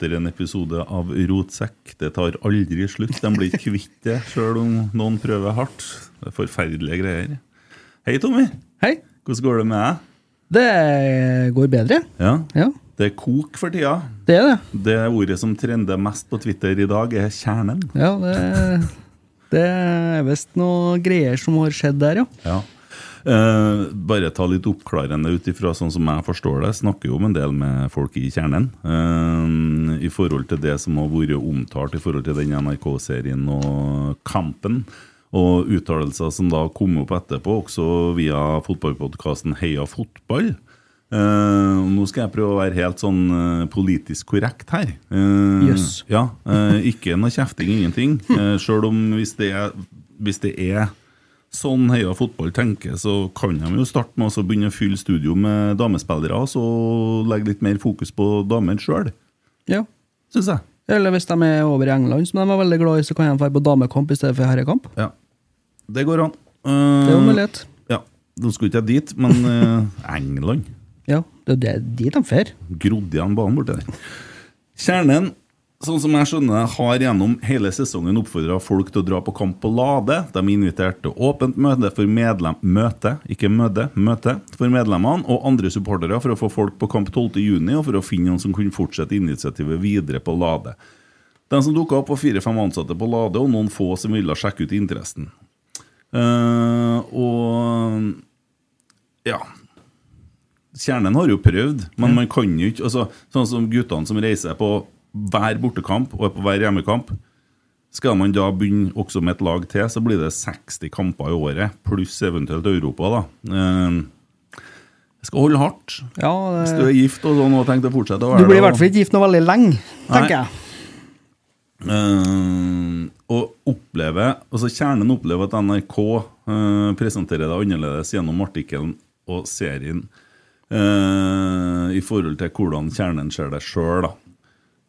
atter en episode av Rotsekk. Det tar aldri slutt. De blir ikke kvitt det, sjøl om noen prøver hardt. Det er forferdelige greier. Hei, Tommy. Hei. Hvordan går det med deg? Det går bedre. Ja, Ja, Det er kok for tida. det er det. Det ordet som trender mest på Twitter i dag, er kjernen. Ja, det, det er visst noe greier som har skjedd der, ja. Ja. Eh, bare ta litt oppklarende ut ifra sånn som jeg forstår det. Snakker jo om en del med folk i kjernen. eh, I forhold til det som har vært omtalt i forhold til den NRK-serien og Kampen. Og uttalelser som da kom opp etterpå, også via fotballpodkasten Heia fotball. Eh, nå skal jeg prøve å være helt sånn eh, politisk korrekt her. Uh, Jøss. Ja, eh, ikke noe kjefting, ingenting. Sjøl om hvis det, er, hvis det er sånn Heia fotball tenker, så kan de jo starte med å begynne å fylle studio med damespillere, og så legge litt mer fokus på damer sjøl, ja. syns jeg. Eller hvis de er over i England, som de er veldig glad i, så kan de dra på damekamp i stedet for herrekamp. Ja. Det går an. Det er jo Eh, mulighet. Ja. Nå skulle ikke jeg dit, men uh, England Ja, det er dit de drar. grodd igjen banen borti der. Kjernen, sånn som jeg skjønner, har gjennom hele sesongen oppfordra folk til å dra på kamp på Lade. De inviterte til åpent møte for medlem... Møte, ikke møte. Møte for medlemmene og andre supportere for å få folk på kamp 12.6 og for å finne noen som kunne fortsette initiativet videre på Lade. De som dukka opp, var fire-fem ansatte på Lade og noen få som ville sjekke ut interessen. Uh, og ja Kjernen har jo prøvd, men man kan jo ikke altså, Sånn som guttene som reiser på hver bortekamp og er på hver hjemmekamp. Skal man da begynne også med et lag til, så blir det 60 kamper i året, pluss eventuelt Europa. da. Eh, Jeg skal holde hardt. Ja, Hvis du er gift og sånn og tenker å fortsette å være du blir i hvert fall ikke gift noe veldig lenge, tenker Nei. jeg. Uh, og opplever, altså Kjernen opplever at NRK uh, presenterer det annerledes gjennom artikkelen og serien uh, i forhold til hvordan Kjernen ser det sjøl.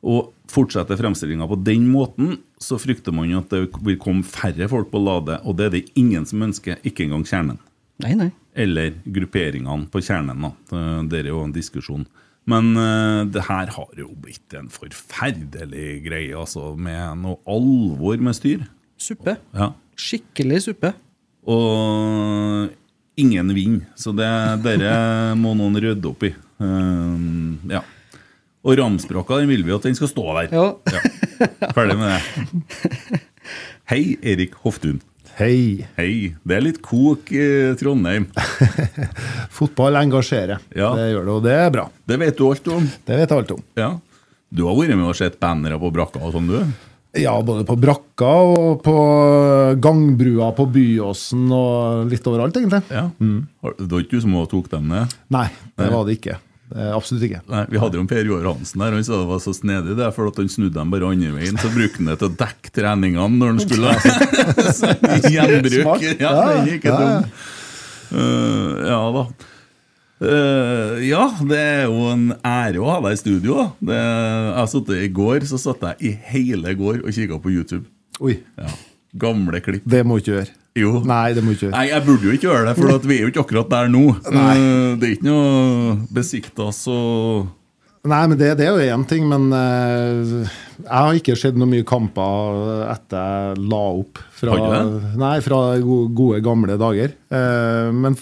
Og fortsetter fremstillinga på den måten, så frykter man jo at det vil komme færre folk på Lade, og det er det ingen som ønsker, ikke engang Kjernen Nei, nei. eller grupperingene på kjernen. Da. Det er jo en diskusjon. Men uh, det her har jo blitt en forferdelig greie, altså, med noe alvor med styr. Suppe. Ja. Skikkelig suppe. Og ingen vinner, så det dere må noen rydde opp i. Uh, ja. Og ramspråka den vil vi at den skal stå der. Ja. Ferdig med det. Hei, Erik Hoftun. Hei. Hei. Det er litt kok i Trondheim. Fotball engasjerer. Ja. Det gjør det, og det er bra. Det vet du alt om. Det vet jeg alt om. Ja. Du har vært med og sett bannere på brakka og sånn, du? Ja, både på brakka og på gangbrua på Byåsen og litt overalt, egentlig. Ja. Mm. Det var ikke du som tok dem ned? Nei, det Nei. var det ikke. Eh, Absolutt ikke. Nei, Vi hadde jo en Per Joar Hansen der, han sa det var så snedig det, for at han snudde dem bare andre veien. Så brukte han det til å dekke treningene når han skulle Gjenbruk. Smart. Ja, ja, ikke Ja, ja. dum. Uh, ja da. Uh, ja, det er jo en ære å ha deg i studio. Det, jeg satt I går så satt jeg i hele går og kikka på YouTube. Oi, Ja. Gamle klipp. det må du ikke gjøre. Jo. Nei, det må ikke gjøre. Nei, jeg burde jo ikke gjøre det, for vi er jo ikke akkurat der nå. Nei. Det er ikke noe besikta så Nei, men det, det er jo én ting, men uh, jeg har ikke sett noe mye kamper etter jeg la opp. Fra, nei, fra gode, gamle dager. Uh, men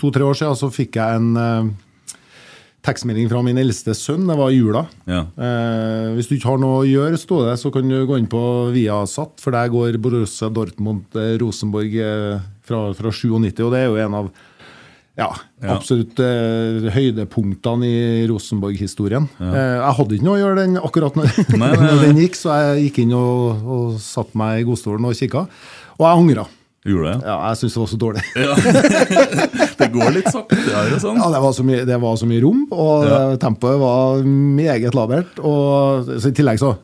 to-tre år siden så fikk jeg en eh, tekstmelding fra min eldste sønn. Det var i jula. Ja. Eh, hvis du ikke har noe å gjøre, stå det, så kan du gå inn på Viasat, for der går Borussia Dortmund-Rosenborg eh, fra, fra 97, og det er jo en av ja, Ja. absolutt eh, høydepunktene i Rosenborg-historien. Eh, jeg hadde ikke noe å gjøre den akkurat når, Nei, nei, når den gikk, så jeg gikk inn og, og satte meg i godstolen og kikka. Og jeg angra. Gjorde det? Ja, jeg syns det var så dårlig. Det går litt saktere sånn. Ja, det var så mye, det var så mye rom, og Ja. tempoet var meget labert. Og så I tillegg så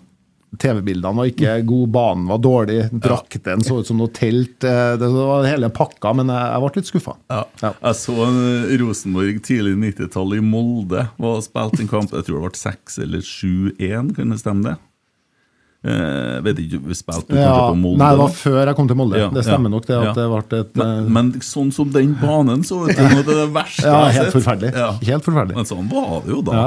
TV-bildene var ikke gode, banen var dårlig, drakten så ut som noe telt. eh, Det var hele pakka, men jeg, ble litt skuffa. Ja. Ja. Jeg så Rosenborg tidlig 90-tall i Molde. Var og spilte en kamp Jeg tror det ble 6 eller 7-1, kan det stemme det? Eh, vet ikke, vi spilte Ja, på Molde? nei, det var før jeg kom til Molde. Ja, det stemmer ja, nok det at det ble et men, eh, men sånn som den banen så ut det er det verste Ja, jeg har helt sett. forferdelig. Helt forferdelig. Men sånn var det jo da.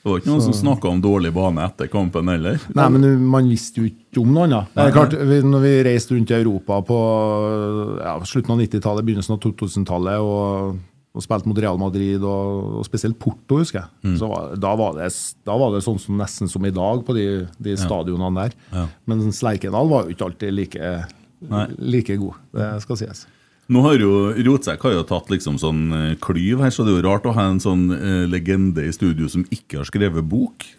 Det var ikke noen som snakka om dårlig bane etter kampen heller. Nei, men man visste jo ikke om noe annet. Det er klart, vi, når vi reiste rundt i Europa på ja, slutten av 90-tallet, begynnelsen av 2000-tallet og, og spilte mot Real Madrid og, og spesielt Porto, husker jeg, Mm. så var, da, var det, da var det sånn som nesten som i dag på de, de stadionene der. Ja. Men Sleikendal var jo ikke alltid like, like god, det skal sies. Nå har jo Rotsekk har jo tatt liksom sånn eh, klyv her, så det er jo rart å ha en sånn eh, legende i studio som ikke har skrevet bok.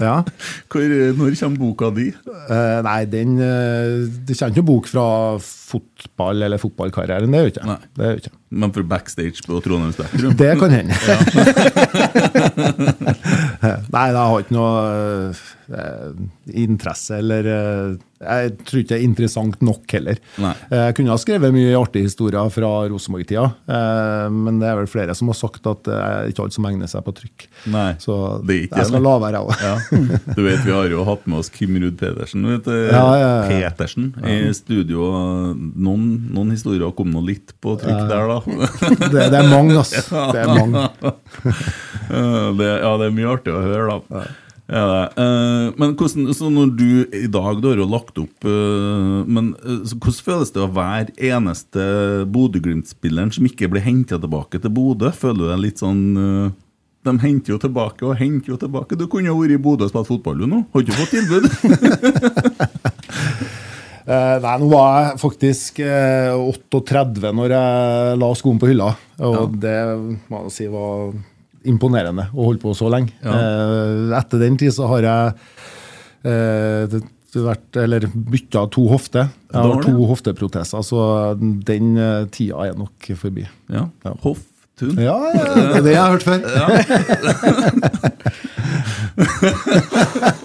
Ja. Hvor, eh, når kommer boka di? Eh, nei, den eh, Det kommer ikke bok fra fotball eller fotballkarrieren, det gjør ikke. Nei. Det gjør ikke. Men for backstage på Trondheim Spektrum? Det kan hende. Nei, jeg har ikke noe eh, interesse eller eh, Jeg tror ikke det er interessant nok heller. Nei. Eh, Jeg kunne ha skrevet mye artige historier fra Rosenborg-tida, eh, men det er vel flere som har sagt at det er ikke alt som egner seg på trykk. Nei, Så det er ikke jeg skal la være, jeg òg. Ja. Du vet, Vi har jo hatt med oss Kim Ruud Pedersen. Vet du, Ja, ja, ja. Petersen i studio. Noen, noen historier kom nå litt på trykk der, da. Det, det er mange, ass. Det er mange. Eh, det, ja, det er mye artig å høre, da. Ja. Eh, men hvordan, så når du i dag du har jo lagt opp eh, men så Hvordan føles det å være eneste Bodø-Glimt-spilleren som ikke blir henta tilbake til Bodø? Føler du deg litt sånn De henter jo tilbake og henter jo tilbake. Du kunne jo vært i Bodø og spilt fotball, du nå. Har ikke fått tilbud. Eh, nei, nå var jeg faktisk eh, 38 når jeg la skoen på hylla, og det må jeg si var imponerende å holde på så lenge. Eh, etter den tid så har jeg eh, vært, eller bytta to hofter. Jeg har to ja. hofteproteser, så den eh, tida er nok forbi. Ja. Hoftun. Ja, ja, det er det jeg har hørt før.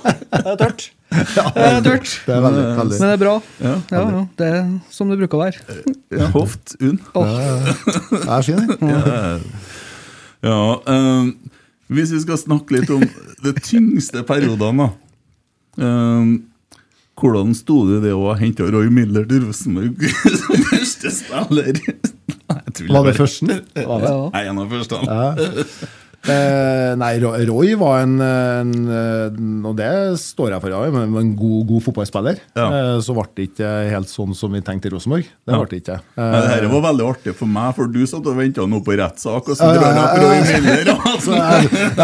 Det er tørt. Det er tørt. Det er veldig, veldig. Men det er bra. Ja. Ja, ja, det er som det bruker å være. Ja, Hoftun. Det er fint, det. Ja, Um, hvis vi skal snakke litt om de tyngste periodene, da. Um, hvordan sto det det å ha henta Roy Miller til Rosenborg som første spiller? Var det førsten? Var det? Ja. Nei, en av første. Ja. Eh, nei, Roy var en, en eh, Og det står jeg for, ja, men en god, god fotballspiller. Ja. Eh, så ble det ikke helt sånn som vi tenkte i Rosenborg. Det ble det ikke. Eh, men det her var veldig artig for meg, for du satt og venta nå på rettssak, og så drar jeg opp Roy. Miller. så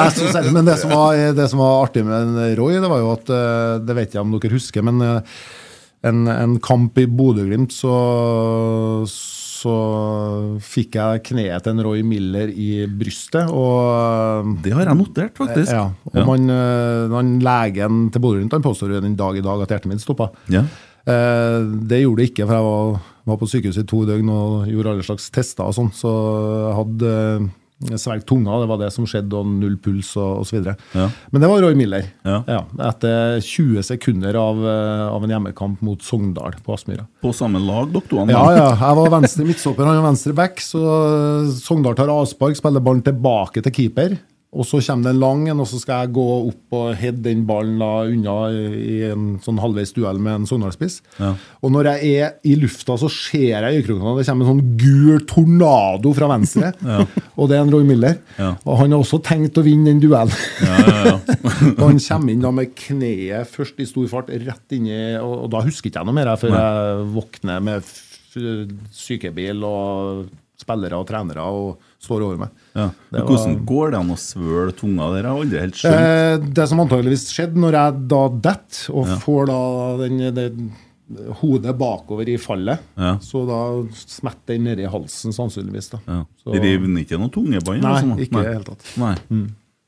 Altså. så men det som, var, det som var artig med Roy, det var jo at eh, Det vet jeg om dere husker, men eh, en, en kamp i Bodø-Glimt, så, så fikk jeg kneet til en Roy Miller i brystet. og... Det har jeg notert, faktisk. Ja, og Ja. Man, man, han legen til Bodø han påstår jo den dag i dag at hjertet mitt stoppa. Ja. Eh, det gjorde det ikke, for jeg var, var på sykehuset i to døgn og gjorde alle slags tester og sånn, så jeg hadde eh, tunga, det var det som skjedde, og null puls og osv. Ja. Men det var Roy Miller. Ja. etter 20 sekunder av, eh, av en hjemmekamp mot Sogndal på Aspmyra. På samme lag, dere to? Ja, ja. Jeg var venstre midtstopper, han var venstre back. Så Sogndal tar avspark, spiller ballen tilbake til keeper. Og så kommer det en lang en, og så skal jeg gå opp og heade den ballen da unna i en sånn halvveis duell med en Sogndal-spiss. Ja. Og når jeg er i lufta, så ser jeg øyekrokene, det kommer en sånn gul tornado fra venstre. Og det er en Roy Miller. Ja. Og han har også tenkt å vinne den duellen. Ja, ja, ja. og han kommer inn da med kneet først i stor fart, rett inni Og, og da husker ikke jeg noe mer før jeg våkner med sykebil og spillere og trenere og står over meg. ja. Men hvordan var- går det an å svøle tunga der? Jeg har aldri helt skjønt. Eh, det som antageligvis skjedde når jeg da detter og Ja. får da den, den hodet bakover i fallet, Ja. så da smetter den nedi halsen sannsynligvis. da. Ja. Så, Rivner ikke noe tungebånd? Nei, sånn? ikke i det hele tatt. Nei.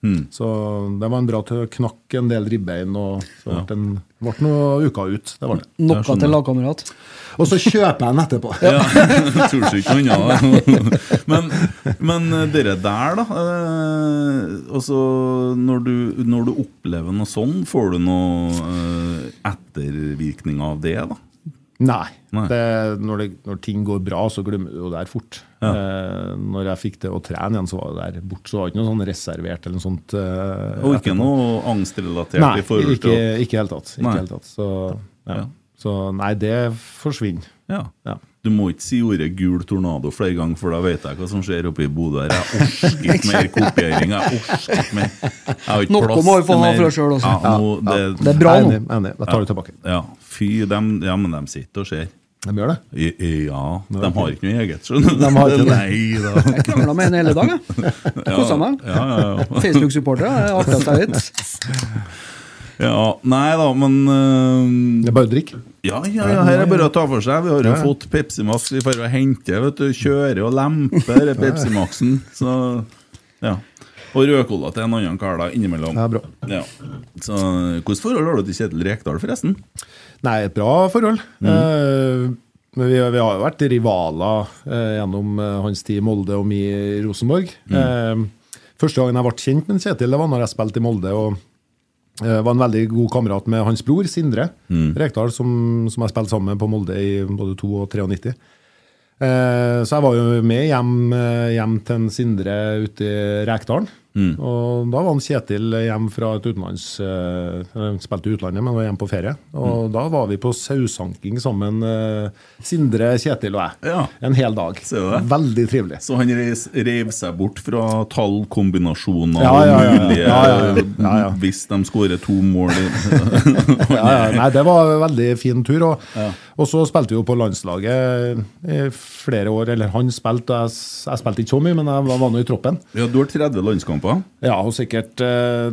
Mm. så det var en bra til å knakke en del ribbein, og så ble det en- ble noen uker ut. Det var det. Noe sånn. til lagkamerat. Og så kjøper jeg den etterpå. Ja, tror ikke noe annet. Men, men dere der, da. Eh, altså, når, du, når du opplever noe sånn, får du noe eh, ettervirkning av det? da? Nei. Nei. Det, når, det, når ting går bra, så glemmer du det her fort. Ja. Eh, når jeg fikk det å trene igjen, så var det der bort. Så var det ikke noe sånn reservert eller noe sånt. eh, Og ikke etterpå. noe angstrelatert Nei, i forhold ikke, til det hele tatt. Ikke helt tatt. Så, ja. Ja. så nei, det forsvinner. ja. Ja. Du må ikke si ordet 'gul tornado' flere ganger, for da vet jeg hva som skjer oppe i Bodø. Jeg orker ikke mer kopiering. Jeg orker ikke mer. Jeg har ikke Noe må vi få til ha mer. for selv også. Ja, nå, det, Det er bra nå. Enig. Jeg tar det tilbake. Ja, fy, dem, ja, men de sitter og ser. De gjør det. I, i, ja, de har ikke noe eget, skjønner du. De har ikke det. Nei da. Jeg krangla med en hele dag, jeg. Kosa meg. Ja, ja, ja. Facebook-supporter, det er artigst jeg vet. ja, nei da, men uh, Det er bare å drikke. Ja, ja, ja, her er bare å ta for seg. Vi har jo fått Pepsi Max. Vi får hente, vet du. Kjøre og lempe denne Pepsi Maxen. Så ja. Og rødcola til en annen kar da, innimellom. Ja, bra. Ja. Så Hvilket forhold har du til Kjetil Rekdal, forresten? Nei, et bra forhold. Eh, men vi, vi har jo vært rivaler eh, gjennom eh, hans tid i Molde og mi i Rosenborg. Eh, første gangen jeg ble kjent med Kjetil, det var når jeg spilte i Molde. og eh, var en veldig god kamerat med hans bror, Sindre Rekdal, som, som jeg spilte sammen med på Molde i både 2 og 93. Eh, så jeg var jo med hjem, eh, hjem til en Sindre ute i Rekdalen. Og da var han Kjetil hjem fra et utenlands eh, Han spilte i utlandet, men var hjemme på ferie. Og da var vi på sausanking sammen, eh, Sindre, Kjetil og jeg. Ja. En hel dag. Veldig trivelig. Så han reiv seg bort fra tallkombinasjoner Ja, ja, ja. og mulige Ja, ja, ja. Ja, ja. Hvis de skårer to mål i Ja, ja, nei, det var en veldig fin tur. Og, og så spilte vi jo på landslaget i flere år. Eller han spilte, jeg, jeg spilte ikke så mye, men jeg var var nå i troppen. Ja, du har 30 landskamper. Ja, og sikkert eh,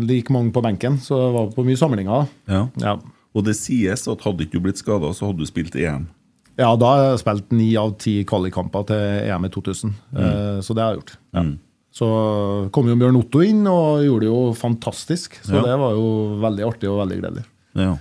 like mange på benken, så det var på mye samlinger. Ja. Ja. Og det sies at hadde ikke du blitt skada, så hadde du spilt EM. Ja, da har jeg spilt ni av ti kvalikkamper til EM i 2000. Eh, Så det har jeg gjort. Ja. Så kom jo Bjørn Otto inn og gjorde det jo fantastisk. Så Ja. det var jo veldig artig og veldig gledelig. Ja.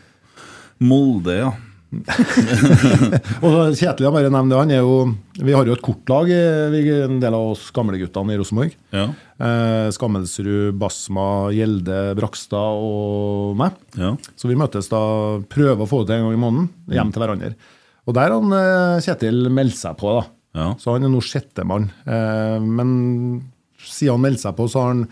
Molde, ja. Og Kjetil, jeg bare nevner det, han er jo Vi har jo et kortlag, eh, en del av oss gamleguttene i Rosenborg. Ja. Eh, Skammelsrud, Basma, Gjelde, Brakstad og meg. ja. Så vi møtes da, prøver å få det til en gang i måneden, hjem til hverandre. Og der har han, eh, Kjetil meldt seg på, da. Ja. Så han er nå sjettemann. Eh, men siden han meldte seg på, så har han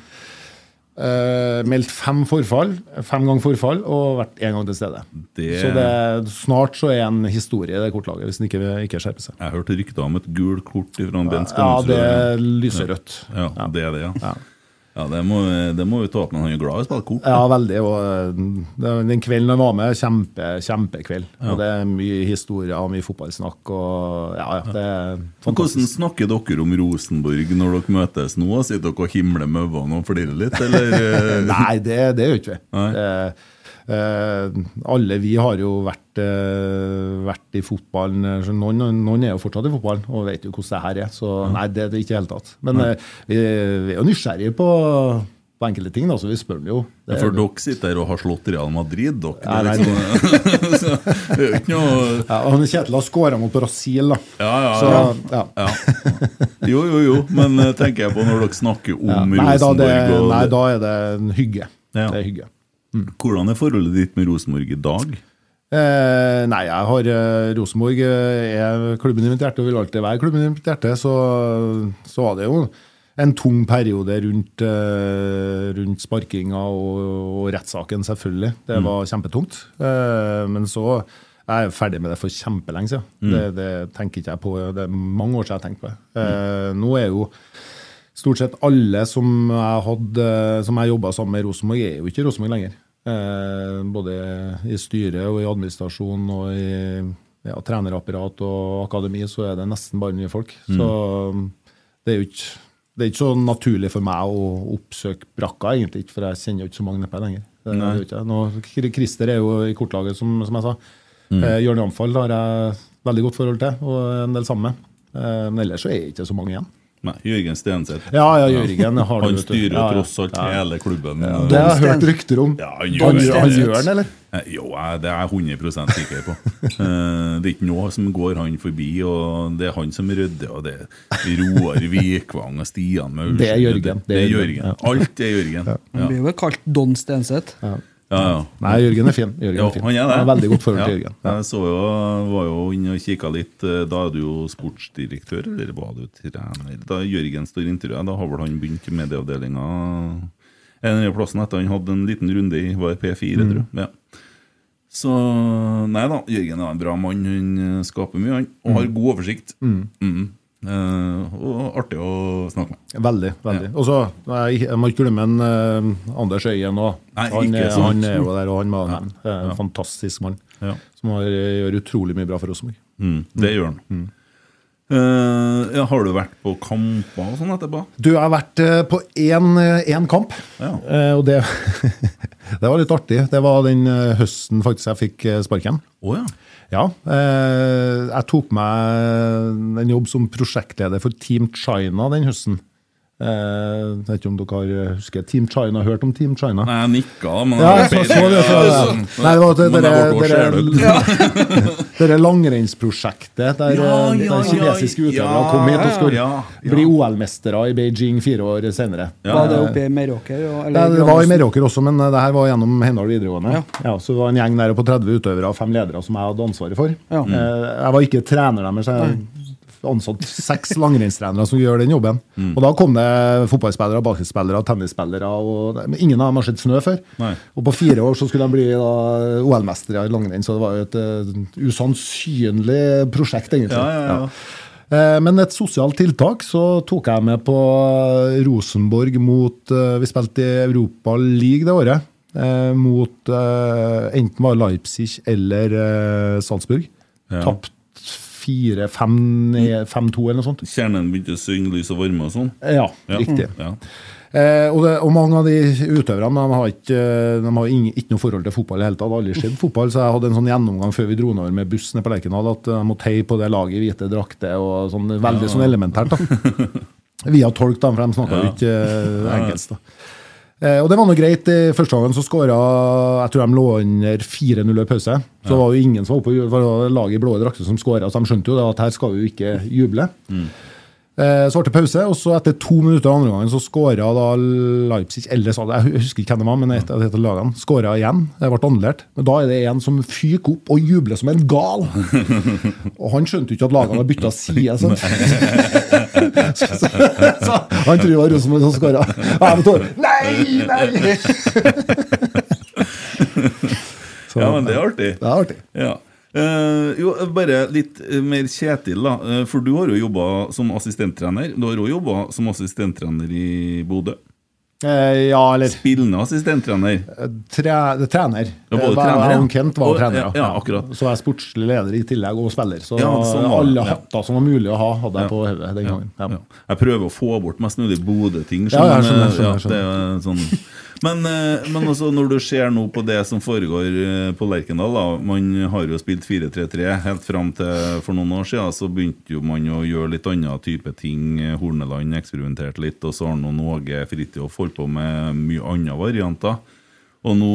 eh, meldt fem forfall, fem ganger forfall, og vært én gang til stede. Det- Så det, snart så er en historie i det kortlaget, hvis den ikke, ikke skjerper seg. Jeg hørte rykter om et gult kort fra Bent Ja, Skamsrud. det er lyserødt. Ja, det er det, ja. Ja. Ja, det må, det må vi ta opp, men han er glad i å spille kort. Ja, veldig. Og eh, den kvelden han var med, kjempe, kjempekveld. Og det er mye historier og mye fotballsnakk. Og ja, ja, det er Men Hvordan snakker dere om Rosenborg når dere møtes nå? Sitter dere og himler med øynene og flirer litt, eller? eh? Nei, det, det gjør ikke vi. Nei. Det, alle vi har jo vært, eh, vært i fotballen. eh, Noen, noen er jo fortsatt i fotballen og vet jo hvordan det her er. Så nei, det er det ikke i det hele tatt. Men eh, vi, vi er jo nysgjerrige på, på enkelte ting, da, så vi spør jo. Det, For dere sitter her og har slått Real Madrid, dere. Ja, nei, Det liksom, så det er jo ikke noe ja, han Kjetil har skåra mot Brasil, da. Ja, ja, Så, ja. ja. ja. Jo, jo, jo, men eh, tenker jeg på når dere snakker om Ja. Nei, da, det, og nei, da er det en hygge. Ja. Det er hygge. Hvordan er forholdet ditt med Rosenborg i dag? Eh, nei, jeg har eh, Rosenborg eh, er klubben i mitt hjerte og vil alltid være klubben i mitt hjerte. Så, så var det jo en tung periode rundt, eh, rundt sparkinga og, og rettssaken, selvfølgelig. Det var kjempetungt. Eh, men så er jeg ferdig med det for kjempelenge siden. Det, det tenker ikke jeg på. Det er mange år siden jeg har tenkt på det. Eh, nå er jo Stort sett alle som jeg hadde Som jeg jobba sammen med i Rosenborg, er jo ikke i Rosenborg lenger. Eh, både i styret og i administrasjon og i ja, trenerapparat og akademi, så er det nesten bare nye folk. Så det er jo ikke det er ikke så naturlig for meg å oppsøke brakka, egentlig ikke, for jeg kjenner jo ikke så mange nedpå lenger. Det, det er jo ikke jeg. Nå, Christer er jo i kortlaget, som, som jeg sa. Eh, Jørn Jamfall har jeg veldig godt forhold til, og en del sammen med. Eh, men ellers så er det ikke så mange igjen. Nei, Jørgen Stenseth. Ja, ja, Jørgen har Han styrer jo Ja, ja. tross alt Ja. hele klubben. Det har jeg hørt rykter om. Ja, han gjør det. den, eller? Jo, det er jeg 100% sikker på. Eh, Det er ikke noe som går han forbi, og det er han som rydder. Og det er Roar Vikvang og Stian Maursen. Det er Jørgen. Det er Jørgen. Alt er Jørgen. Han blir vel kalt Don Stenseth. ja. Ja. Nei, Jørgen er fin. Jørgen jo, er fin. han er det. Veldig godt forhold til Ja. Jørgen. Jeg så jo, var jo inne og kikka litt. eh, Da er du jo sportsdirektør, eller var du trener? Da Jørgen står i intervjuet, da har vel han begynt i medieavdelinga en eller plassen etter han hadde en liten runde i var P4, Mm. tror jeg. Ja. Så nei da, Jørgen er en bra mann. Han skaper mye, han. Og har god oversikt. Mm. Eh, og artig å snakke med. Veldig. veldig. Og så, jeg, jeg må ikke glemme en eh, Anders Øyen òg. Han, han er jo der, og han må Ja. nevne. Eh, En fantastisk mann. Ja. Som har, gjør utrolig mye bra for Rosenborg. Mm, det gjør han. Eh, ja, har du vært på kamper og sånn etterpå? Du, jeg har vært uh, på én kamp, Ja. Uh, og det, det var litt artig. Det var den eh, høsten faktisk jeg fikk eh, sparken. Oh, ja. Ja. Eh, jeg tok meg en jobb som prosjektleder for Team China den høsten. Eh, jeg vet ikke om dere har husker Team China, hørt om Team China? Nei, jeg nikka, men Ja, jeg så, så det. Så, Ja, det. Nei, det var det, dere, det langrennsprosjektet der, Ja, eh, ja, der kinesiske ja, utøvere kom hit og skulle ja, ja. bli OL-mestere i Beijing fire år senere. Ja, Var det oppe i Meråker? det var i Meråker også, men eh, det her var gjennom Heimdal videregående. Ja. Ja. så det var en gjeng der på 30 utøvere og fem ledere som jeg hadde ansvaret for. Ja. Eh, Jeg var ikke trener deres, så jeg ansatt seks langrennstrenere som gjør den jobben. Og da kom det fotballspillere, basketspillere, tennisspillere, og ingen av dem har sett snø før. Nei. Og på fire år så skulle de bli OL-mestere i langrenn, så det var jo et uh, usannsynlig prosjekt, egentlig. Ja, ja, ja. Eh, Men et sosialt tiltak så tok jeg med på Rosenborg mot eh, Vi spilte i Europa League det året. eh, Mot eh, enten var Leipzig eller eh, Salzburg. Ja. Tapt 4-5-2 eller noe sånt. Kjernen begynte å synge lys og varme og sånn? Ja, Ja. riktig. Ja. Eh, og, det, og mange av de utøverne de har ikke, de har ingen, ikke noe forhold til fotball i det hele tatt. De har aldri sett fotball, så jeg hadde en sånn gjennomgang før vi dro nedover med buss ned på Lerkendal at de måtte heie på det laget i hvite drakter og sånn veldig sånn elementært. da. Via tolk, da, for de snakka jo Ja. ikke eh, engelsk. da. Eh, og det var noe greit. I første gangen så skåra Jeg tror de lå under 4-0 i pause. Så var jo ingen som var oppe det var laget i blå drakter som skåra, så de skjønte jo at her skal vi jo ikke juble. Eh, Så ble det pause, og så etter to minutter andre gangen så skåra Leipzig eller Jeg husker ikke hvem det var, men et av to lagene skåra igjen. Det ble annullert. Men da er det en som fyker opp og jubler som en gal. Og han skjønte jo ikke at lagene hadde bytta side. Så. Så, så, så, han tror det var Rosenborg som skåra. Nei, nei! Ja, men det er artig. Det er artig. Ja. Eh, jo, bare litt eh, mer Kjetil, da. Eh, for du har jo jobba som assistenttrener. Du har òg jobba som assistenttrener i Bodø. Eh, ja, eller Spillende assistenttrener. tre, trener. Ja, både Eh, trener, ja. Kent var Og- trener. ja, ja, akkurat. Så er jeg sportslig leder i tillegg, og spiller. Så Ja, sånn var alle hatter som var mulig å ha, hadde jeg på hodet den gangen. Jeg prøver å få bort mest mulig Bodø-ting. Ja, ja, jeg skjønner, skjønner, det er sånn Men, eh, men altså, når du ser nå på det som foregår eh, på Lerkendal da, Man har jo spilt 4-3-3 helt fram til for noen år siden. Så begynte jo man å gjøre litt annen type ting. Horneland eksperimenterte litt, og så har nå Åge Fridtjof holdt på med mye andre varianter. Og nå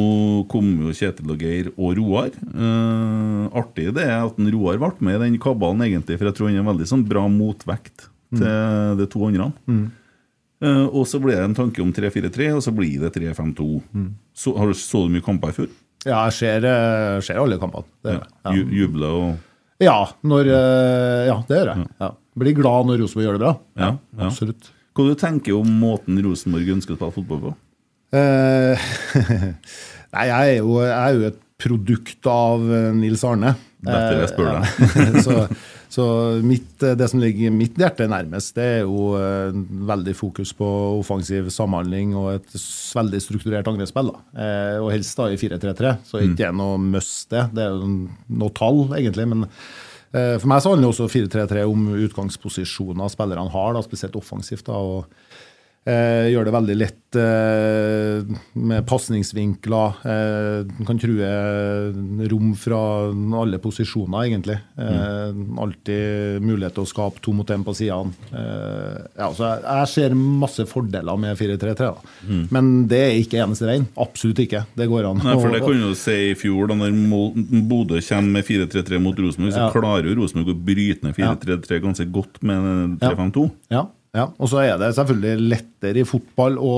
kom jo Kjetil og Geir og Roar. Eh, artig det er at en Roar ble med i den kabalen, egentlig, for jeg tror han er en veldig sånn bra motvekt til de to andre. Eh, og så ble det en tanke om 3-4-3, og så blir det 3-5-2. Så, har du så mye kamper i fjor? Ja, jeg ser, eh, ser alle kampene. Det gjør. Ja. Jubler og Ja, når, eh, ja, det gjør jeg. Ja. Blir glad når Rosenborg gjør det bra. Ja, ja. Absolutt. Hva du tenker du om måten Rosenborg ønsker å spille fotball på? Eh, nei, jeg er, jo, jeg er jo et produkt av eh, Nils Arne. Derfor jeg spør Eh, deg. ja. så så mitt, det som ligger mitt hjerte nærmest, det er jo eh, veldig fokus på offensiv samhandling og et veldig strukturert angrepsspill. Eh, og helst da i 4-3-3, så ikke det er noe must, det. Det er jo noe tall, egentlig. men eh, for meg så handler også 4-3-3 om utgangsposisjoner spillerne har, da, spesielt offensivt. da, og Eh, gjør det veldig lett eh, med pasningsvinkler. Eh, kan true rom fra alle posisjoner, egentlig. Eh, Alltid mulighet til å skape to mot én på sidene. Eh, ja, jeg, jeg ser masse fordeler med 4-3-3, mm. men det er ikke eneste veien. Absolutt ikke. Det går an. Nei, for det kan du si i fjor, da når Bodø kommer med 4-3-3 mot Rosenborg, så Ja. klarer jo Rosenborg å bryte ned 4-3-3 ganske godt med 3-5-2. Ja, ja. Og så er det selvfølgelig lettere i fotball å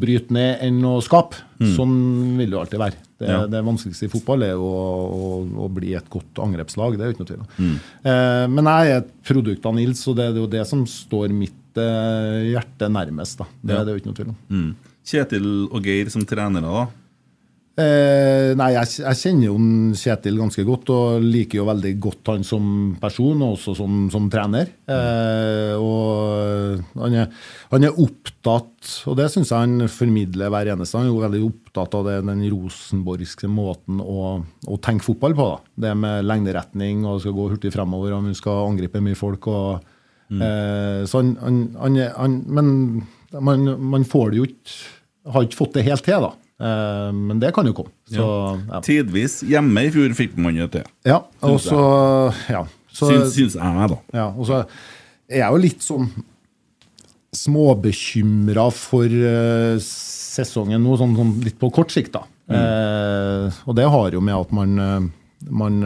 bryte ned enn å skape. Sånn vil det jo alltid være. Det, Ja. det vanskeligste i fotball er jo å, å, å bli et godt angrepslag. Det er jo ikke noe tvil om. Eh, men jeg er et produkt av Nils, og det er jo det som står mitt eh, hjerte nærmest. da. Det, Ja. det er jo ikke noe tvil om. Mm. Kjetil og Geir som trenere, da? Eh, nei, jeg, jeg kjenner jo Kjetil ganske godt og liker jo veldig godt han som person og også som, som trener. Eh, og han er, han er opptatt, og det syns jeg han formidler hver eneste. Han er jo veldig opptatt av det, den rosenborgske måten å, å tenke fotball på. da. Det med lengderetning og skal gå hurtig fremover og man skal angripe mye folk. og eh, så han, han, han Men man, man får det jo ikke Har ikke fått det helt til, da. Eh, men det kan jo komme. Så, ja. Tidvis. Hjemme i fjor fikk man jo til. ja, og så ja, Syns, syns jeg, da. ja, og så er jeg jo litt sånn småbekymra for eh, sesongen nå, sånn, sånn litt på kort sikt. da. Eh, og det har jo med at man, man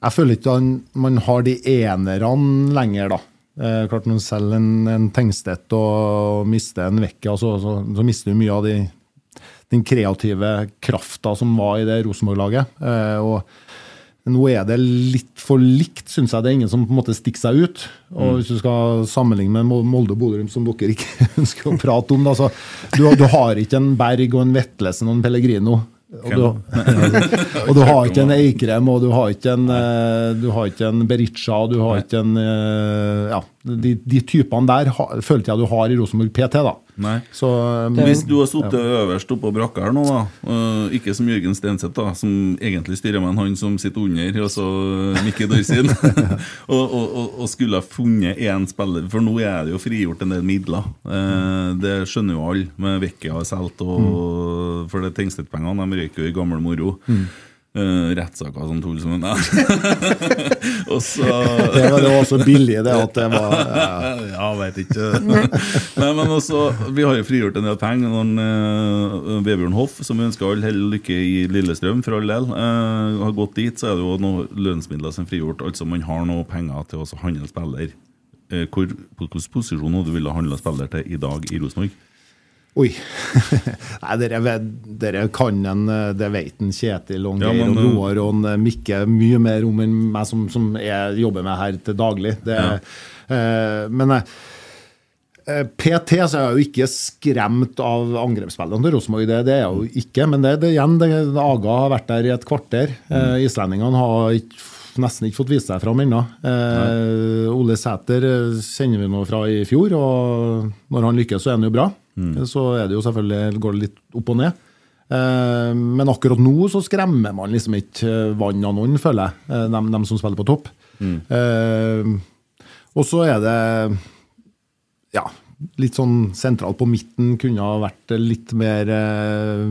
Jeg føler ikke at man har de enerne lenger, da. Eh, klart Når du selger en, en Tengstedt og mister en Vecchia, så, så, så mister du mye av de, den kreative krafta som var i det Rosenborg-laget. Eh, og nå er det litt for likt, syns jeg. Det er ingen som på en måte stikker seg ut. Og Hvis du skal sammenligne med Molde og Bodø, som dere ikke ønsker å prate om da, så du, du har ikke en Berg og en Vetlesen og en Pellegrino. Og du, og du har ikke en Eikrem, og du har ikke en, eh, du har ikke en Berisha, du har ikke en eh, Ja, de, de typene der følte jeg du har i Rosenborg PT, da. Nei. Så eh, Hvis du har sittet øverst oppå brakka her nå, da, uh, ikke som Jørgen Stenseth, da, som egentlig styrer med en han som sitter under, og så Mikke Dorsin, og, og, og, og skulle ha funnet én spiller For nå er det jo frigjort en del midler. Uh, det skjønner jo alle, med Vecchia har solgt, og for det Tengstedt-pengene de røyker jo i gammel moro. Eh, rettssaker som tull som en Og så det var det var så billig, det at det var ja. ja, veit ikke. Nei, men også, Vi har jo frigjort en del penger. Uh, Vebjørn Hoff, som vi ønsker all hell lykke i Lillestrøm, for all del, uh, har gått dit. Så er det jo noen lønnsmidler som er frigjort. Altså Man har noe penger til å handle spiller. Uh, hvor, på hvilken posisjon du ville handla spiller til i dag i Rosenborg? Oi. Nei, dere, dere kan en eh, Det vet en Kjetil og en Ja, og eh, Roar og eh, Mikke mye mer om enn meg som, som jeg jobber med her til daglig. Det, Ja. eh, men eh, eh, PT så er jeg jo ikke skremt av angrepsspillene til Rosenborg. Det, det er jeg jo ikke. Men det, det igjen, det, Aga har vært der i et kvarter. Eh, islendingene har ikke, nesten ikke fått vist seg fram ennå. Eh, Ole Sæter eh, kjenner vi nå fra i fjor, og når han lykkes, så er han jo bra. Så er det jo selvfølgelig, går det litt opp og ned. Eh, men akkurat nå så skremmer man liksom ikke eh, vann av noen, føler jeg, De, dem, dem som spiller på topp. Eh, og så er det ja, litt sånn sentralt på midten kunne ha vært litt mer eh,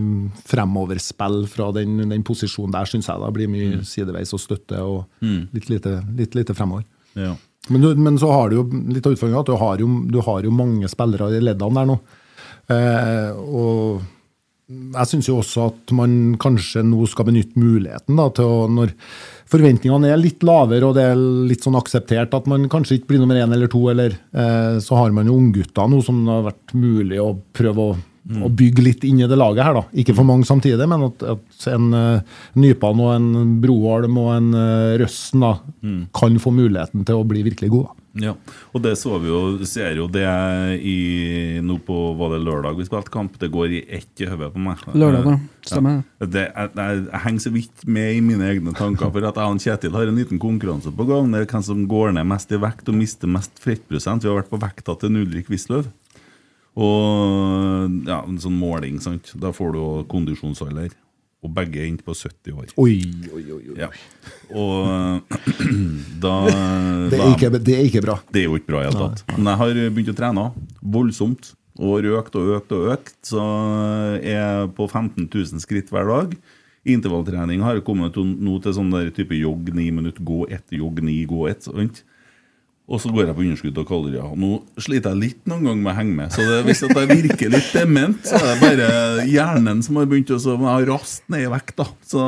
fremoverspill fra den, den posisjonen der, syns jeg. da blir mye sideveis og støtte og litt, lite, litt lite fremover. Ja. Men, men så har du jo litt av utfordringa at du har, jo, du har jo mange spillere i leddene der nå. Eh, og jeg syns jo også at man kanskje nå skal benytte muligheten da, til å Når forventningene er litt lavere og det er litt sånn akseptert at man kanskje ikke blir nummer én eller to, eller, eh, så har man jo unggutter nå som det har vært mulig å prøve å, å bygge litt inn i det laget her. da. Ikke for mange samtidig, men at, at en uh, Nypan og en Broholm og en uh, Røsten da, kan få muligheten til å bli virkelig gode. da. Ja, og det så vi jo, ser jo det i, nå på var det lørdag vi spilte kamp. Det går i ett i hodet på meg. Lørdag, da. Stemmer. Ja. Det, jeg, jeg, jeg henger så vidt med i mine egne tanker. For at jeg og Kjetil har en liten konkurranse på gang. Det er hvem som går ned mest i vekt og mister mest fettprosent. Vi har vært på vekta til Ulrik Wisløw. Og ja, en sånn måling, sant. Da får du jo kondisjonsalder. Og begge er inne på 70 år. Oi, oi, oi. oi. Ja. Og da Det, er ikke, det er ikke bra. det er jo ikke bra i det hele tatt. Men jeg har begynt å trene voldsomt. Og økt og økt og økt. Så er jeg på 15 000 skritt hver dag. Intervalltrening har kommet nå til sånn der type jogg ni minutter, gå ett, jogg ni, gå ett. sant? Og så går jeg på underskudd av kalorier. Nå sliter jeg litt noen ganger med å henge med. Så det, hvis jeg virker litt dement, så er det bare hjernen som har begynt å så, Jeg har rast ned i vekt, da. Så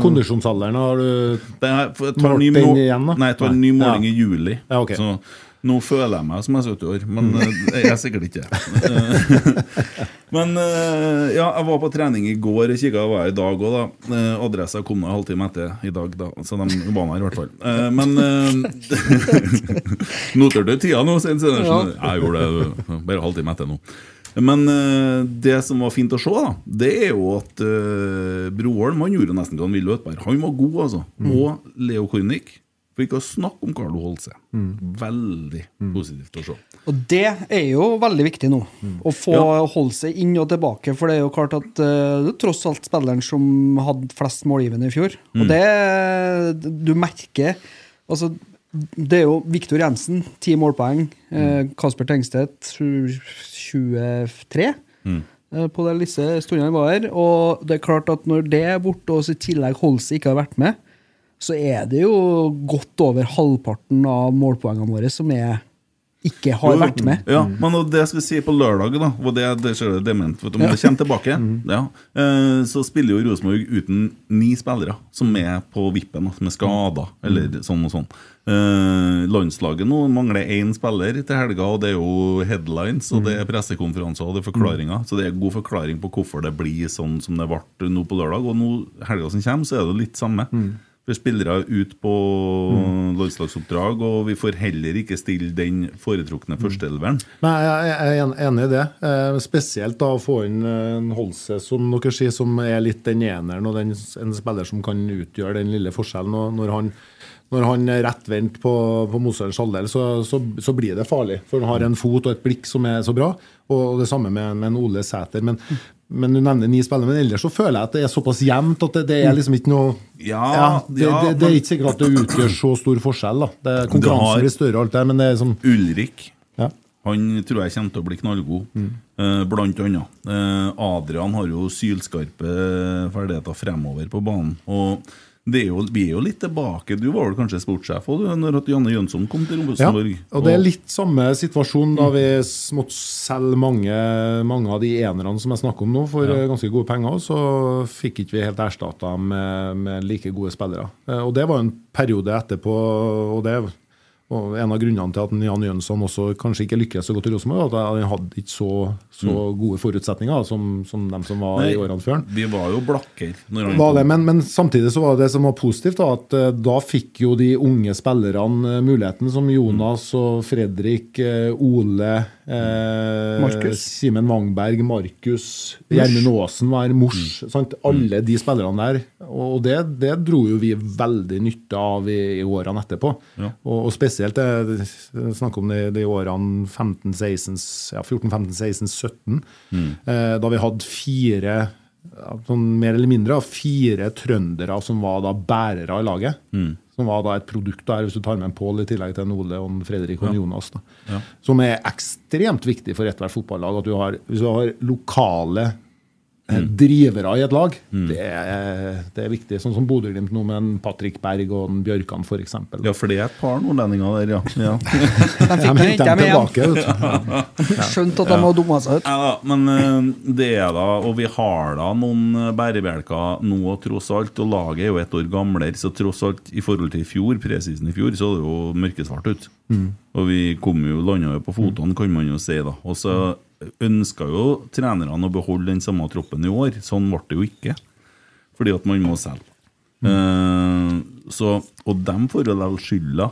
Kondisjonsalderen har du Målt den igjen, da? Nei, jeg tar en ny måling i juli. Ja, ok. Så nå føler jeg meg som jeg er 70 år, men jeg er sikkert ikke. men eh, ja, jeg var på trening i går, jeg kikka var jeg i dag òg, da. Eh, Adressa kom en halvtime etter i dag, da. Så de var her i hvert fall. Eh, Men eh, Noterte du tida nå, Svein Sinertsen? Jeg gjorde det bare halvtime etter nå. Men uh, det som var fint å se, da, det er jo at uh, Broholm han gjorde nesten hva han ville. Han var god, altså. Og Leo Kornic. For ikke å snakke om Carlo Holse. Veldig positivt å se. Og det er jo veldig viktig nå. Å få Ja. Holse inn og tilbake. For det er jo klart at eh, det er tross alt spilleren som hadde flest målgivende i fjor. Og det Du merker Altså, det er jo Viktor Jensen, ti målpoeng. Eh, Kasper Tengstedt, tju- 23. eh, På den lille stunden han var her. Og det er klart at når det er borte, og i tillegg Holse ikke har vært med, så er det jo godt over halvparten av målpoengene våre som er ikke har Jo, vært med. Ja, men det jeg skal si på lørdag, da og det, det ser du dement, vet du, men det kommer tilbake, ja, eh, så spiller jo Rosenborg uten ni spillere som er på vippen, som er skada, eller sånn og sånn. Eh, landslaget nå mangler én spiller til helga, og det er jo headlines, og det er pressekonferanser og det er forklaringer. Så det er god forklaring på hvorfor det blir sånn som det ble nå på lørdag. Og nå helga som kommer, så er det litt samme. For spillere ut på landslagsoppdrag, og vi får heller ikke stille den foretrukne førsteelveren. Nei, jeg jeg er enig i det. Eh, spesielt da å få inn eh, en Holse, som dere sier, som er litt den eneren og den, en spiller som kan utgjøre den lille forskjellen. Og når han, når han er rettvendt på, på motstanderens halvdel, så, så, så blir det farlig. For han har en fot og et blikk som er så bra. Og det samme med, med en Ole Sæter. Men, men du nevner ni spillere. Men ellers så føler jeg at det er såpass jevnt at det, det er liksom ikke noe Ja, det, ja, det, det er ikke sikkert at det utgjør så stor forskjell. da. Det, konkurransen har- blir større og alt det, men det er liksom Ulrik ja. Han tror jeg kommer til å bli knallgod, eh, blant annet. Eh, Adrian har jo sylskarpe ferdigheter fremover på banen. Og er jo, vi er jo litt tilbake. Du var vel kanskje sportssjef òg når Janne Jønsson kom til Ja, og det er litt samme situasjon da vi måtte selge mange, mange av de enerne som jeg snakker om nå, for ja. ganske gode penger. Så fikk ikke vi helt erstatta med, med like gode spillere. Eh, Og det var en periode etterpå, og det og en av grunnene til at Jan Jønsson også kanskje ikke lykkes så godt i Rosenborg, var at han hadde ikke så, så gode forutsetninger som, som dem som var Nei, i årene før. Vi var jo blakker når han Var det, men, men samtidig så var det det som var positivt, da, at eh, da fikk jo de unge spillerne eh, muligheten, som Jonas og Fredrik, eh, Ole, eh, Simen Wangberg, Markus, Gjermund Aasen var Mors. Sant? Alle de spillerne der. Og det, det dro jo vi veldig nytte av i, i årene etterpå. Ja. Og, og spesielt det, snakk om de, de årene 15, 16, ja, 14, 15, 16, 17, eh, da vi hadde fire sånn mer eller mindre fire trøndere som var da bærere i laget. som var da et produkt der, hvis du tar med en Pål i tillegg til en Ole og en Fredrik og ja. Jonas. da. Ja. Som er ekstremt viktig for ethvert fotballag. at du har, Hvis du har lokale eh, drivere i et lag, det, er, det er viktig. Sånn som Bodø-Glimt nå med en Patrick Berg og en Bjørkan f.eks. Ja, for det er et par nordlendinger der, ja. ja. De fikk De dem tilbake. vet. Skjønte at de hadde dumma seg ut. Ja da, men eh, det er da, og vi har da noen eh, bærebjelker nå, tross alt. Og laget er jo et år gamlere, så tross alt i forhold til i fjor, presisen i fjor, så er det jo mørkesvart ut. Og vi kom jo landa jo på fotene, kan man jo si, da. Og så ønska jo trenerne å beholde den samme troppen i år. Sånn ble det jo ikke, fordi at man må selge. Eh, så, og dem får jo likevel skylda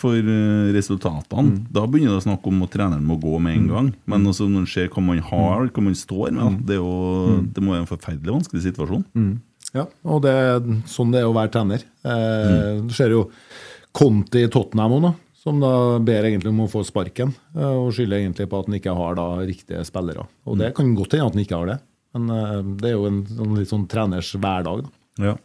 for uh, resultatene. Da begynner det å snakke om at treneren må gå med en gang. Men også når man ser hva man har, hva man står med, det, er jo, det må være en forferdelig vanskelig situasjon. Ja, og det sånn det er å være trener. Eh, Du ser jo Conti i Tottenham òg, som da ber egentlig om å få sparken. eh, Og skylder egentlig på at han ikke har da riktige spillere. Og det kan godt hende at han ikke har det, men eh, det er jo en sånn, litt sånn treners hverdag. da. Ja.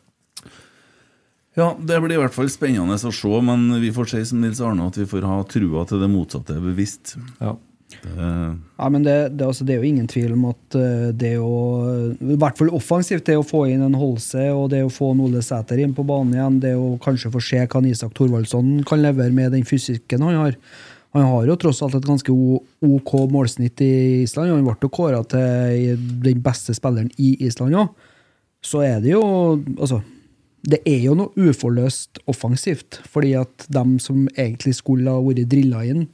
ja, det blir i hvert fall spennende å se, men vi får si som Nils Arne at vi får ha trua til det motsatte bevisst. Ja. Det, Ja, men det, det, altså, det er jo ingen tvil om at eh, det å I hvert fall offensivt, det å få inn en Holse og det å få Ole Sæter inn på banen igjen, det å kanskje få se hva Isak Thorvaldsson kan levere med den fysikken han har. Han har jo tross alt et ganske OK målsnitt i Island. og Han ble jo kåra til den beste spilleren i Island òg. Så er det jo Altså, det er jo noe uforløst offensivt. Fordi at dem som egentlig skulle ha vært drilla inn,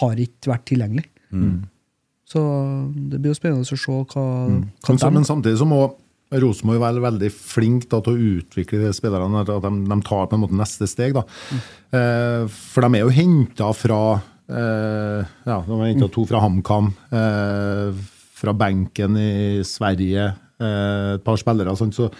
har ikke vært tilgjengelig. Så det blir jo spennende å se hva, hva Men, så, men samtidig så må Rosenborg være veldig flink da, til å utvikle de spillerne. At de, de tar på en måte neste steg. Da. Eh, for de er jo henta fra eh, Ja, de har henta to fra HamKam. Eh, fra benken i Sverige. Eh, et par spillere. Sånn, så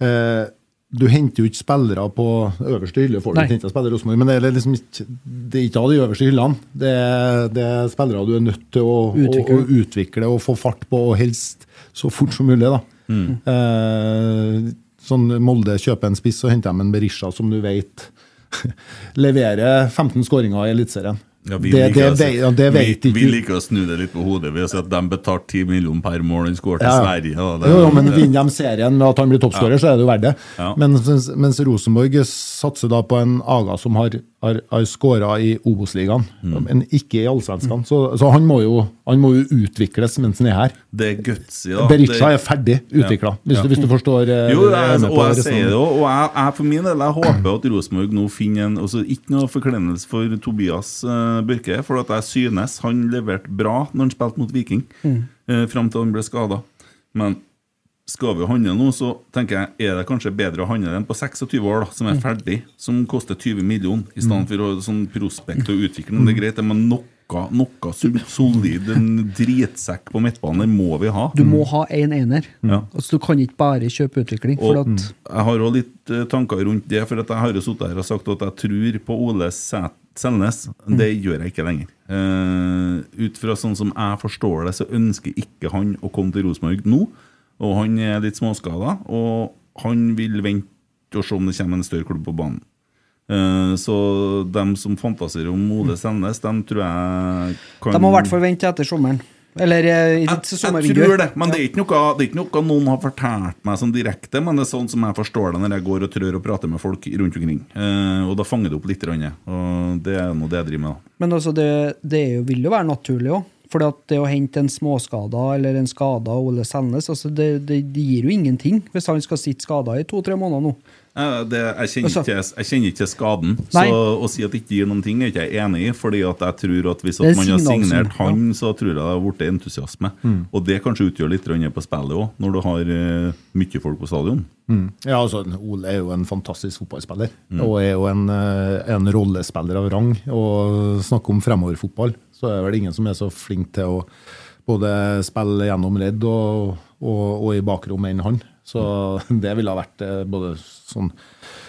eh, du henter jo ikke spillere på øverste hylle, får du ikke spillere Rosenborg, men det er liksom ikke, det er ikke av de øverste hyllene. Det er, det er spillere du er nødt til å Utvikle. å, å utvikle og få fart på, og helst så fort som mulig. da. Eh, sånn Molde kjøper en spiss, så henter de en Berisha som du vet leverer 15 skåringer i Eliteserien. Ja, vi, det, det, liker å si- det vet vi, ikke vi liker å snu det litt på hodet ved å si at de betalte 10 millioner per mål han skåret til Ja, ja. Sverige. Det- Jo, jo, men vinner de serien med at han blir toppskårer, så er det jo verdt det. Ja. Mens, mens Rosenborg satser da på en Aga som har, har, har skåra i Obos-ligaen, Mm. men ikke i Allsvenskan. Så, så han, må jo, han må jo utvikles mens han er her. Det er gutsy, da. Berisha Det- er ferdig utvikla, hvis, Ja. du- hvis du forstår eh, Jo, jeg, og jeg sier det òg. Og jeg, jeg for min del jeg håper at Rosenborg nå finner en også Ikke noe forkleinelse for Tobias uh, Børke, for at jeg synes han leverte bra når han spilte mot Viking, mm. fram til han ble skada. Men skal vi handle nå, så tenker jeg er det kanskje bedre å handle en på 26 år, da, som er ferdig, som koster 20 millioner, i stedet for å sånn prospekt og utvikle. den. det er greit, det, men noe, noe solid, en dritsekk på midtbanen, må vi ha. Du må ha én en ener. Ja. Altså, du kan ikke bare kjøpe utvikling. Og jeg har òg litt eh, tanker rundt det, for at jeg har jo sittet her og sagt at jeg tror på Ole Sæt- Selnes. Det gjør jeg ikke lenger. Uh, ut fra sånn som jeg forstår det, så ønsker ikke han å komme til Rosenborg nå. Og han er litt småskada, og han vil vente og se om det kommer en større klubb på banen. Eh, så dem som fantaserer om Ole Selnes, dem tror jeg kan de må i hvert fall vente etter sommeren. Eller eh, i et sommervindu. jeg tror det, men det er, ikke noe, det er ikke noe noen har fortalt meg sånn direkte, men det er sånn som jeg forstår det når jeg går og trør og prater med folk rundt omkring. Eh, og da fanger det opp litt. Og det er nå det jeg driver med. Men altså, det, det jo, vil jo være naturlig òg. For det å hente en småskada eller en skada Ole Selnes, altså det, det, det gir jo ingenting hvis han skal sitte skada i to-tre måneder nå. Det, jeg, kjenner Altså- ikke, jeg kjenner ikke skaden, Nei. så å si at det ikke gir noen ting, er ikke jeg enig i. fordi at jeg tror at hvis at man har signert han, så tror jeg det har blitt entusiasme. Og det kanskje utgjør litt på spillet òg, når du har uh, mye folk på stadion. Ja, altså, Ole er jo en fantastisk fotballspiller. Og er jo en, eh, en rollespiller av rang. Og snakker om fremoverfotball, så er det vel ingen som er så flink til å både spille gjennom redd og, og, og i bakrom enn han. Så det ville ha vært eh, både sånn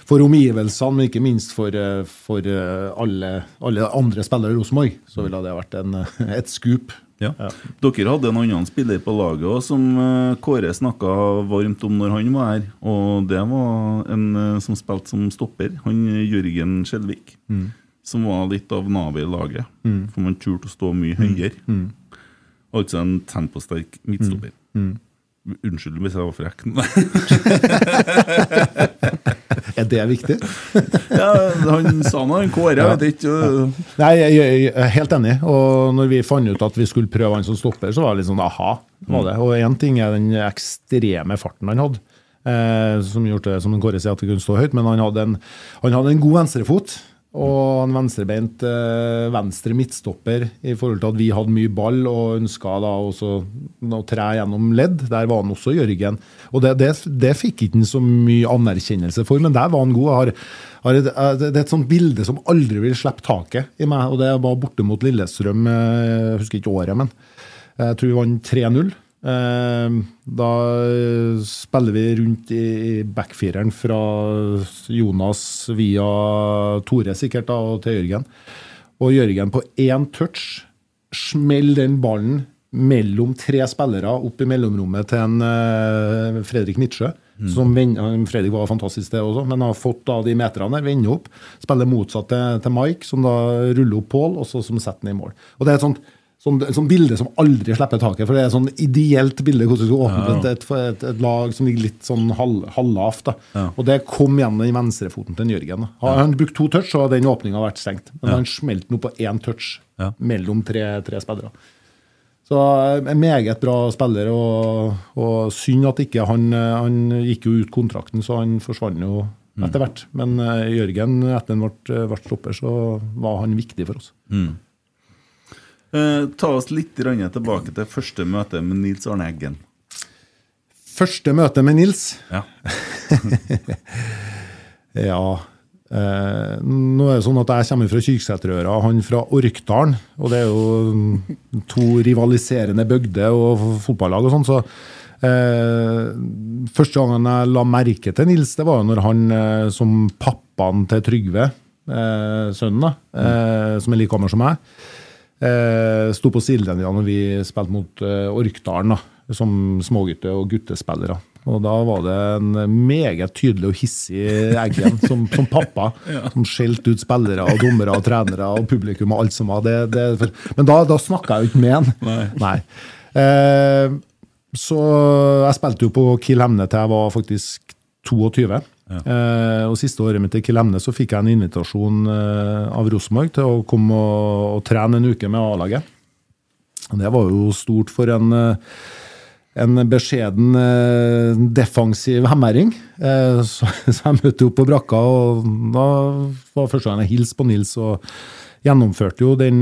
for omgivelsene, men ikke minst for, eh, for eh, alle, alle andre spillere i Rosenborg, så ville det ha vært en, et skup. Ja. Dere hadde en annen spiller på laget også, som Kåre snakka varmt om når han var her. Og det var en som spilte som stopper. Han Jørgen Skjelvik. Som var litt av navet i laget. For man turte å stå mye høyere. Altså en temposterk midtstopper. Unnskyld hvis jeg var frekk. Er det viktig? ja, han sa noe, Kåre. Jeg vet ikke. øh, Nei, jeg, jeg, jeg er helt enig. Og når vi fant ut at vi skulle prøve han som stopper, så var det litt sånn aha. var det. Og én ting er den ekstreme farten han hadde, eh, som gjorde det, som Kåre sier, at det kunne stå høyt, men han hadde en, han hadde en god venstrefot. Og en venstrebeint eh, venstre midtstopper i forhold til at vi hadde mye ball og ønska å tre gjennom ledd. Der var han også Jørgen. Og det, det, det fikk ikke han så mye anerkjennelse for, men der var han god. Har, har et, eh, det er et sånt bilde som aldri vil slippe taket i meg, og det var borte mot Lillestrøm, eh, jeg husker ikke året, men jeg tror vi vant 3-0. Eh, Da eh, spiller vi rundt i backfireren fra Jonas via Tore sikkert da, og til Jørgen. Og Jørgen på én touch smeller den ballen mellom tre spillere opp i mellomrommet til en eh, Fredrik Nitsjø. Som Fredrik var fantastisk det også, men har fått da de meterne der, vender opp. Spiller motsatt til, til Mike, som da ruller opp Pål, og så som setter den i mål. Og det er et sånt Sånn, sånn, bilde som aldri slipper taket. For det er sånn ideelt bilde hvordan du skal åpne et, et, et, et lag som ligger litt sånn halv, halvlavt. Ja. Og det kom gjennom den venstrefoten til Jørgen. Har han brukt to touch, så hadde den åpninga vært stengt. Men han smelte nå på én touch Ja. mellom tre, tre spillere. Så eh, en meget bra spiller, og, og synd at ikke han Han gikk jo ut kontrakten, så han forsvant jo etter hvert. Men eh, Jørgen, etter han ble, ble stopper, så var han viktig for oss. Eh, ta oss litt tilbake til første møte med Nils Arne Eggen. Første møte med Nils. Ja. Ja eh, Nå er det sånn at jeg kommer fra Kyrksæterøra, han fra Orkdalen. Og det er jo mm, to rivaliserende bygder og fotballag og sånn, så eh, Første gangen jeg la merke til Nils, det var jo når han eh, som pappaen til Trygve, eh, sønnen, da, eh, som er like gammel som meg, eh, sto på sidelinja når vi spilte mot eh, Orkdalen, da, som smågutte- og guttespillere. Og da var det en meget tydelig og hissig Eggen som, som pappa, som skjelte ut spillere og dommere og trenere og publikum og alt som var. Det, det, men da, da snakka jeg jo ikke med han. Nei. Eh, så jeg spilte jo på Kiel Hemne til jeg var faktisk 22. Eh, og siste året mitt i Kilemne så fikk jeg en invitasjon eh, av Rosenborg til å komme og, og trene en uke med A-laget. Det var jo stort for en, eh, en beskjeden eh, defensiv hemmering. Eh, Så, så jeg møtte opp på brakka, og da var første gang jeg hilste på Nils. og Gjennomførte jo den,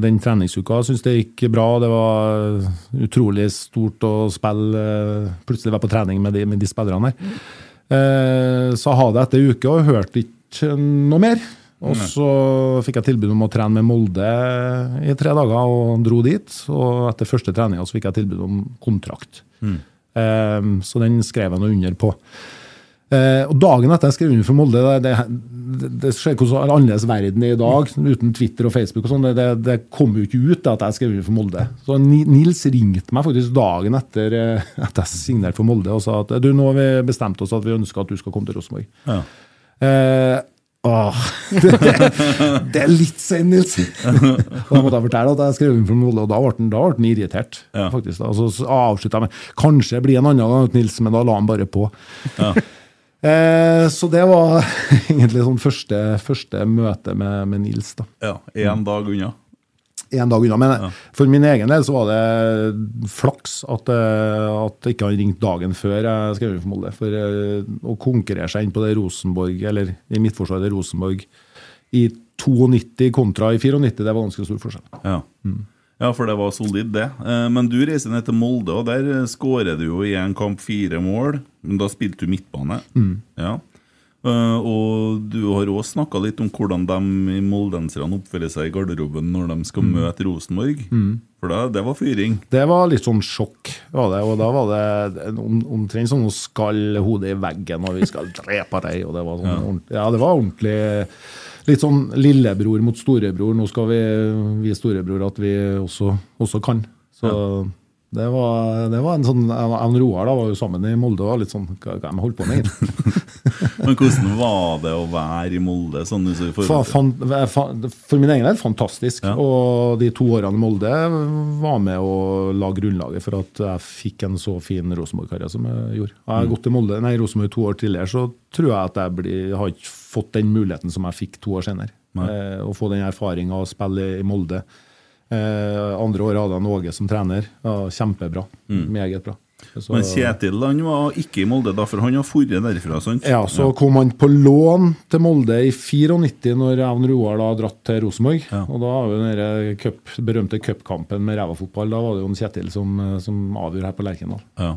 den treningsuka. Syns det gikk bra. Det var utrolig stort å spille Plutselig være på trening med de, med de spillerne her. Eh, Så hadde jeg etter uke, og hørte ikke noe mer. Og så fikk jeg tilbud om å trene med Molde i tre dager, og dro dit. Og etter første treninga fikk jeg tilbud om kontrakt. Mm. Så den skrev jeg nå under på. Eh, og Dagen etter jeg skrev under for Molde Det, det, det som en annerledes verden er i dag, uten Twitter og Facebook. og sånn, det, det, det kom jo ikke ut at jeg skrev under for Molde. Så Nils ringte meg faktisk dagen etter eh, at jeg signerte for Molde og sa at du, nå har vi bestemt oss at vi ønsker at du skal komme til Rosenborg. Ja. Eh, åh, det, er litt sent, Nils. og da måtte jeg fortelle at jeg skrev under for Molde, og da ble han, da ble han irritert. Ja. faktisk. Da. Så, så avslutta jeg med kanskje blir en annen gang, Nils, men da la han bare på. Eh, så det var egentlig sånn første, første møte med, med Nils. da. ja. Én dag unna. En dag unna. Men for min egen del så var det flaks at, eh, at ikke han ringte dagen før jeg skrev under for Molde. For eh, å konkurrere seg inn på det Rosenborg, eller i midtforsvaret Rosenborg, i 92 kontra i 94, det var ganske stor forskjell. Ja. Ja, for det var solid, det. Eh, Men du reiser ned til Molde, og der eh, skårer du jo i en kamp fire mål. Men da spilte du midtbane. Ja. Eh, Og du har òg snakka litt om hvordan de i moldenserne oppfører seg i garderoben når de skal møte Rosenborg. For da, det var fyring. Det var litt sånn sjokk, var det, og da var det om, omtrent sånn å skalle hodet i veggen, og vi skal drepe deg, og det var sånn ja. ja, det var ordentlig litt sånn lillebror mot storebror. Nå skal vi vise storebror at vi også, også kan. Så det, var, det var en sånn en Roar da var jo sammen i Molde og var litt sånn Hva hva de holdt på med, egentlig? Men hvordan var det å være i Molde? Sånn, for, Fa, fan, fa, for min egen del fantastisk. Ja. Og de to årene i Molde var med å la grunnlaget for at jeg fikk en så fin Rosenborg-karriere som jeg gjorde. Jeg Mm. har gått i Molde, nei, Rosenborg to år tidligere, så tror jeg at jeg blir, har ikke fått den muligheten som jeg fikk to år senere. Nei. Eh, å få den erfaringa å spille i Molde. Eh, andre året hadde han Åge som trener. Ja, kjempebra. Meget bra. Så- Mm. Men Kjetil han var ikke i Molde, da, for han har dratt derfra? sant? ja, så kom han på lån til Molde i 94 når Even Roar da dratt til Rosenborg. Ja. Og da var jo den cup, berømte cupkampen med rævafotball. Da var det jo en Kjetil som, som avgjorde her på Lerkendal. Ja.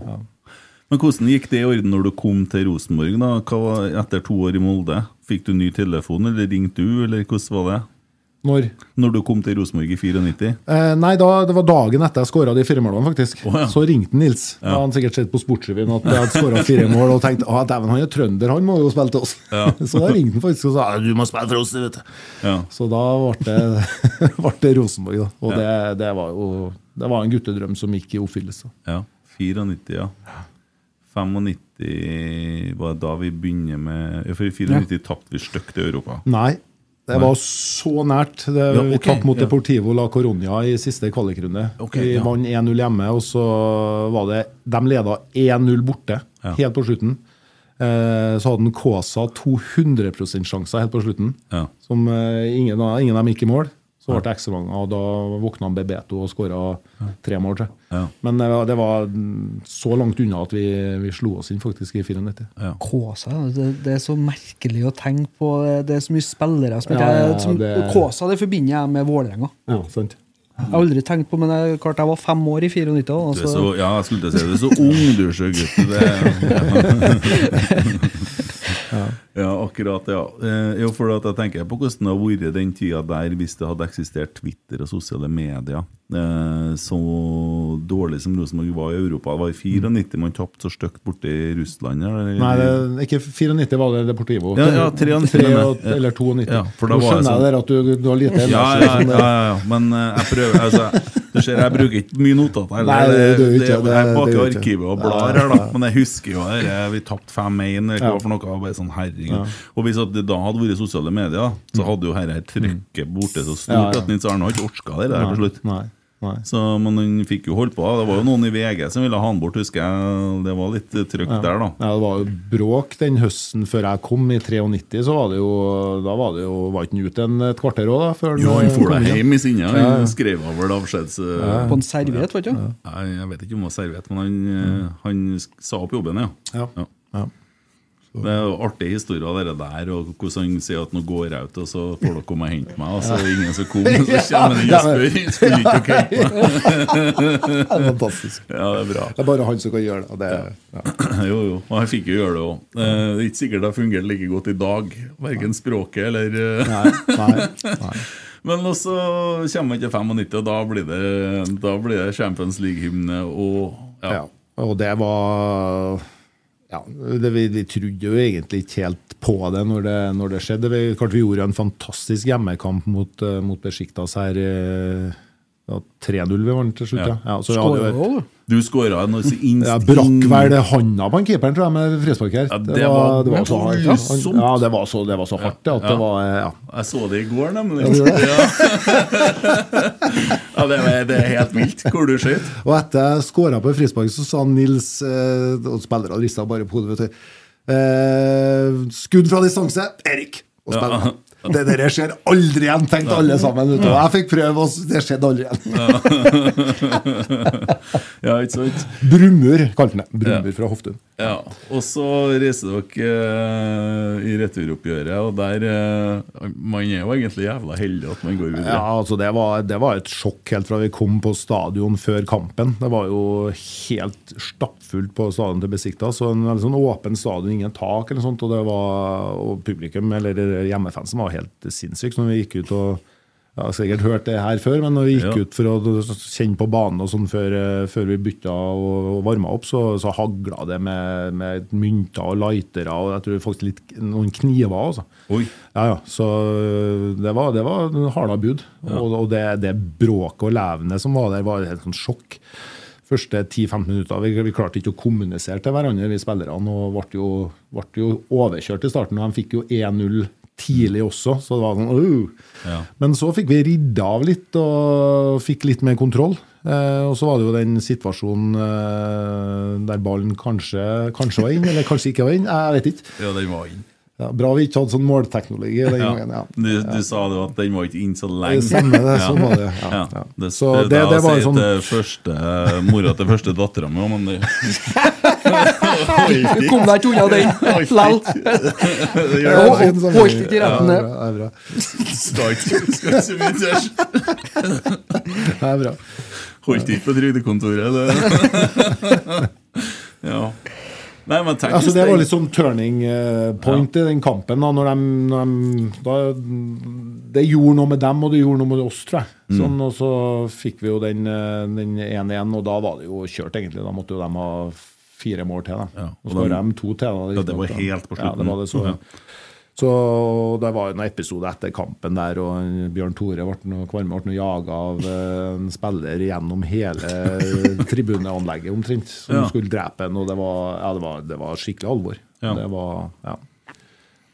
Men hvordan gikk det i orden når du kom til Rosenborg da? Hva var, etter to år i Molde? Fikk du ny telefon, eller ringte du, eller hvordan var det? Når? Når du kom til Rosenborg i 94? Eh, nei, da, det var dagen etter jeg skåra de fire målene, faktisk. Oh, ja. Så ringte Nils. Da hadde han sikkert sett på Sportsrevyen at jeg hadde skåra fire mål og tenkt at dæven, han er trønder, han må jo spille til oss. så da ringte han faktisk og sa du må spille for oss, du vet. Ja. Så da ble det, det Rosenborg, da. Og det, det var jo det var en guttedrøm som gikk i oppfyllelse. ja. 94, ja. 95 var da vi begynner med ja, For i 94 tapte vi stygt i Europa. Nei. Det var så nært. Det, Ja, Vi tapte mot ja. Deportivo la Coronia i siste kvalikrunde. Okay, vi ja. vant 1-0 hjemme, og så var det De leda 1-0 borte helt på slutten. Eh, så hadde Kaasa 200% sjanser helt på slutten, som eh, ingen, ingen av dem gikk i mål. Så ble det ekstraomganger, og da våkna han Bebeto og skåra tre mål. til. Ja. Men det var, det var så langt unna at vi, vi slo oss inn faktisk i 94. Ja. Kåsa, det, det er så merkelig å tenke på. Det er så mye spillere som, ikke- ja, som det- Kåsa det forbinder jeg med Vålerenga. Ja, sant. Jeg har aldri tenkt på, men jeg, klart jeg var fem år i 94. Du er Altså, så, ja, jeg skulle til å si det. Du er så ung, du, så gutt. Det, ja, akkurat. ja. Eh, jo, for at jeg tenker på hvordan det har vært den tida der hvis det hadde eksistert Twitter og sosiale medier. Eh, så dårlig som Rosenborg var i Europa. Det var i 94 man tapte så stygt i Russland. Eller? Nei, det, ikke 94 var det Deportivo. Ja, ja, 93 Tre mener eller 92. Ja, for da Nå skjønner jeg sånn. at du, du har lite Ja, energi. ja, ja, ja, der. ja, men eh, jeg prøver altså, ser, jeg bruker ikke mye notater. heller. Nei, det- det det, jeg det- er bak i ikke. arkivet og blar her, da. Men jeg husker jo det. Vi tapte 5-1, eller hva Ja. for noe. og Bare sånn herregud. Og hvis det da hadde vært sosiale medier, så hadde jo dette trykket borte så stort Mm. At Nils Arne har ikke orka det der til slutt. Nei, nei. Så, men han fikk jo holdt på. Det var jo noen i VG som ville ha han bort, husker jeg. Det var litt trøkk ja. der, da. Ja, det var jo bråk den høsten før jeg kom, i 93. Så var det jo Da var det jo Var ikke han ute en, et kvarter òg, da? Før Jo, han eh, for deg hjem i sinne. Ja, ja. Han skrev over det avskjeds... på en serviett, vet du. Nei, Jeg vet ikke om det var serviett, men han, mm. han sa opp jobben, ja. Ja. Det er jo artig historie av det der, og hvordan han sier at nå går jeg ut, og så får dere komme og hente meg, og så er det ingen som kommer, og så kommer han og spør Skulle ikke dere hente meg? Det er fantastisk. Ja, det er bra. Det er bare han som kan gjøre det. og det ja. Jo, jo. Og han fikk jo gjøre det òg. Det er ikke sikkert det har fungert like godt i dag. Verken språket eller eh, Nei, nei, nei. Men også kommer man til 95, og da blir det, da blir det Champions League-hymne og ja. Ja. Og det var ja, det, vi, vi trodde jo egentlig ikke helt på det når det, når det skjedde. Vi, klart vi gjorde en fantastisk hjemmekamp mot, uh, mot Besjiktas her. eh, 3-0 vi vant til slutt. Ja. Ja. Så Skåra du. Du skåra noe instinkt... ja, Jeg brakk vel handa på en keeperen tror jeg, med frispark her. Ja, det var det var så hardt. Ja. Ja, det var så, det var så hardt ja, det var eh, ja. Jeg så det i går, nemlig. Ja, det? Ja, det, er, det er helt vilt hvor du skøyt. Og etter jeg skåra på frispark, så sa Nils eh, Og spillerne rista bare på hodet. Eh, skudd fra distanse, Erik! Og Ja. spillerne. Det der skjer aldri igjen, tenkte alle sammen. vet du. Jeg fikk prøve, og det skjedde aldri igjen. Ja, ikke sant? Brumur kalte han det. Brumur Ja. fra Hoftun. Ja. Og så reiser dere eh, i returoppgjøret, og der eh, Man er jo egentlig jævla heldig at man går videre. Ja, altså det var, det var et sjokk helt fra vi kom på stadion før kampen. Det var jo helt stappfullt på stadion til Besikta. Så en veldig sånn åpen stadion, ingen tak eller sånt. Og, det var, og publikum, eller hjemmefansen, var helt sinnssykt når vi gikk ut og Jeg har sikkert hørt det her før, men når vi gikk Ja. ut for å kjenne på banen og sånn før, eh, før vi bytta og, og varma opp, så, så hagla det med, med mynter og lightere og jeg tror faktisk litt, noen kniver. Altså. Oi. Ja, ja. Så øh, det var, det var harda bud. Og, og det, det bråket og levende som var der, var et helt sånn sjokk. Første 10-15 minutter vi, vi klarte ikke å kommunisere til hverandre, vi spillerne, og ble jo, ble jo overkjørt i starten. Og de fikk jo 1-0 tidlig også, så det var sånn uh. Ja. Men så fikk vi ridda av litt og fikk litt mer kontroll. Eh, og så var det jo den situasjonen eh, der ballen kanskje, kanskje var inn, eller kanskje ikke var inn. Jeg vet ikke. Ja, den var inn. Ja, bra vi ikke hadde sånn målteknologi den Ja. gangen. Ja. Du, du sa det jo at den var ikke inn så Det lenge. stemmer, det. Sånn var det. Ja, Ja, det, Så det, det, det var sånn første, mora til første dattera mi men det Du kom deg ikke unna den lell. Ja, det. holdt ikke i retten, Ja, det. det er bra. Det er bra. Holdt ikke på trygdekontoret, det. Ja. Nei, men tenk Altså, det var litt sånn turning point point i den kampen. da, når de, når de da, Det gjorde noe med dem, og det gjorde noe med oss, tror jeg. Mm. Sånn, og så fikk vi jo den eh, den 1-1, og da var det jo kjørt, egentlig. Da måtte jo de ha fire mål til. Da. Ja, og har de- to til. Da, Ja, det var helt på slutten. Ja, det var det så, Ja. så det var en episode etter kampen der, og Bjørn Tore ble Kvarme ble noe jaga av eh, en spiller gjennom hele tribuneanlegget omtrent, som Ja. skulle drepe og det var, ja, det var, det var skikkelig alvor. Det var, ja.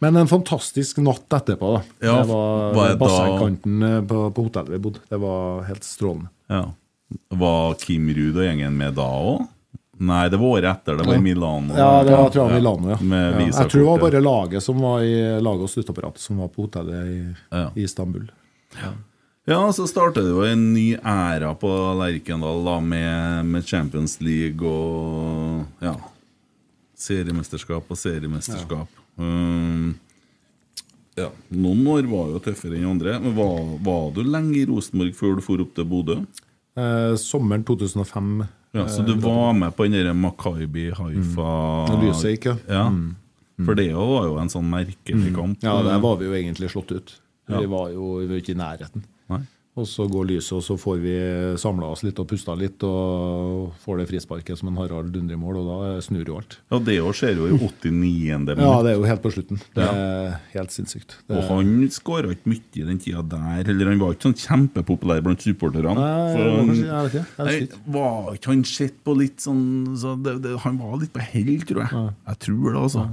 Men en fantastisk natt etterpå. da. Ja, det var, var da- bassengkanten eh, på, på hotellet vi bodde. Det var helt strålende. Ja. Var Kim Ruud og gjengen med da òg? Nei, det var året etter. Det var i Milano. Ja, det var tror jeg Milano, ja. Ja. Jeg tror det var bare laget som var i laget og støtteapparatet som var på hotellet i, Ja. i Istanbul. Ja, så startet det jo en ny æra på Lerkendal da, med, med Champions League og ja, seriemesterskap og seriemesterskap. Um, ja, Noen år var jo tøffere enn andre. Men var, var du lenge i Rosenborg før du for opp til Bodø? Eh, sommeren 2005. Ja, så du var med på den der Makaibi Haifa mm. gikk, ja. Ja. For det var jo en sånn merkelig kamp. Ja, der var vi jo egentlig slått ut. Vi var jo ikke i nærheten. Nei. Og så går lyset, og så får vi samla oss litt og pusta litt, og får det frisparket som en Harald mål, og da snur jo alt. Ja, det òg skjer jo i 89. minutt. Ja, det er jo helt på slutten. Det er helt sinnssykt. Det, Og han skåra ikke mye i den tida der. Eller han var ikke sånn kjempepopulær blant supporterne. Nei, han- jeg vet ikke. Nei, var ikke han sett på litt sånn så det, det, Han var litt på hell, tror jeg. Jeg tror det, altså.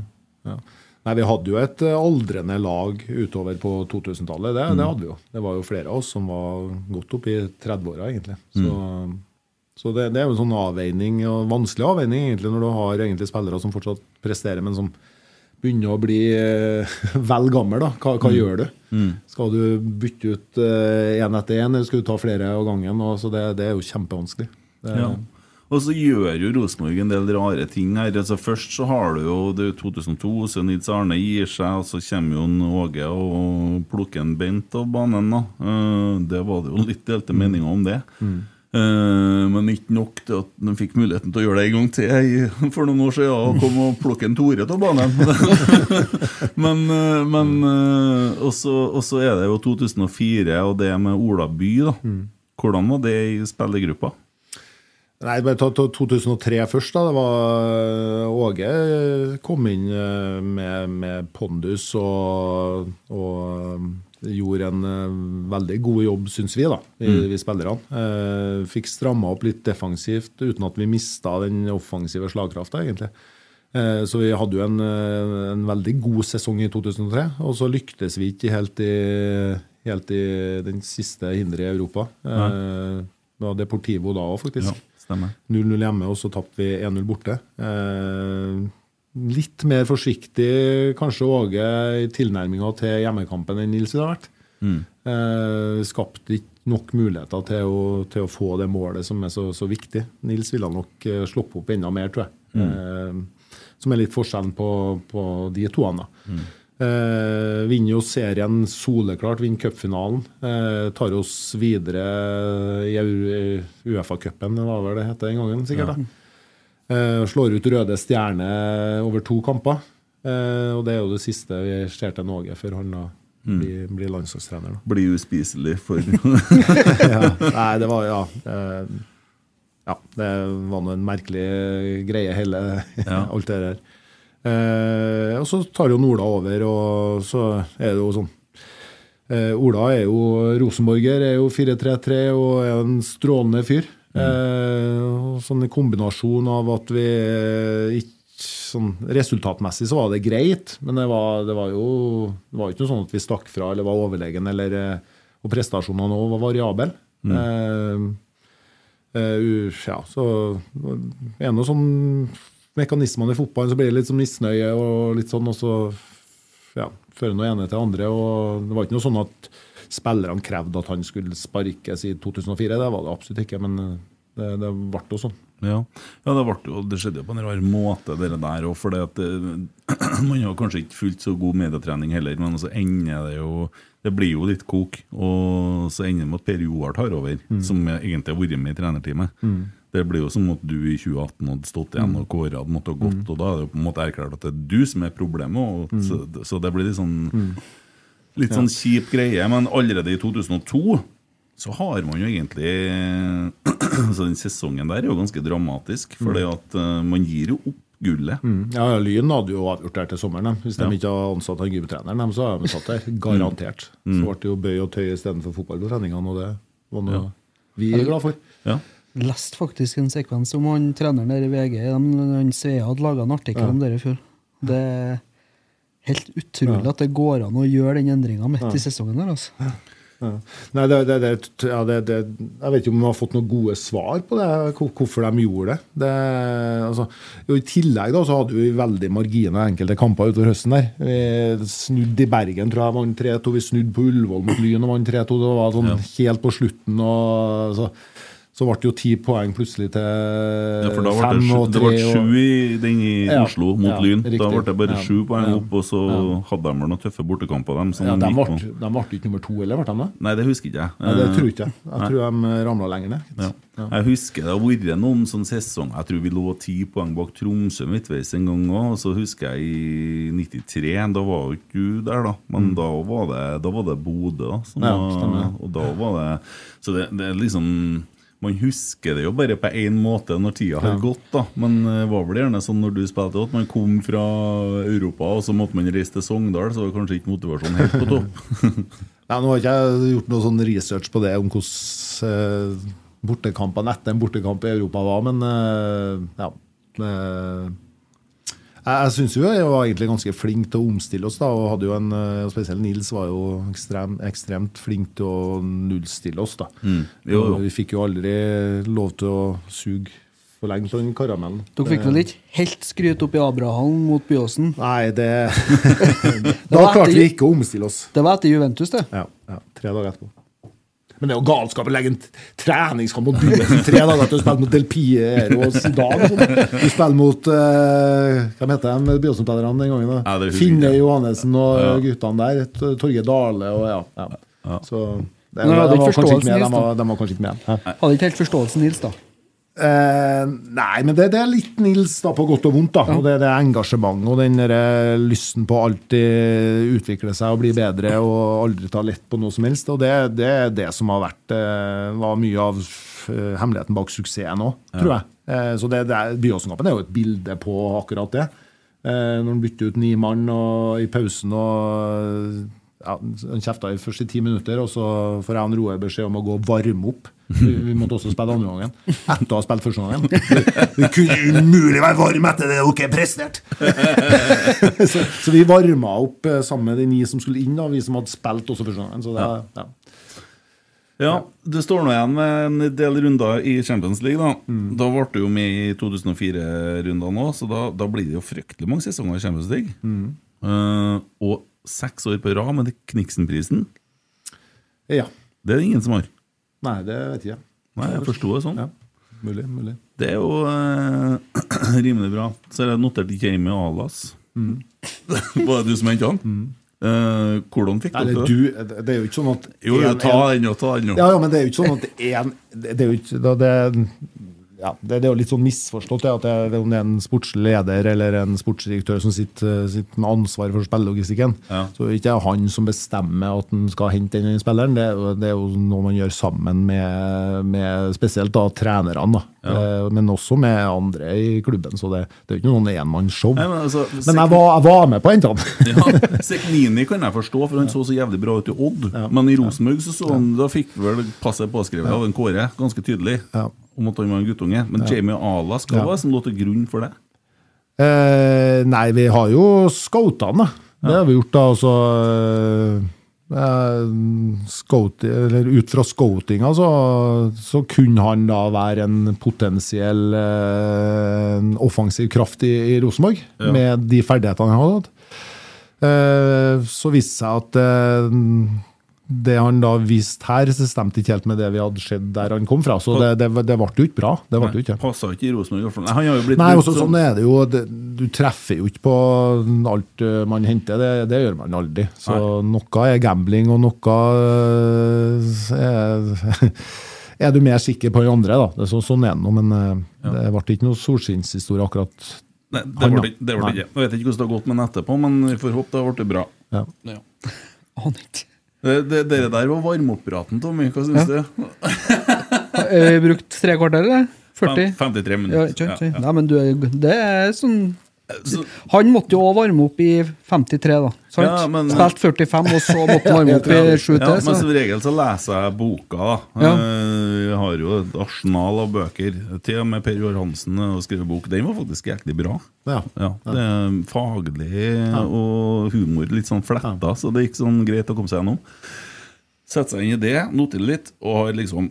Ja. Nei, Vi hadde jo et eh, aldrende lag utover på 2000-tallet. Det, det hadde vi jo. Det var jo flere av oss som var godt opp i 30-åra, egentlig. Så, så det, det er jo en sånn avveining, og vanskelig avveining egentlig, når du har egentlig spillere som fortsatt presterer, men som begynner å bli eh, vel gammel. da. Hva, hva gjør du? Skal du bytte ut én etter én, eller skal du ta flere av gangen? Og, så det, det er jo kjempevanskelig. Det, Ja. Og så gjør jo Rosenborg en del rare ting her. Altså Først så har du jo det er 2002, så Nils Arne gir seg, og så kommer jo Åge og plukker en Bent av banen. da. Eh, Det var det jo litt delte meninger om det. Mm. men ikke nok til at de fikk muligheten til å gjøre det en gang til for noen år siden. Og kom og plukke en Tore av banen. men eh, men eh, og så og så er det jo 2004 og det med Ola By. da. Hvordan var det i spillergruppa? Nei, bare ta, ta 2003 først. da, det var eh, Åge kom inn eh, med, med pondus og, og eh, gjorde en veldig god jobb, syns vi, da, vi, vi spillerne. Fikk stramma opp litt defensivt uten at vi mista den offensive slagkrafta, egentlig. Så vi hadde jo en, en veldig god sesong i 2003, og så lyktes vi ikke helt i, helt i den siste hinderet i Europa. Nei. Det var Deportivo da òg, faktisk. Ja. 0-0 hjemme, og så tapte vi 1-0 borte. Eh, litt mer forsiktig kanskje Åge i tilnærminga til hjemmekampen enn Nils ville vært. vært. Eh, skapte ikke nok muligheter til å, til å få det målet som er så, så viktig. Nils ville nok eh, sluppet opp enda mer, tror jeg. Eh, som er litt forskjellen på, på de toene. da. Eh, vinner jo serien soleklart, vinner cupfinalen. Eh, tar oss videre i Uefa-cupen, det var vel det het den gangen, sikkert. da. Eh, slår ut Røde Stjerne over to kamper. Eh, og det er jo det siste vi ser til Norge før han da blir, blir landslagstrener. da. Blir uspiselig for ja. Nei, det var ja. eh, ja, det var nå en merkelig greie, hele Ja. alt det der. Eh, og så tar jo Ola over, og så er det jo sånn eh, Ola er jo rosenborger, er jo 4-3-3 og er en strålende fyr. Eh, og sånn en kombinasjon av at vi eh, ikke sånn Resultatmessig så var det greit, men det var, det var jo det var ikke noe sånn at vi stakk fra eller var overlegen, eller, eh, og prestasjonene òg var variable. Mm. eh, u- ja, så er det noe sånn mekanismene i fotballen, så blir det litt sånn misnøye og litt sånn, og så ja, fører noe ene til andre. og Det var ikke noe sånn at spillerne krevde at han skulle sparkes i 2004. Det var det absolutt ikke, men eh, det, det ble jo sånn. Ja, ja det, ble, det skjedde jo på en rar måte, det der òg. For det, man har kanskje ikke fullt så god medietrening heller, men så ender det jo Det blir jo litt kok. Og så ender det med at Per Joar tar over, som egentlig har vært med i trenerteamet. Det blir jo som at du i 2018 hadde stått igjen og Kåre hadde måttet ha gått, og da er det jo på en måte erklært at det er du som er problemet. Og, så, så det blir litt sånn Litt sånn kjip greie, men allerede i 2002 så har man jo egentlig Så den sesongen der er jo ganske dramatisk, for at eh, man gir jo opp gullet. Ja, Lyn hadde jo avgjort der til sommeren. Hvis de Ja. ikke hadde ansatt han gymtreneren, så hadde de satt der. Garantert. Så ble det jo bøy og tøy istedenfor fotball på treningene, og det var noe vi er glad for. Ja. Leste faktisk en sekvens om han treneren der i VG. De, han Svea hadde laga en artikkel om det i fjor. Det er helt utrolig at det går an å gjøre den endringa midt i sesongen der. altså. Ja. Nei, det, det, det, ja, det, det, jeg vet ikke om vi har fått noen gode svar på det, hvorfor de gjorde det. det altså, jo, I tillegg da, så hadde vi veldig marginer enkelte kamper utover høsten. der. Vi snudde i Bergen, tror jeg, vant 3-2. Vi snudde på Ullevål mot Lyn og vant 3-2. Det var sånn helt på slutten. og så, så ble det jo ti poeng plutselig til Ja, for da ble fem det, og det tre. ble og- sju i den i Ja, Oslo mot ja, Lyn. Da riktig. ble det bare sju poeng opp, og så hadde de vel noen tøffe bortekamper. Dem, som ja, de ble, de ble ikke nummer to, eller ble de det? Nei, det husker ikke jeg. Nei, det Eh, tror ikke jeg. Jeg nei. tror de ramla lenger ned. Ja. Jeg husker det har vært noen sånn sesong Jeg tror vi lå ti poeng bak Tromsø midtveis en gang òg. Og så husker jeg i 93, da var jo ikke du der, da. Men da var det, da var det Bodø. da, som Mm. Og da var det Så det, det er liksom man husker det jo bare på én måte når tida har gått, da. Men det var vel gjerne sånn når du spilte at man kom fra Europa, og så måtte man reise til Sogndal, så var kanskje ikke motivasjonen helt på topp. Nei, nå har ikke jeg gjort noe sånn research på det om hvordan eh, bortekampene etter en bortekamp i Europa var, men eh, ja. Jeg jeg syns jo jeg var egentlig ganske flink til å omstille oss, da, og hadde jo en, eh, spesielt Nils var jo ekstrem, ekstremt flink til å nullstille oss. da. Mm. Jo, jo. Vi fikk jo aldri lov til å suge for lenge på den karamellen. Dere fikk vel ikke helt skryt opp i Abraham mot Byåsen? Nei, det Da klarte vi ikke å omstille oss. Det var etter Juventus, det. Ja, ja, tre dager etterpå. Men det er jo galskap å legge en treningskamp mot Byåsen tre dager til å spille mot Del Piero og Zidane. sånn. Du spiller mot uh, Hva heter de Byåsen-spillerne den gangen? Ja, da? husker Finne. Johannessen og Ja. guttene der. Torge Torgeir Dale og ja. ja. Så det, Nå hadde de, var kanskje ikke med, de, var, de var kanskje ikke med. Ja. Hadde ikke helt forståelsen, Nils, da. Eh, nei, men det, det er litt Nils da, på godt og vondt. da Og Det er det engasjementet og den der, eh, lysten på å alltid utvikle seg og bli bedre og aldri ta lett på noe som helst. Og det, det er det som har vært eh, var mye av eh, hemmeligheten bak suksessen òg, tror jeg. Eh, så det, det er, Byåsen-kampen er jo et bilde på akkurat det. Eh, når han bytter ut ni mann og, i pausen og ja, Han kjefta i første ti minutter, og så får jeg og Roar beskjed om å gå og varme opp. Vi, vi måtte også spille andre gangen. Etter å ha spilt første gangen. Vi kunne umulig være varme etter det dere har prestert! så, så vi varma opp eh, sammen med de ni som skulle inn, da, vi som hadde spilt også første gangen. Så det, ja. Ja, det står nå igjen med en del runder i Champions League. Da Da ble du jo med i 2004-rundene òg, så da, da blir det jo fryktelig mange sesonger i Champions League. Eh, og seks år på rad med det Kniksen-prisen. ja. Det er det ingen som har. Nei, det vet jeg. Nei, jeg forsto det sånn. Ja. Mulig. mulig. Det er jo eh, rimelig bra. Så har jeg notert Jamie Alas. Var det du som henta han? Eh, hvordan fikk Nei, dere det, det? du, det er jo ikke sånn at Jo, en- ta en- den nå, ta den nå. Ja, ja, men det er jo ikke sånn at det er Det det er jo ikke da det, ja, det, det er jo litt sånn misforstått ja, at det, om det er en sportsleder eller en sportsdirektør som sitter, sitter med ansvar for spillelogistikken. Ja. Så det er ikke han som bestemmer at han skal hente den spilleren. Det det er jo noe man gjør sammen med, med spesielt da trenerne, da. Ja. men også med andre i klubben. Så det, det er jo ikke noen enmannsshow. Men altså, Men jeg var, jeg var med på hentene. ja, Seknini kan jeg forstå, for han så så jævlig bra ut i Odd. Men i Rosenborg så, så han, da fikk vel passet påskrevet av en Kåre, ganske tydelig, Ja. Om at han var en guttunge. Men Jamie Alas, hva Ja. var det som lå til grunn for det? Eh, nei, vi har jo scoutene. Det har vi gjort, da. Altså, eh, scout, eller ut fra scoutinga så, så kunne han da være en potensiell eh, en offensiv kraft i, i Rosenborg, Ja. med de ferdighetene han hadde. Eh, så viste det seg at eh, det han da viste her, så stemte ikke helt med det vi hadde sett der han kom fra. Så det, det, det ble jo ikke bra. Det ble jo ikke. Passa ikke i Rosenborg. Han har jo blitt Nei, også, som- sånn er det jo. Det, du treffer jo ikke på alt uh, man henter. Det, det gjør man aldri. Så noe er gambling, og noe uh, er, er du mer sikker på enn andre. da. Det er så, sånn er det nå, men uh, det ble ikke noe solskinnshistorie akkurat. Nei, det ble det, det ble ikke. Jeg vet ikke hvordan det har gått med den etterpå, men vi får håpe det ble bra. Ja. Aner ikke. Det, det, dere der var varmeopppraten, Tommy. Hva syns du? Har brukt tre kvarter, eller? 40? Fem- 53 Ja, minutter. ikke sant? Ja, ja. Nei, men du, det er sånn Så- Han måtte jo òg varme opp i 53, da. Sant? Ja, men- Spilt 45, og så måtte han varme opp i 7 Ja, men som regel så leser jeg boka. da Ja. Eh, Vi har jo et arsenal av bøker. Til og med Per Joar Hansen har skrevet bok. Den var faktisk jæklig bra. Ja. Ja, det er Faglig og humor litt sånn fletta, så det gikk sånn greit å komme seg gjennom. Sette seg inn i det, notere litt, og har liksom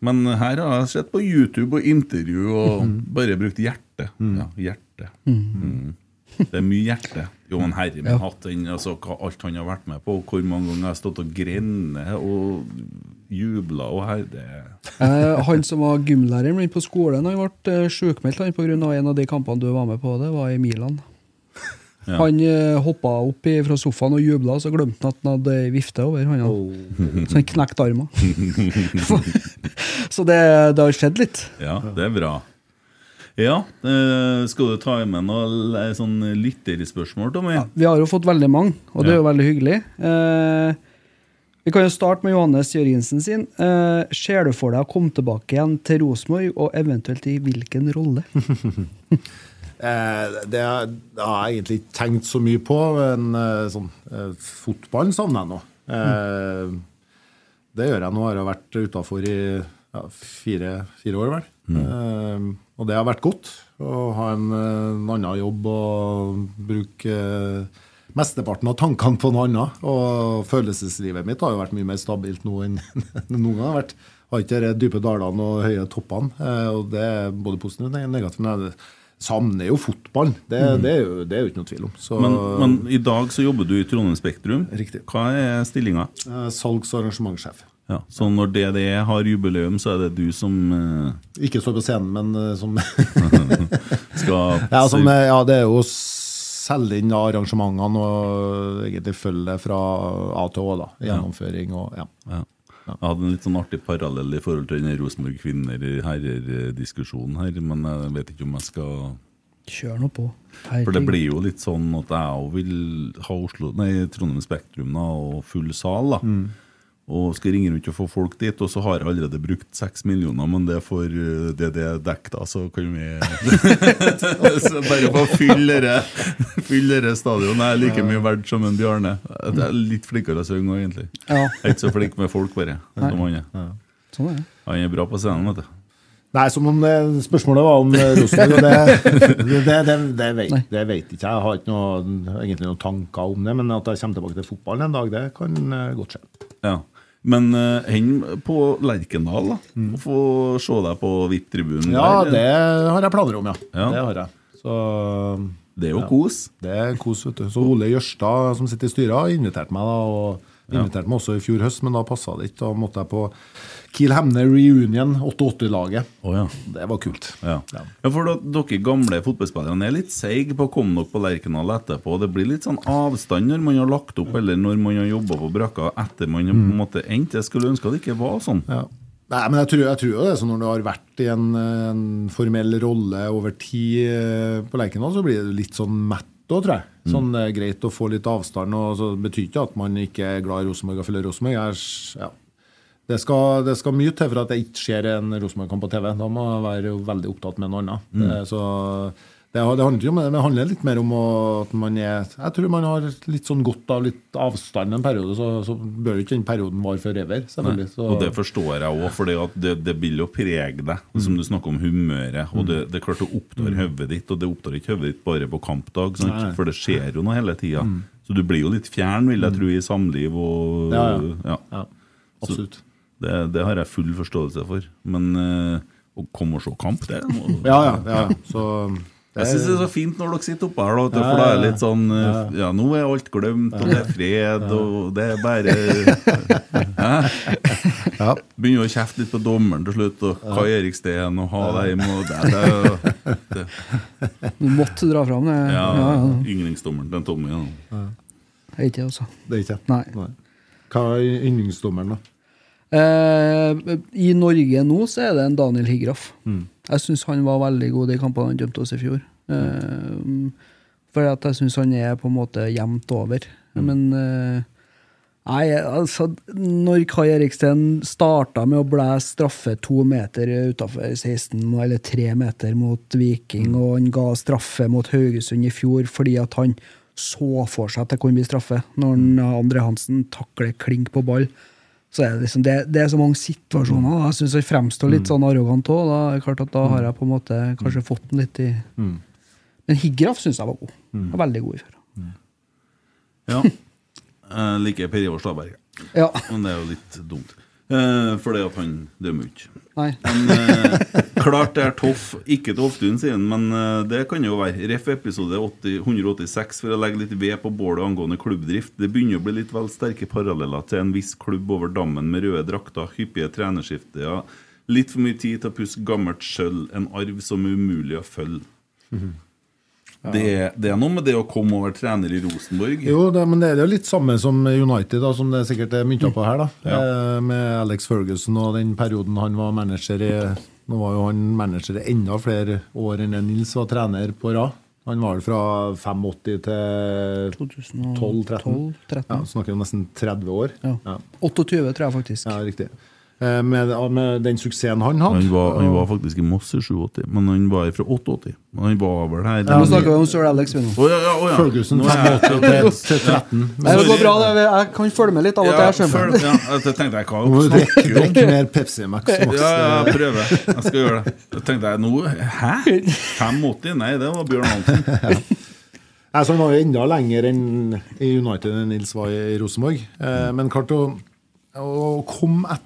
Men her har jeg sett på YouTube og intervju og bare brukt hjerte. Ja, hjerte. Mm. Det er mye hjerte. Jo, men herre min hatt, den, altså, alt han har vært med på, hvor mange ganger jeg har stått og grenet og jubla og her, det Eh, han som var gymlæreren min på skolen, han ble uh, sjukmeldt han pga. en av de kampene du var med på. Det var i Milan. Ja. Han uh, hoppa opp i, fra sofaen og jubla, så glemte han at han hadde vifte over hånda. Så han knekte armen. så det, det har skjedd litt. Ja, det er bra. Ja, eh, skal du ta med noe l- sånn lytterspørsmål, Tommy? Vi har jo fått veldig mange, og det er jo veldig hyggelig. Eh, vi kan jo starte med Johannes Jørgensen sin. Eh, ser du for deg å komme tilbake igjen til Rosenborg, og eventuelt i hvilken rolle? Eh, det, har- det har jeg egentlig ikke tenkt så mye på, men sånn, eh, fotballen savner jeg nå. Eh, det gjør jeg nå. Jeg har vært utafor i ja, fire, fire år, vel. Eh, og det har vært godt å ha en, eh, en annen jobb og bruke eh, mesteparten av tankene på noe annet. Og følelseslivet mitt har jo vært mye mer stabilt nå enn noen gang har vært. Har ikke de dype dalene og høye toppene. eh, og det er både positivt og negativt. Savner jo fotballen. Det, det, er jo, det er jo ikke noe tvil om. Så, Men, men i dag så jobber du i Trondheim Spektrum. Riktig. Hva er stillinga? eh, salgs- og arrangementssjef. Ja, så når DDE har jubileum, så er det du som eh, Ikke står på scenen, men uh, som skal Ja, som, eh, ja, det er jo å selge inn arrangementene og egentlig følge det fra A til Å. da, Gjennomføring og ja. ja. Jeg hadde en litt sånn artig parallell i forhold til den Rosenborg kvinner-herrer-diskusjonen her, men jeg vet ikke om jeg skal Kjør nå på. For det blir jo litt sånn at jeg òg vil ha Oslo, nei, Trondheim Spektrum da, og full sal. da Og skal ringe rundt og få folk dit, og så har jeg allerede brukt seks millioner, men det får eh, det det dekker, da, så kan vi så Bare få fylle det Fylle det stadionet. Jeg er like mye verdt som en Bjarne. Jeg er litt flinkere å synge òg, egentlig. Ja, Jeg er ikke så flink med folk, bare. Som han er. sånn det. Han er bra på scenen, vet du. Nei, som om det, spørsmålet var om eh, Rosenborg, og det, det, det, det, vet, det vet ikke jeg. Jeg har ikke noe, egentlig noen tanker om det, men at jeg kommer tilbake til fotballen en dag, det kan eh, godt skje. Ja. Men uh, hen på Lerkendal, da. Og få se deg på VIP-tribunen Ja, der. det har jeg planer om, ja. Ja. Det har jeg. Så Det er jo Ja. kos. Det er kos, vet du. Så Ole Jørstad, som sitter i styret, har invitert meg. da, og Inviterte meg også i fjor høst, men da passa det ikke. Da måtte jeg på Kiel Hemne reunion, 88-laget. Oh, ja. Det var kult. Ja. Ja. ja, for da, Dere gamle fotballspillerne er litt seige på å komme dere på Lerkendal etterpå. Det blir litt sånn avstand når man har lagt opp, eller når man har jobba på brakka etter man har på en måte endt. Jeg skulle ønske det ikke var sånn. Ja. Nei, men jeg tror, jeg tror jo det er sånn når du har vært i en, en formell rolle over tid eh, på Lerkendal, så blir du litt sånn mett da, tror jeg. Sånn det er greit å få litt avstand. og så betyr ikke at man ikke er glad i Rosenborg og følger Rosenborg. Jeg er Ja. Det skal, det skal mye til for at jeg ikke ser en Rosenborg-kamp på TV. Da må jeg være veldig opptatt med noe annet. Det, så det, det handler jo om det, men det handler litt mer om at man er Jeg tror man har litt sånn godt av litt avstand en periode, så, så bør ikke den perioden vare forever, selvfølgelig. Så, Og det forstår jeg òg, for det, det vil jo prege deg. Som du snakker om humøret. Og det, det er klart det opptar hodet ditt, og det opptar ikke hodet ditt bare på kampdag. For det skjer jo noe hele tida. Så du blir jo litt fjern, vil jeg tro, i samliv og Ja, ja. ja. ja, absolutt. Det, det har jeg full forståelse for. Men eh, å komme og se kamp, det må Ja, ja. ja. Så det Jeg syns det er så fint når dere sitter oppe her, da, for da er det litt sånn eh, Ja, nå er alt glemt, og det er fred, og det er bare? Ja. Begynner å kjefte litt på dommeren til slutt, og Kai Erik Steen og ha deg imot det, det, er det, Du måtte dra fram det. ja, Ja, ja. Yndlingsdommeren til Tommy. Ja. Det er ikke jeg, altså. Det er ikke Nei. Hva er yndlingsdommeren, da? Eh, I Norge nå så er det en Daniel Higraff. Mm. Jeg syns han var veldig god i kampene han dømte oss i fjor. Eh, for at jeg syns han er på en måte jevnt over. Mm. Men eh, Nei, altså Når Kai Eriksten starta med å blæse straffe to meter utafor 16, eller tre meter mot Viking, Mm. og han ga straffe mot Haugesund i fjor fordi at han så for seg at det kunne bli straffe, når Andre Mm. André Hansen takler klink på ball så er det, liksom, det, det er så mange situasjoner. da. Jeg syns han fremstår litt sånn arrogant òg. Da, da har jeg på en måte kanskje fått den litt i Men Higraf syns jeg var god. Var veldig god i fjor. ja. Jeg liker Per Ivar Staberg, Ja. men det er jo litt dumt. For det at han dømmer ikke. Nei. Men eh, klart det er toff. Ikke til Oftun, sier han, men eh, det kan jo være. Ref. episode 80, 186 for å legge litt ved på bålet angående klubbdrift. Det begynner å bli litt vel sterke paralleller til en viss klubb over dammen med røde drakter, hyppige trenerskifter, ja. litt for mye tid til å pusse gammelt sølv, en arv som er umulig å følge. Det, det er noe med det å komme over trener i Rosenborg. Jo, det, men det er jo litt samme som United, da, som det sikkert er mynta på her. da eh, Med Alex Ferguson og den perioden han var manager i Nå var jo han manager i enda flere år enn Nils var trener på rad. Han var vel fra 85 til 12-13. 13. Ja, snakker om nesten 30 år. Ja. Ja, 28, tror jeg faktisk. ja riktig. Eh, Med, med den suksessen han hadde. Han var, han var faktisk i Moss i 87, men han var fra 88. Men han var vel her Nå snakker vi om sir Alex. vi nå. Oh, ja, ja, å, ja. Ferguson fra 88 til, til 13. Men, det går bra. Det. Jeg kan følge med litt av og til. Jeg skjønner. ja, jeg tenkte jeg hva snakker du om? Drikk mer Pepsi Max. Max. Ja, ja, jeg prøver. Jeg skal gjøre det. Jeg tenkte jeg nå Hæ? 85? Nei, det var Bjørn Hansen. Nei, så Han var jo enda lenger enn i United enn Nils var i Rosenborg. Eh, men klart å, å komme etter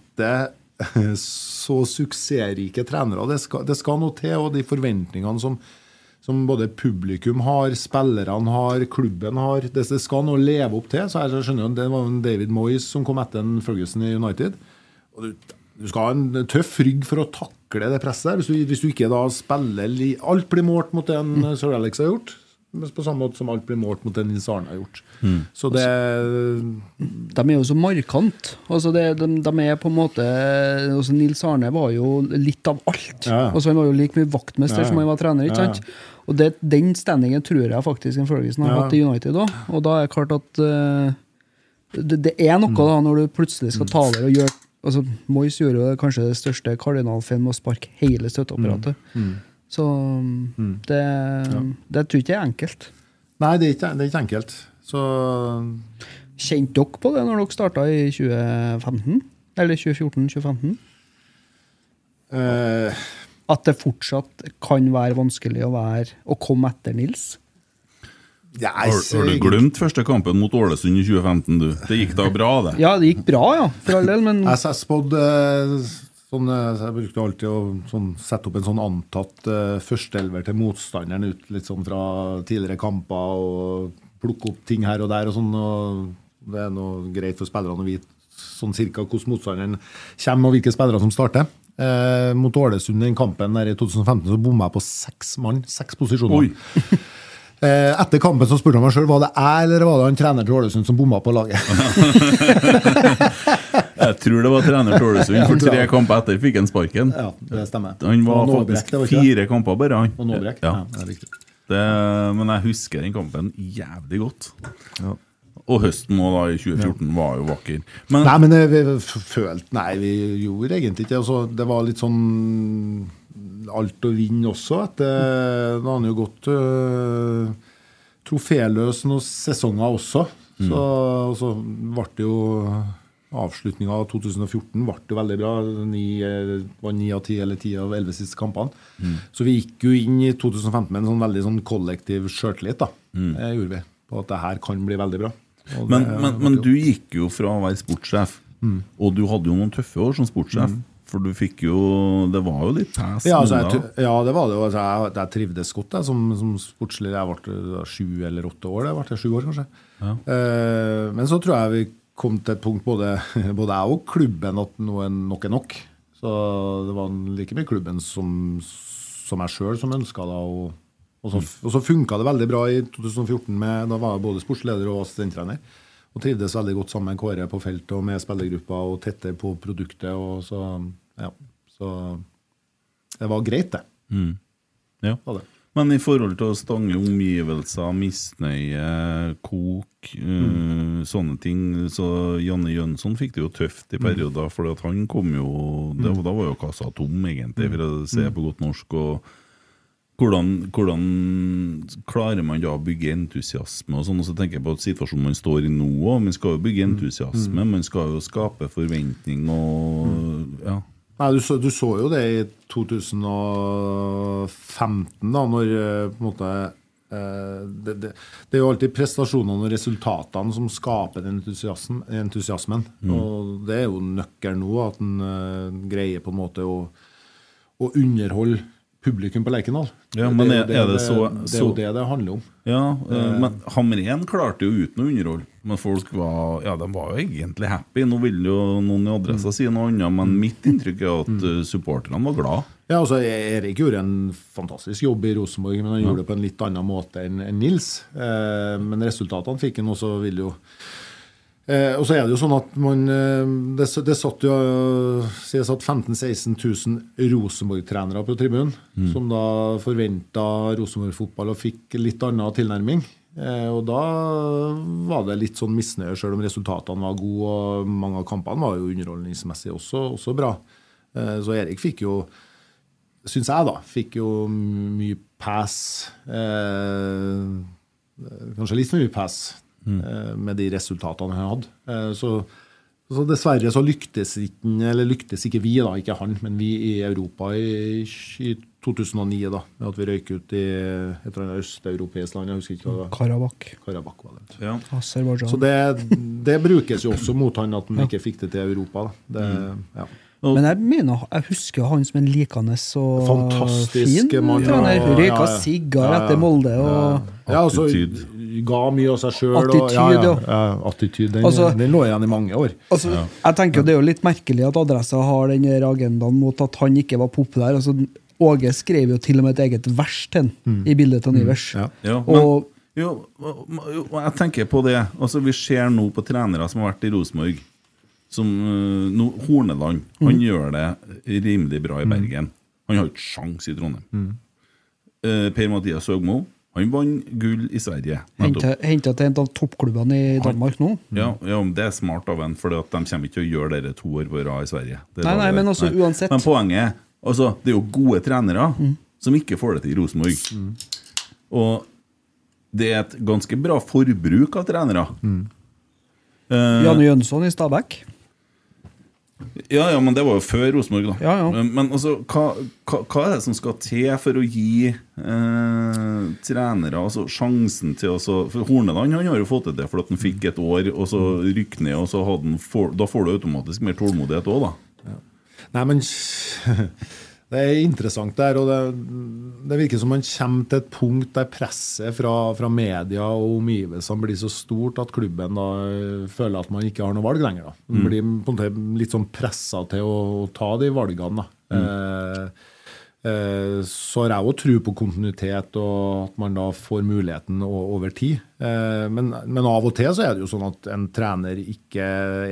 så suksessrike trenere, det skal, det skal noe til. Og de forventningene som, som både publikum har, spillerne har, klubben har, det, det skal noe leve opp til. Så jeg skjønner jo, Det var en David Moyes som kom etter en Ferguson i United. Og du, du skal ha en tøff rygg for å takle det presset. Hvis du, hvis du ikke da spiller Alt blir målt mot det en Sir Alex har gjort. På samme måte som alt blir målt mot det Nils Arne har gjort. Så det De er jo så markant. Altså det, de, de er på en måte altså Nils Arne var jo litt av alt. Ja. Altså Han var jo like mye vaktmester Ja, som han var trener. ikke Ja. Og det, Den standingen tror jeg faktisk en Ferguson har hatt i United òg. Og da er det klart at uh, det, det er noe Mm. da når du plutselig skal ta over og gjøre altså Moyes gjorde jo kanskje det største Kardinalfilm med å sparke hele støtteapparatet. Mm. Så det, det tror jeg ikke er enkelt. Nei, det er ikke, det er ikke enkelt. Så Kjente dere på det når dere starta i 2015? Eller 2014-2015? Uh, At det fortsatt kan være vanskelig å, være, å komme etter Nils? jeg Har, har du glemt første kampen mot Ålesund i 2015, du? Det gikk da bra, det? Ja, det gikk bra, ja, for all del, men Jeg jeg spådde eh, sånn, eh, Jeg brukte alltid å sånn, sette opp en sånn antatt uh, førsteelver til motstanderen ut litt sånn fra tidligere kamper og plukke opp ting her og der. og sånn, og Det er noe greit for spillerne å vite sånn cirka hvordan motstanderen kommer og hvilke spillere som starter. Eh, mot Ålesund i kampen der i 2015 så bomma jeg på seks mann. Seks posisjoner. Eh, etter kampen så spurte han meg sjøl var det jeg eller var det han trener til Ålesund som bomma på laget. Jeg tror det var trener til Ålesund, for tre kamper etter fikk han sparken. Ja, det stemmer. Han var faktisk var fire kamper bare, han. Og Nåbrek. Ja. Ja, det er riktig. Det, men jeg husker den kampen jævlig godt. Og høsten nå, da, i 2014, var jo vakker. Men Nei, men eh, vi følte Nei, vi gjorde egentlig ikke det. Altså, det var litt sånn alt å vinne også. Etter, da har han jo gått uh, troféløs noen sesonger også. Så, og så ble det jo Avslutninga av 2014 ble det veldig bra. Ni, eh, var ni av ti eller ti av elleve siste kampene. Så vi gikk jo inn i 2015 med en sånn veldig sånn kollektiv sjøltillit. Mm. Det gjorde vi. På at det her kan bli veldig bra. Og Men, det- men, men du gikk jo fra å være sportssjef, Mm. og du hadde jo noen tøffe år som sportssjef. For du fikk jo Det var jo litt pes. Ja, altså, jeg, ja, det var det. Altså, jeg, jeg trivdes godt jeg, som, som sportsleder. Jeg ble sju eller åtte år. Jeg ble sju år, kanskje. Eh, men så tror jeg vi kom til et punkt, både, både jeg og klubben, at noe nok er nok. Så det var like mye klubben som, som jeg sjøl som ønska det. Og, og så, og så funka det veldig bra i 2014. Med, da var jeg både sportsleder og assistenttrener. Og trivdes veldig godt sammen med Kåre på feltet og med spillergruppa og tettere på produktet. Og så, ja, så det var greit, det. Ja. Var det. Men i forhold til å stange omgivelser, misnøye, kok, eh, sånne ting Så Janne Jønsson fikk det jo tøft i perioder, for han kom jo det, Da var jo kassa tom, egentlig, for å se på godt norsk. og hvordan, hvordan klarer man da å bygge entusiasme? og sånn, og så tenker jeg på at situasjonen man står i nå òg. Man skal jo bygge entusiasme, man skal jo skape forventning og ja. Nei, du så, du så jo det i 2015, da, når eh, på en måte eh, det, det, det er jo alltid prestasjonene og resultatene som skaper den entusiasmen. entusiasmen. Og det er jo nøkkelen nå, at en uh, greier på en måte å, å underholde publikum på Lerkendal. Ja, men det, er- er det så- det er jo det det handler om. Ja, eh, men Hamren klarte jo uten å underholde. Men folk var Ja, de var jo egentlig happy. Nå vil jo noen i Adressa si noe annet, men mitt inntrykk er at eh, supporterne var glad. Ja, altså Erik gjorde en fantastisk jobb i Rosenborg, men han gjorde det på en litt annen måte enn Nils. Eh, men resultatene fikk han også, vil jo eh, Og så er det jo sånn at man eh, Det, det satt jo sies at 15 000-16 000 Rosenborg-trenere på tribunen, som da forventa Rosenborg-fotball og fikk litt annen tilnærming. Eh, og da var det litt sånn misnøye, selv om resultatene var gode, og mange av kampene var jo underholdningsmessig også, også bra. Eh, så Erik fikk jo syns jeg, da, fikk jo mye pass. Eh, kanskje litt for mye pass eh, med de resultatene han hadde. Eh, så, så dessverre så lyktes ikke, eller lyktes ikke vi, da, ikke han, men vi i Europa i, i 2009, da, med at vi røyk ut i et eller annet østeuropeisk land. Jeg husker ikke hva det var. Karabakh. Karabakh var det. Ja. Aserbajdsjan. Så det, det brukes jo også mot han at han ikke fikk det til Europa. Da. Det, ja. Men jeg mener, jeg husker han som en likende og Fantastisk fin mann, trener. ja, ja, Røyka ja. sigar Ja, ja. etter Molde og Ja, altså. Ga mye av seg sjøl. Attityd, ja, ja. ja, attityd, den, Altså- den lå igjen i mange år. Altså, Jeg tenker jo Det er jo litt merkelig at Adressa har den der agendaen mot at han ikke var populær. Altså, Åge skrev jo til og med et eget vers til han i bildet av Nivers. Ja. Ja, men, Og jo, og jeg tenker på det. Altså, Vi ser nå på trenere som har vært i Rosenborg. Som no, nå, Horneland. Han gjør det rimelig bra i Bergen. Han har ikke sjans i Trondheim. Uh, per Mathias Høgmo han vant gull i Sverige. henta til en av toppklubbene i Danmark nå. Ja, ja, Det er smart av en, for de kommer ikke til å gjøre dere to år på rad i Sverige. Det Nei, nei, det- men nei. uansett. Men poenget altså, det er jo gode trenere Mm. som ikke får det til i Rosenborg. Og det er et ganske bra forbruk av trenere. Eh, Janne Jønsson i Stabæk. Ja, ja, men det var jo før Rosenborg, da. Ja, ja. Men, men altså, hva, hva, hva er det som skal til for å gi eh, trenere altså, sjansen til å så- For Horneland han har jo fått det til fordi at han fikk et år, og så rykk ned, og så hadde han Da får du automatisk mer tålmodighet òg, da. Nei, men Det er interessant der, og det, det virker som man kommer til et punkt der presset fra, fra media og omgivelsene blir så stort at klubben da eh, føler at man ikke har noe valg lenger. Da. Man blir på en måte litt sånn pressa til å, å ta de valgene. Da. Eh, eh, så har jeg òg tro på kontinuitet, og at man da får muligheten over tid. Eh, Men, men av og til så er det jo sånn at en trener ikke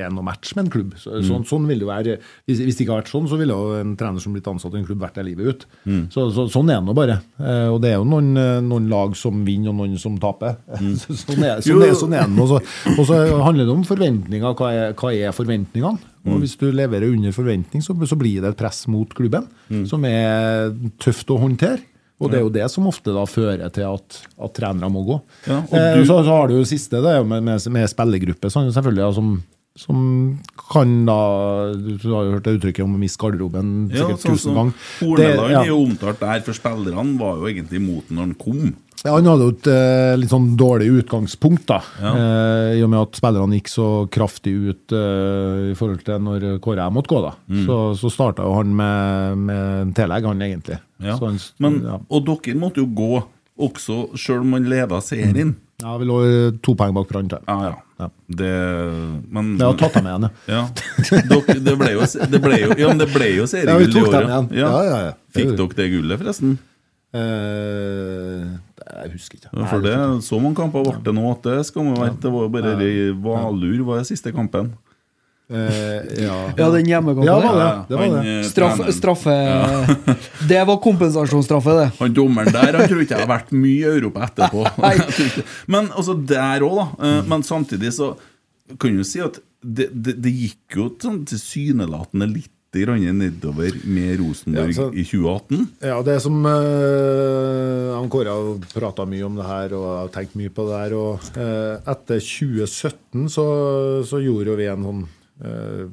er noe match med en klubb. Så, sånn, sånn vil det være. Hvis, hvis det ikke har vært sånn, så ville jo en trener som blitt ansatt i en klubb vært der livet ut. Så, så, sånn er det nå bare. Eh, Og det er jo noen, eh, noen lag som vinner, og noen som taper. Mm. sånn er sånn er, sånn er. Og så, og så handler det om forventninger. Hva er, hva er forventningene? Og Hvis du leverer under forventning, så, så blir det et press mot klubben som er tøft å håndtere. Og det er jo det som ofte da fører til at, at trenere må gå. Ja, eh, du- så, så har du jo siste det jo med, med, med spillergruppe, sånn, selvfølgelig, ja, som, som kan da Du har jo hørt det uttrykket om å miste garderoben Ja, sikkert sånn tusen ganger. Horneland Det- ja. er jo omtalt der, for spillerne var jo egentlig imot den når han kom. Ja, Han hadde jo et eh, litt sånn dårlig utgangspunkt, da. Ja. Eh, I og med at spillerne gikk så kraftig ut eh, i forhold til når Kåre måtte gå, da. Mm. Så, så starta jo han med, med en tillegg, han egentlig. Ja. Han, Men, ja. Og dere måtte jo gå også, sjøl om man leda serien. ja, vi lå to poeng bak Brann. Ah, jeg. Ja, ja. Det Men Det har tatt dem igjen, ja. Dere, det ble jo, det ble jo, ja, men det ble jo Ja, vi seriegull i året. Ja, ja, ja. Fikk dere det gullet, forresten? Eh, jeg husker ikke. Ja, for det, Så mange kamper ble det nå at det skal man være. Det var jo bare Valur var det siste kampen. Eh, ja. Ja, den hjemmekampen Ja, det, var det. det, var det. Straff, Straffe, ja. Det var kompensasjonsstraffe, det. Han dommeren der han tror ikke jeg har vært mye i Europa etterpå. Men altså der òg, da. Eh, Men samtidig så kan du si at det, det, det gikk jo sånn tilsynelatende litt nedover med Rosenborg Ja, så- i 2018. Ja, det er som eh, han Kåre har prata mye om det her og har tenkt mye på det her. og eh, Etter 2017 så, så gjorde vi en sånn eh,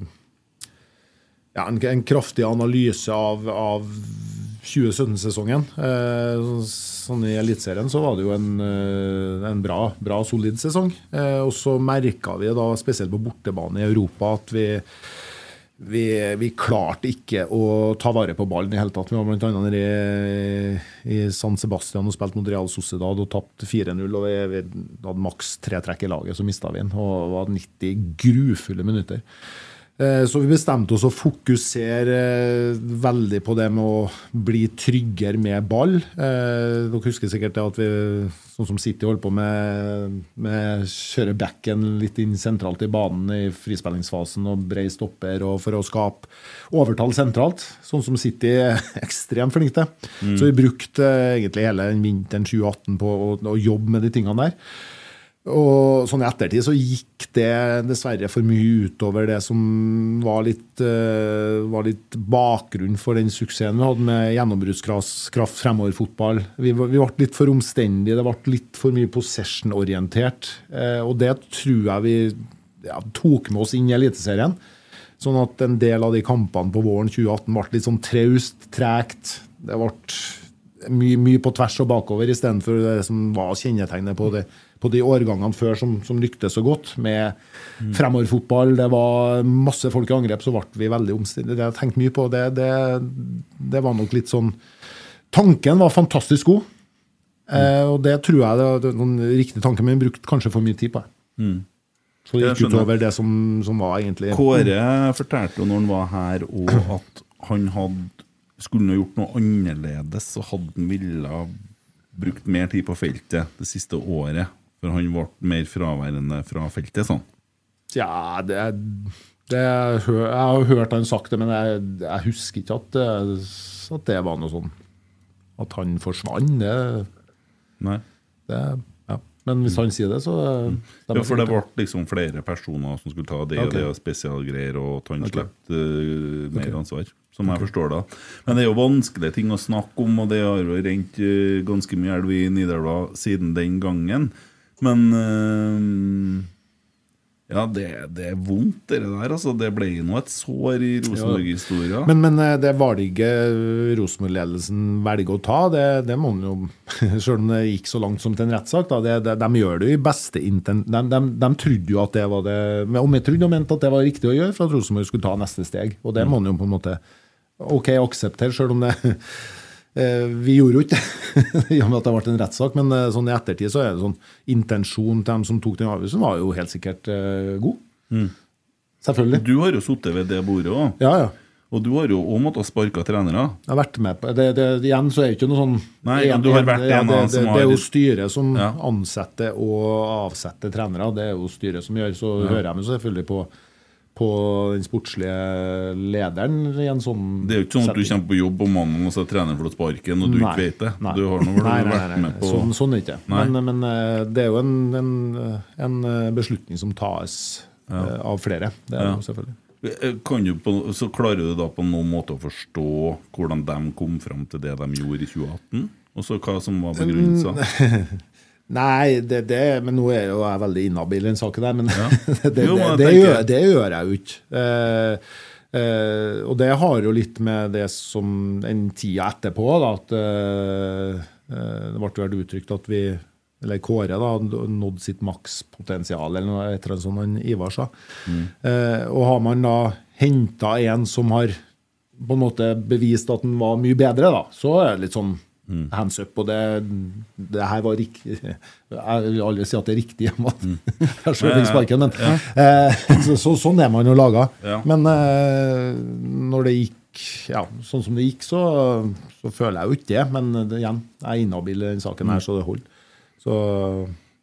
ja, en, en kraftig analyse av, av 2017-sesongen. Eh, sånn I Eliteserien så var det jo en, eh, en bra, bra, solid sesong. Eh, og så merka vi da, spesielt på bortebane i Europa, at vi vi, vi klarte ikke å ta vare på ballen i hele tatt. Vi var annet nede i, i San Sebastian og spilte mot Real Sociedad og tapte 4-0. og Vi, vi hadde maks tre trekk i laget, så mista vi den. Og det var 90 grufulle minutter. Eh, Så vi bestemte oss å fokusere eh, veldig på det med å bli tryggere med ball. Eh, Dere husker sikkert at vi, sånn som City holdt på med, med kjøre backen litt inn sentralt i banen i frispillingsfasen og brei stopper og for å skape overtall sentralt, sånn som City er ekstremt flink til. Så vi brukte egentlig hele vinteren 2018 på å, å jobbe med de tingene der. Og sånn i ettertid så gikk det dessverre for mye utover det som var litt, eh, var litt bakgrunn for den suksessen vi hadde med gjennombruddskraft, fremoverfotball. Vi, vi ble litt for omstendige, det ble litt for mye possession-orientert. Eh, og det tror jeg vi ja, tok med oss inn i Eliteserien. Sånn at en del av de kampene på våren 2018 ble litt sånn traust, tregt. Det ble mye, mye på tvers og bakover istedenfor det som var kjennetegnet på, det, på de årgangene før som, som lyktes så godt, med fremoverfotball. Det var masse folk i angrep, så ble vi veldig omstilt. Det har jeg tenkt mye på. Det, det, det var nok litt sånn Tanken var fantastisk god, eh, og det tror jeg det, det er en riktig tanke, men brukte kanskje for mye tid på det. Så det gikk utover det som, som var egentlig Kåre fortalte jo når han var her og at han hadde skulle han gjort noe annerledes, så hadde han villet brukt mer tid på feltet det siste året. For han ble mer fraværende fra feltet, sånn. Ja, det, det Jeg har hørt han sagt det, men jeg, jeg husker ikke at det, at det var noe sånn At han forsvant. Det, Nei. det ja. Men hvis han sier det, så Ja, for det ble liksom flere personer som skulle ta det og Ok. det og spesialgreier, og at han okay. slapp uh, mer ansvar. Som jeg forstår det. Men det er jo vanskelige ting å snakke om, og det har jo rent eh, ganske mye elv i Nidelva siden den gangen. Men uh, ja, det, det er vondt, det der. altså Det ble nå et sår i Rosenborg-historia. Men, men eh, det valget Rosenborg-ledelsen velger å ta, det, det må man jo Selv om det gikk så langt som til en rettssak, det, det, de gjør det i beste intent... De, de, de trodde jo at det var det Om jeg trodde og mente at det var riktig å gjøre for at Rosenborg skulle ta neste steg. Og det må man jo på en måte OK akseptere, selv om det Vi gjorde jo ikke det, i og med at det ble en rettssak, men eh, sånn i ettertid så er det sånn intensjonen til dem som tok den avgjørelsen, var jo helt sikkert eh, god. Selvfølgelig. Du har jo sittet ved det bordet òg. Ja, ja. Og du har jo òg måttet sparke trenere. Jeg har vært med på det, det, Igjen så er det ikke noe sånn Nei, en- du har vært en, en av det, som har- det er jo styret som Ja. ansetter og avsetter trenere. Det er jo styret som gjør. Så hører jeg meg selvfølgelig på, på den sportslige lederen i en sånn Det er jo ikke sånn at du kommer på jobb om mannen og så er treneren å sparken, og du Nei, ikke vet det. nei. Du har nå vel vært med på Sånn, sånn er det ikke. Men, men eh, det er jo en, en, en eh, beslutning som tas ja. av flere. Det er Ja. jo selvfølgelig. Eh, på, så klarer du da på noen måte å forstå hvordan de kom fram til det de gjorde i 2018? Og så hva som var begrunnelsen? Mm. Nei, det, det, men nå er jo jeg veldig inhabil i den saken der. Men det, det, Jo, det, gjør, det gjør jeg jo ikke. Uh, uh, og det har jo litt med det som den tida etterpå, da, at uh, det ble vel uttrykt at vi eller Kåre da, nådd sitt makspotensial, eller noe et eller annet sånt han Ivar sa. Eh, og har man da henta en som har på en måte bevist at han var mye bedre, da, så er det litt sånn hands up. Og det, det her var riktig Jeg vil aldri si at det er riktig om at jeg selv fikk sparken, men eh, så, så, sånn er man jo laga. Ja. Men eh, når det gikk ja, sånn som det gikk, så, så føler jeg jo ikke det. Men det, igjen, jeg er inhabil i den saken her, så det holder. Så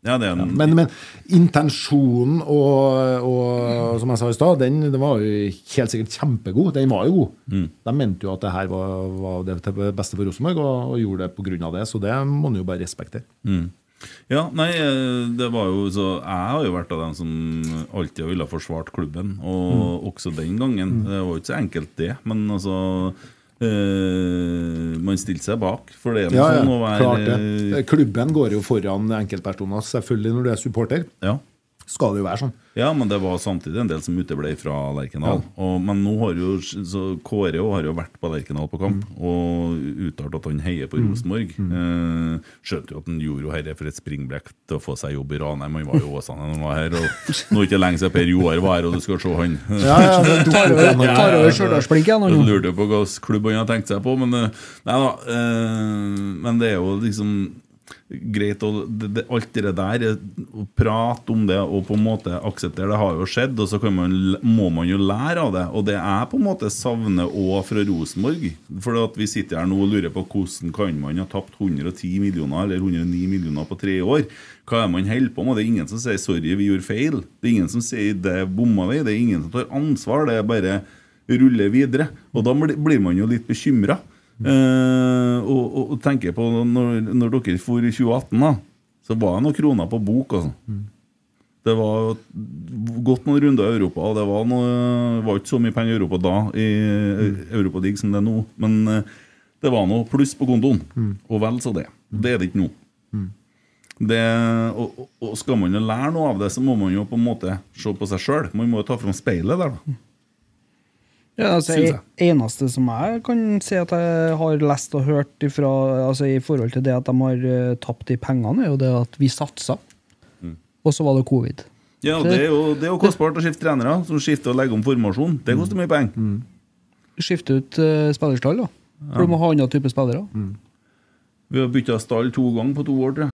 Ja, det er en, men, men intensjonen og, og som jeg sa i stad, den, den var jo helt sikkert kjempegod. Den var jo god. Mm. De mente jo at det her var, var det beste for Rosenborg, og, og gjorde det pga. det. Så det må man jo bare respektere. Ja, nei, eh, det var jo så Jeg har jo vært av dem som alltid ville forsvart klubben, og Mm. også den gangen. Det var jo ikke så enkelt, det, men altså eh, Man stilte seg bak, for det er ja, sånn å være klart det. Klubben går jo foran enkeltpersoner, selvfølgelig når du er supporter. Ja. Skal det jo være sånn. Ja, men det var samtidig en del som uteble fra Lerkendal. Og- Men nå har jo så Kåre har jo vært på Lerkendal på kamp og uttalt at han heier på Rosenborg. Eh, skjønte jo at han gjorde jo dette for et springblekk til å få seg jobb i Ranheim. Han var jo Åsane da han var her. Og nå er det ikke lenge siden Per Joar var her, og du skal se han. Ja, ja, det Tar over, igjen. tar over Stjørdalsblink igjen. han Jeg lurte på slags klubb han har tenkt seg på, men eh, Nei da. eh, men det er jo liksom greit og det, det, Alt det der, prate om det og på en måte akseptere det, har jo skjedd, og så man, må man jo lære av det. Og det jeg på en måte savner òg fra Rosenborg. For at vi sitter her nå og lurer på hvordan kan man ha tapt 110 millioner eller 109 millioner på tre år. Hva er man holder på med? Det er ingen som sier 'sorry, vi gjorde feil'. Det er ingen som sier 'det bomma vi'. Det er ingen som tar ansvar. Det er bare ruller videre. Og da blir man jo litt bekymra. Eh, og, og, og tenker på når, når dere for i 2018, da, så var det noen kroner på bok. altså. Det var gått noen runder i Europa, det var, noe, var ikke så mye penger i Europa da, i Europa League som det er nå. Men eh, det var noe pluss på kontoen, og vel så det. Det er det ikke nå. Det, og, og- og skal man jo lære noe av det, så må man jo på en måte se på seg sjøl. Man må jo ta fram speilet der, da. Ja, altså, Synes jeg. eneste som jeg kan si at jeg har lest og hørt ifra, altså, i forhold til det at de har eh, tapt de pengene, er jo det at vi satsa. Mm. Og så var det covid. Ja, det er jo, det er jo kostbart å skifte trenere som skifter og legger om formasjon. Det koster mye penger. Skifte ut uh, spillerstall, da. For du må ha annen type spillere. Vi har bytta stall to ganger på to år, tror.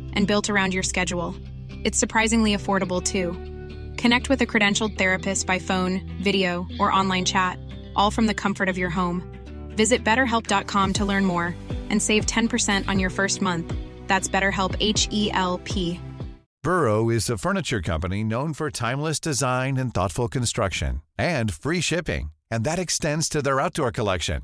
and built around your schedule. It's surprisingly affordable too. Connect with a credentialed therapist by phone, video, or online chat, all from the comfort of your home. Visit betterhelp.com to learn more and save 10% on your first month. That's BetterHelp H E L P. Burrow is a furniture company known for timeless design and thoughtful construction and free shipping, and that extends to their outdoor collection.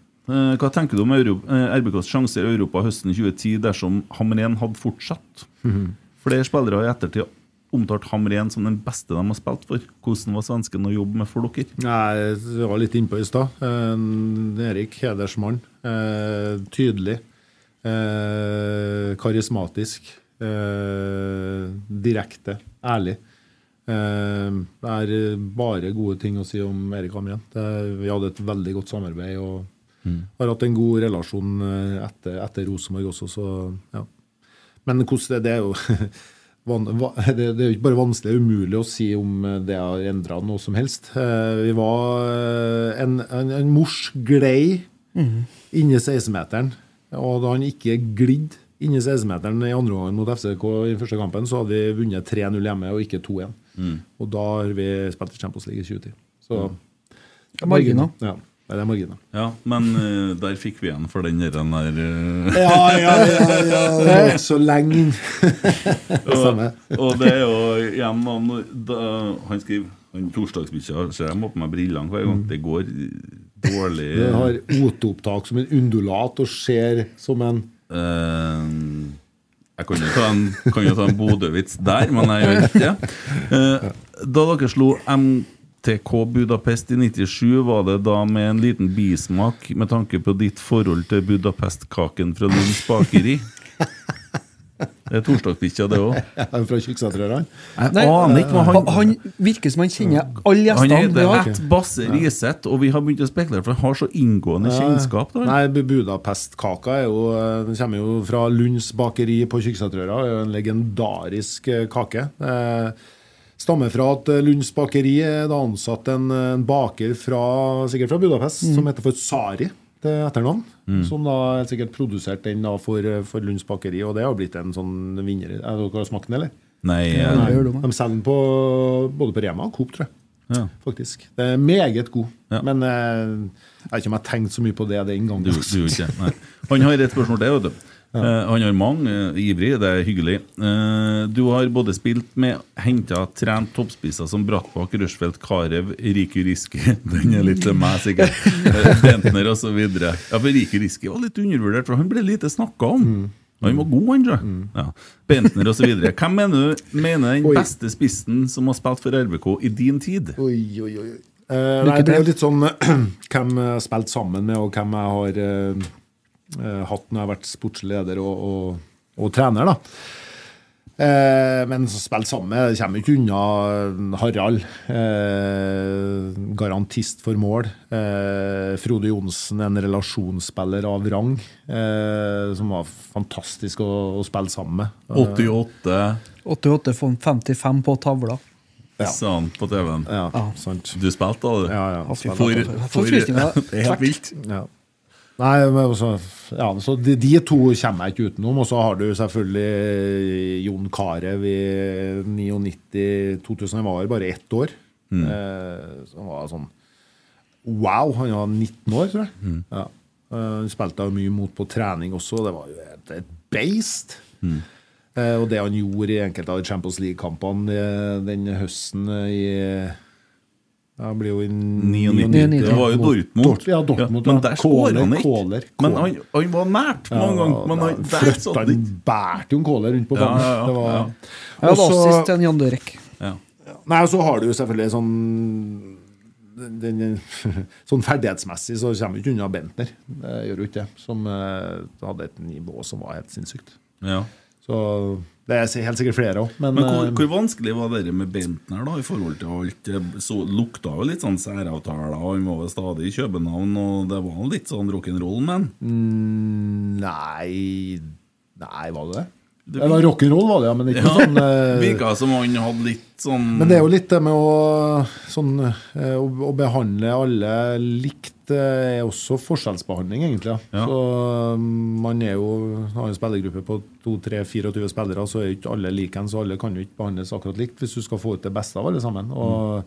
Eh, Hva tenker du om eh, RBKs sjanser i Europa høsten 2010 dersom Hamren hadde fortsatt? Flere spillere har i ettertid omtalt Hamren som den beste de har spilt for. Hvordan var svensken å jobbe med for dere? Nei, jeg var litt innpå i stad. Eh, Erik Hedersmann. Eh, tydelig. Eh, karismatisk. Eh, direkte. Ærlig. Eh, det er bare gode ting å si om Erik Hamren. Vi hadde et veldig godt samarbeid og har hatt en god relasjon eh, etter, etter Rosenborg også, så ja. Men hvordan det, det er jo det, er jo ikke bare vanskelig, det er umulig å si om det har endra noe som helst. Eh, Vi var eh, en, en, en mors glei inni 16-meteren, og da han ikke glidd inni 16-meteren i andre gangen mot FCK i første kampen, så hadde vi vunnet 3-0 hjemme og ikke 2-1. Og da har vi spilt i Champions League i 2010. Så er marginer. Ja, det er marginer. Ja, men uh, der fikk vi igjen for den der, den der uh... Ja, ja, ja, ja. Det så lenge. Stemmer. Og det er jo igjen Han skriver han torsdagsbikkja ser jeg må på meg brillene hver gang. Det går dårlig Det har oteopptak som en undulat og ser som en uh, Jeg kan jo ta en, kan jo ta en Bodø-vits der, men jeg gjør ikke det. Da dere slo MTK Budapest i 97, var det da med en liten bismak med tanke på ditt forhold til Budapest-kaken fra Lunds bakeri? Det er torsdagsbikkja, det òg. Han fra Kyrksæterørene. Jeg Nei, aner ikke hva Han, han han virker som han kjenner alle Han gjestene. heter vi har. Ett Basse Riseth, og vi har begynt å spekulere, for han har så inngående kjennskap. Da. Nei, Bu- Budapest-kaka er jo Den kommer jo fra Lunds bakeri på er jo En legendarisk eh, kake. Eh, Stammer fra at eh, Lunds bakeri er da ansatt en, en baker fra, sikkert fra Budapest som heter for Sari til etternavn. Som da helt sikkert produserte den da for, for Lunds bakeri, og det har blitt en sånn vinner. Er dere har smakt den, eller? Nei, Ja, eh, du, De selger den på, både på Rema og Coop, tror jeg. Ja. Faktisk. Det er meget god. Ja. Men eh, jeg vet ikke om jeg tenkte så mye på det den gangen. Du, du ikke Nei. Han har et spørsmål til. vet du. Eh, han har mange, Uh, ivrig, det er hyggelig. Uh, du har både spilt med, henta, trent toppspisser som Brattbakk, Rushfeldt, Karev, Riku Riski Den er litt til meg, sikkert. Uh, Bentner osv. Ja, for Riku Riski var litt undervurdert, for han ble lite snakka om. Han var god, han, tror mm. Ja. Bentner osv. Hvem mener du mener den Oi. beste spissen som har spilt for RBK i din tid? Oi, oi, oi. Eh, nei, det er jo litt sånn hvem jeg har spilt sammen med, og hvem jeg har eh, eh, hatt når jeg har vært sportsleder og, og, og trener. da. Eh, men så spilt sammen kommer ikke unna Harald. Eh, garantist for mål. Eh, Frode Johnsen, en relasjonsspiller av rang. Eh, som var fantastisk å, å spille sammen med. 88, 88 får 55 på tavla. Ja. Sånn, på TV-en. Ja, sant. Du spilte da, du? Ja, ja. For, for, for, for, for, For for, Det er helt vilt. Nei, men også, ja, så de, de to kommer jeg ikke utenom. Og så har du selvfølgelig Jon Carew i 99-2000. Han var bare ett år. Eh, så han var sånn Wow! Han var 19 år, tror jeg. Ja. Eh, Han spilte jo mye mot på trening også. Det var jo et, et beist. Eh, og det han gjorde i enkelte av Champions League-kampene eh, den høsten eh, i ja, det blir jo i 99. 99. Det var jo Dortmund. Dort- ja, Dortmund, men ja. der skårer han Kåler, ikke. Kåler, Men han, han var nært mange ganger. Men han, der satt han ikke. bærte jo en Kåler rundt på Ja, banen. ja, ja, Det var, ja. Jeg Også- assist til en Jan Dørek. Ja. Nei, og så har du jo selvfølgelig sånn den, den, Sånn ferdighetsmessig så kommer vi ikke unna Bentner. Det gjør jo ikke det. Som eh, hadde et nivå som var helt sinnssykt. Ja. Så det er helt sikkert flere òg, men, Men hvor, eh, hvor vanskelig var det med Bentner da, i forhold til alt? Så, lukta jo litt sånn særavtaler, og han var vel stadig i København, og det var litt sånn rock'n'roll men mm, Nei Nei, var det det? Det Det var rock'n'roll, var det, ja. Men ikke Ja, sånn eh, Virka som han hadde litt sånn Men det er jo litt det med å, sånn, eh, å, å behandle alle likt eh, er også forskjellsbehandling, egentlig. Ja. Så um, man er jo, har en spillergruppe på 2-3-24 spillere, så er ikke alle like en, så alle kan jo ikke behandles akkurat likt hvis du skal få ut det beste av alle sammen. Og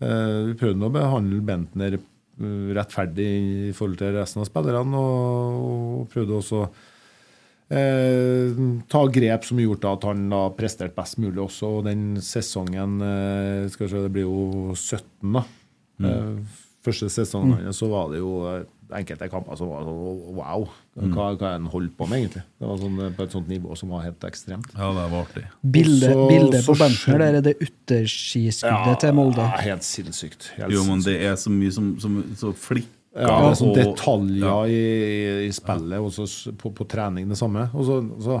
eh, Vi prøvde å behandle Bentner eh, rettferdig i forhold til resten av spillerne, og, og prøvde også eh, ta grep som gjorde at han da presterte best mulig også. Og den sesongen eh, skal vi se, Det blir jo 17, da. Eh, første sesongen mm. så var det jo eh, enkelte kamper som var sånn wow. Hva, hva er han holdt på med, egentlig? Det var sånn, på et sånt nivå som var helt ekstremt. Ja, det var artig. Bildet så- bildet på Bentner, der er det ytterskiskuddet til Molde. Ja, helt sinnssykt. Helt Jo, men det er så mye som, som så flikker Ja, det er sånn detaljer ja. i, i spillet, og så på, på trening det samme. Og så, så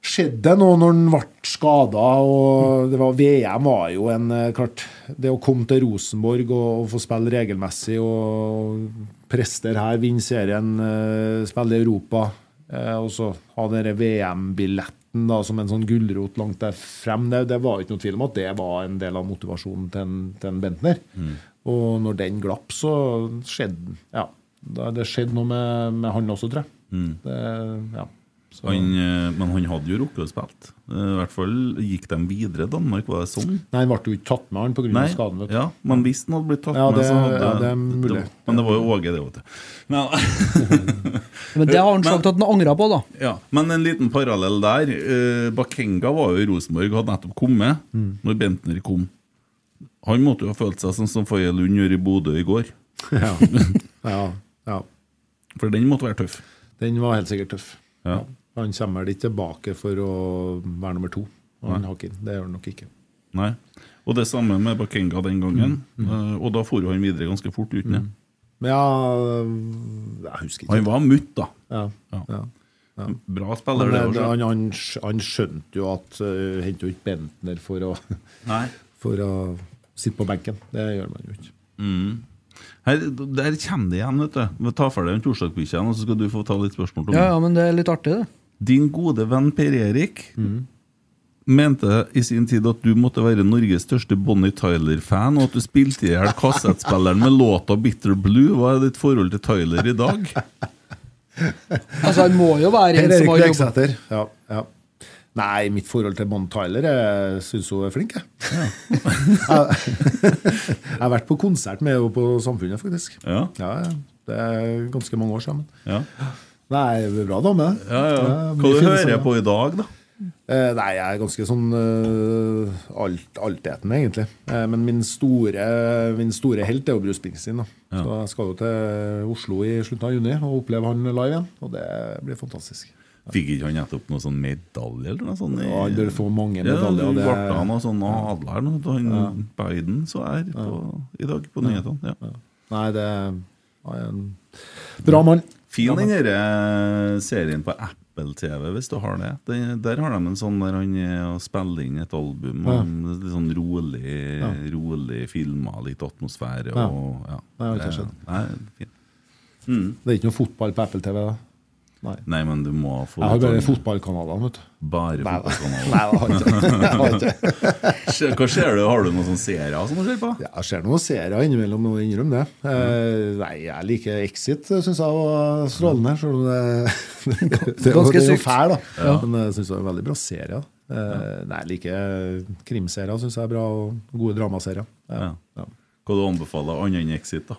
skjedde det noe når han ble skada, var, VM var jo en eh, klart, Det å komme til Rosenborg og, og få spille regelmessig og prester her, vinne serien, eh, spille i Europa, eh, og så ha den VM-billetten da, som en sånn gulrot langt der frem, det, det var ikke noe tvil om at det var en del av motivasjonen til en, til en Bentner. Og når den glapp, så skjedde ja, da- det skjedde noe med, med han også, tror jeg. Det, ja. Så, Han, eh, men han hadde jo rukket å spille. Eh, I hvert fall gikk de videre. Danmark, var det sånn? Nei, han ble jo ikke tatt med han pga. Skaden. vet du. ja, men hvis han hadde blitt tatt Ja, med, så hadde ja, det er mulig. men det var jo Åge, det, vet du. Men, Men det har han sagt at han angra på, da. ja, men en liten parallell der. Eh, Bakenga var jo i Rosenborg, hadde nettopp kommet Mm. når Bentner kom. Han måtte jo ha følt seg sånn som Faye Lund gjorde i Bodø i går. Ja. ja, ja. For den måtte være tøff. Den var helt sikkert tøff. Ja. Han kommer vel ikke tilbake for å være nummer to. Han har ikke, det gjør han nok ikke. Nei. Og det samme med Bakenga den gangen. Mm. Mm. og da for han videre ganske fort uten det. Mm. ja Jeg husker ikke. Han var mutt, da. Ja, Ja. ja. Bra spiller, det det, han, han, han skjønte jo at uh, Henter jo ikke Bentner for å, Nei. for å sitte på benken. Det gjør man jo ikke. Her, der kommer det igjen, vet du. Vi tar ferdig en torsdagsbikkjen, og så skal du få ta litt spørsmål. Ja, ja, men det er litt artig, det. Din gode venn Per Erik mente i sin tid at du måtte være Norges største Bonnie Tyler-fan, og at du spilte i hjel kassettspilleren med låta 'Bitter Blue'. Hva er ditt forhold til Tyler i dag? Altså, Han må jo være en som har jobba Ja, ja. Nei, mitt forhold til Bonnie Tyler Jeg syns hun er flink, jeg. Ja. jeg har vært på konsert med henne på Samfunnet, faktisk. Ja. Ja, ja. Det er ganske mange år siden. Ja, Nei, bra dame. ja, ja. Hva du hører jeg på i dag, da? Eh, nei, jeg er ganske sånn uh, alt, altetende, egentlig. Eh, men min store, min store helt er jo Bruce Springsteen. Da. Ja. Så jeg skal jo til Oslo i slutten av juni og oppleve han live igjen. Og det blir fantastisk. Fikk ikke han nettopp noen sånn medalje eller noe sånt? Ja, han bør få mange medaljer. Ja, det det- ble han og sånn adler nå, da han Biden så er på, i dag på nyhetene. Ja. Nei, det er en bra mann. Fin den der eh, serien på Apple TV, hvis du har det. det der har de en sånn der han er spiller inn et album. Ja. Og litt sånn rolig, Ja. rolig filmer, litt atmosfære. Og, ja. ja. Det, er, det, er, Det-. Nei, fint. Det er ikke noe fotball på Apple TV, da? Nei. Nei, men du må få Jeg har bare litt fotballkanalene, vet du. Bare fotballkanaler. Hva ser du? Har du noen sånne serier som du ser på? Ja, Jeg ser noen serier innimellom, må innrømme det. Eh, nei, jeg liker Exit, syns jeg var strålende. Selv om det, det, Ganske det er sykt. fæl, da. Men jeg syns det var en veldig bra serie. Eh, nei, jeg liker krimserier, syns jeg er bra, og gode dramaserier. Ja. Ja. Ja. Hva du anbefaler annet enn Exit? da?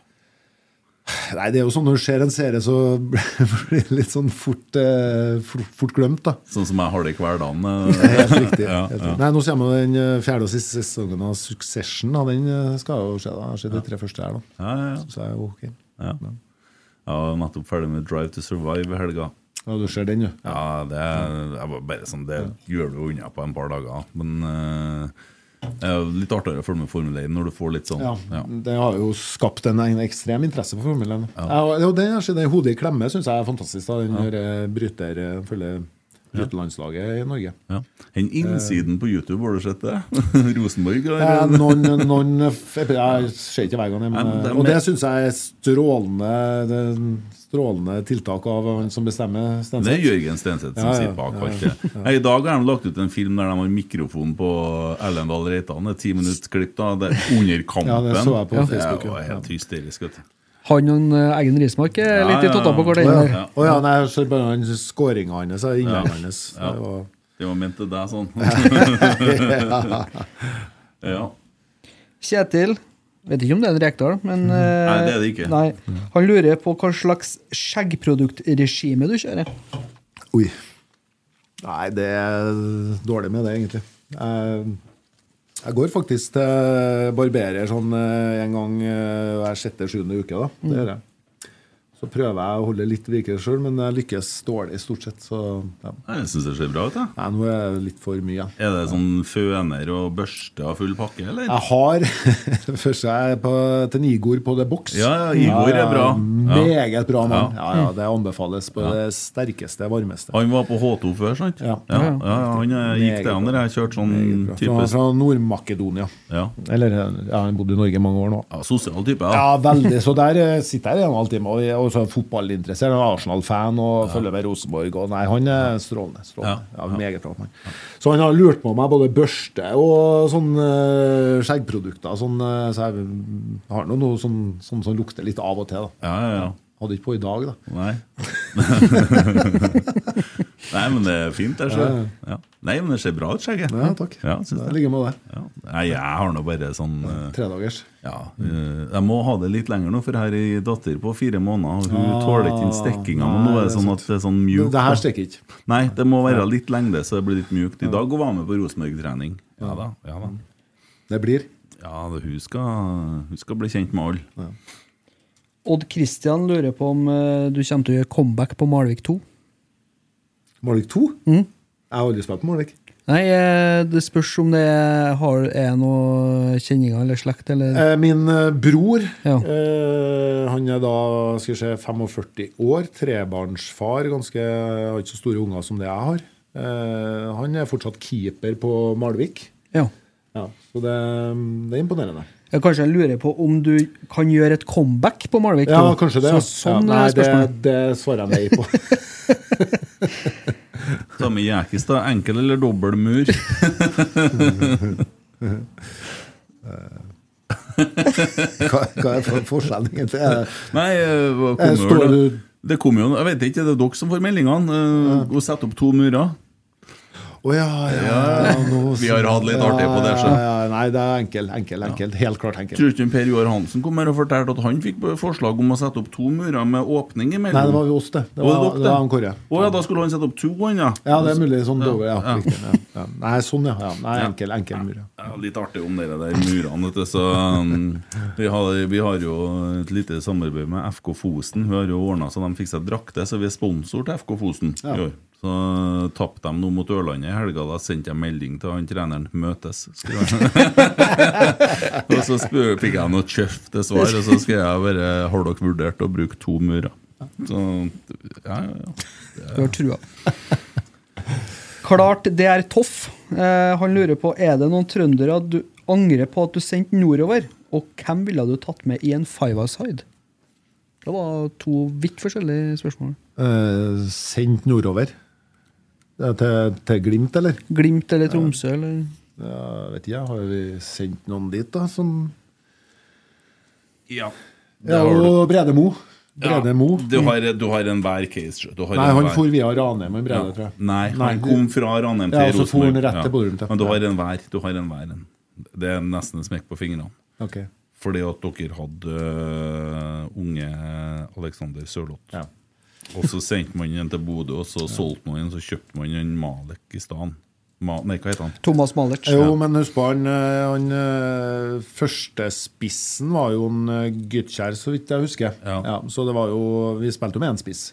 Nei, det er jo sånn når du ser en serie, så blir det litt sånn fort, eh, fort, fort glemt, da. Sånn som jeg har det i hverdagen? eh. Helt riktig. Ja, helt ja. Nei, Nå kommer den eh, fjerde og siste sesongen av Succession. Da. Den skal jo skje. da. Jeg har sett de tre første her. da. Ja, ja, ja. Så er jo ok. Ja. Jeg var nettopp ferdig med Drive to Survive i helga. Ja, du ser den, jo. Ja, det, er, bare sånn, det gjør du unna på en par dager. Men eh, det er jo litt artigere å følge med Formel 1 når du får litt sånn Ja, ja. Det har jo skapt en, en ekstrem interesse for Formel 1. Ja. og det, det skjedd, Hodet i klemme syns jeg er fantastisk. da Den ja. bryter eh, følger bryterlandslaget i Norge. Ja. Den innsiden på YouTube, har du sett det? Rosenborg? Eh, noen, noen Jeg ser ikke hver gang, men, og det syns jeg er strålende det Strålende tiltak av han som bestemmer. Stenseth. det er Jørgen Stenseth som Ja, ja, sitter bak ja, alt. I dag har de lagt ut en film der de har mikrofon på Erlendal Reitan. Det er ti minutter klipp er under kampen. Ja, det så jeg på Facebook, Det var helt hysterisk. vet du. Han og eh, Eggen Rismark er Ja, litt i totta på hvordan hverandre. ja. der. Å ja, nei, jeg ser bare han skåringa hans, innlegget hans. Det var- Det ment til deg sånn. ja. Kjetil Vet ikke om det er en Rekdal, men eh, Nei, det er det ikke. Nei. Han lurer på hva slags skjeggproduktregime du kjører. Oi. Nei, det er dårlig med det, egentlig. Jeg, jeg går faktisk til barberer sånn eh, en gang eh, hver sjette-sjuende uke. da. Det gjør jeg. Så prøver jeg å holde litt like sjøl, men jeg lykkes dårlig stort sett. Så ja. Jeg syns det ser bra ut. Da. Nei, nå er det litt for mye Ja. Er det sånn føner og børste og full pakke, eller? Jeg har Først er jeg på, til Nigor på The Box. Ja, ja, Igor er bra. Ja. Meget bra mann. Ja. Det anbefales på det sterkeste, varmeste. Han var på H2 før, sant? Ja. han gikk det han der jeg kjørte sånn type... Han type Fra, fra Nord-Makedonia. Ja. Eller ja, han bodde i Norge i mange år nå. ja, sosial type. Ja. Ja, veldig. Så der eh, sitter jeg en en halvtime og er fotballinteressert. Er Arsenal-fan og følger med Rosenborg. Og nei, han er strålende. strålende. Ja, meget bra mann. Så han har lurt på meg både børste og sånn eh, skjeggprodukter. Sånn, eh, så jeg har nå noe sånn, sånn som lukter litt av og til. da. Ja, ja, ja. Hadde ikke på i dag, da. Nei. Nei, men det er fint. Ja, ser. Ja. Nei, men det ser bra ut, skjegget. Ja, takk. Ja, Det ligger med det. Ja. Nei, jeg har nå bare sånn uh, Tredagers. Ja, Uh, jeg må ha det litt lenger nå, for jeg har ei datter på fire måneder. Og hun Ah, tåler ikke den stikkinga. Men nå er det sånn at det er sånn mjukt. Det her stikker ikke. Nei, det må være litt lengde, så det blir litt mjukt. I dag hun var med på Rosenborg-trening. Ja da. ja da Det blir. Ja, hun, skal, hun skal bli kjent med alle. Odd Christian lurer på om eh, du kommer til å gjøre comeback på Malvik 2. Malvik 2? Mm. Jeg har aldri spilt på Malvik. Nei, eh, det spørs om det har, er noe kjenninger eller slekt, eller Eh, min bror, Ja. han er da skal se, 45 år, trebarnsfar, ganske, har ikke så store unger som det jeg har. Han er fortsatt keeper på Malvik. Ja. Ja, så det, det er imponerende. Kanskje jeg lurer på om du kan gjøre et comeback på Malvik? Ja, kanskje det. Så, sånn ja, nei, det, det svarer jeg nei på. Samme Jekis, da. Enkel eller dobbel mur? Hva, hva er for forskjellen egentlig? Nei, eh, hva Eh, kommer står det? du- Det kommer jo Jeg vet ikke, det er dere som får meldingene. eh, Å sette opp to murer. Å ja, ja, nå- Vi har hatt litt artig på det, så. Nei, det er enkel, enkel, enkel. Helt klart enkel. Tror ikke Per Joar Hansen kom her og fortalte at han fikk forslag om å sette opp to murer med åpning imellom? Nei, det var jo oss, det. Det Var det var Kåre. Å ja, da skulle han sette opp to, han, ja. Ja, det er mulig. Sånn Ja. Ja, ja. Nei, sånn, ja. Nei, enkel, enkel mur. Ja. Litt artig om dere der murene. Vet du. Så, um, vi, har, vi har jo et lite samarbeid med FK Fosen. Hun har jo ordna så de fikk seg drakter, så vi er sponsor til FK Fosen i år. Så tapte de nå mot Ørlandet i helga. Da sendte jeg melding til han treneren 'møtes'. og så spør, fikk jeg noe kjøft til svar, og så skrev jeg bare 'Har dere vurdert å bruke to murer?' Så ja, ja, ja. Du har trua. Klart det er Toff. Eh, han lurer på er det noen trøndere du angrer på at du sendte nordover. Og hvem ville du tatt med i en five-a-side? Det var to vidt forskjellige spørsmål. Eh, sendt nordover. Ja, til, til Glimt, eller? Glimt eller Tromsø, eller Ja, vet ikke. Har vi sendt noen dit, da? Som ja. Det Ja, og Brede Mo. Brede Mo. Du har, du har en hver case. Du har Nei, han for via Ranheim, han Brede, Ja. tror jeg. Nei, han Nei, kom fra Ranheim til Ja, Rosenborg. ja. Men du har en hver. Du har en hver en. Det er nesten en smekk på fingrene. Ok. Fordi at dere hadde uh, unge Alexander Sørloth. Ja. Og så sendte man den til Bodø, og så solgte man den, så kjøpte man en Malek i stedet. Ma nei, hva heter han? Thomas Malek. Jo, men husk på han, eh, han Førstespissen første spissen var jo en eh, Gytkjær, så vidt jeg husker. Ja. så det var jo Vi spilte jo med én spiss.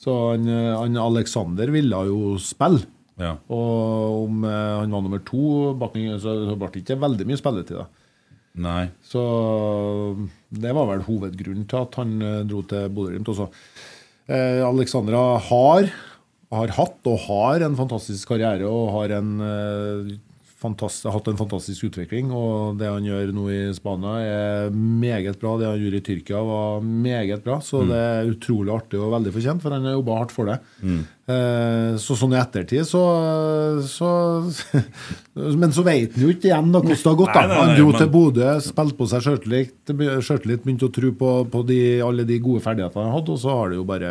Så han, eh, han Alexander ville jo spille. Ja. Og om eh, han var nummer to så, ble det ikke veldig mye spilletid. da. Nei. Så det var vel hovedgrunnen til at han eh, dro til Bodø-Glimt også. Eh, Alexandra har, har hatt og har en fantastisk karriere og har en, fantast, hatt en fantastisk utvikling. Og det han gjør nå i Spania, er meget bra. Det han gjorde i Tyrkia, var meget bra. Så det er utrolig artig og veldig fortjent, for han har jobba hardt for det. Eh, så sånn i ettertid, så, så Men så vet han jo ikke igjen da, hvordan det har gått. Nei, nei, Han dro men- til Bodø, spilte på seg sjøltillit, begynte å tro på, på de, alle de gode ferdighetene han hadde, og så har det jo bare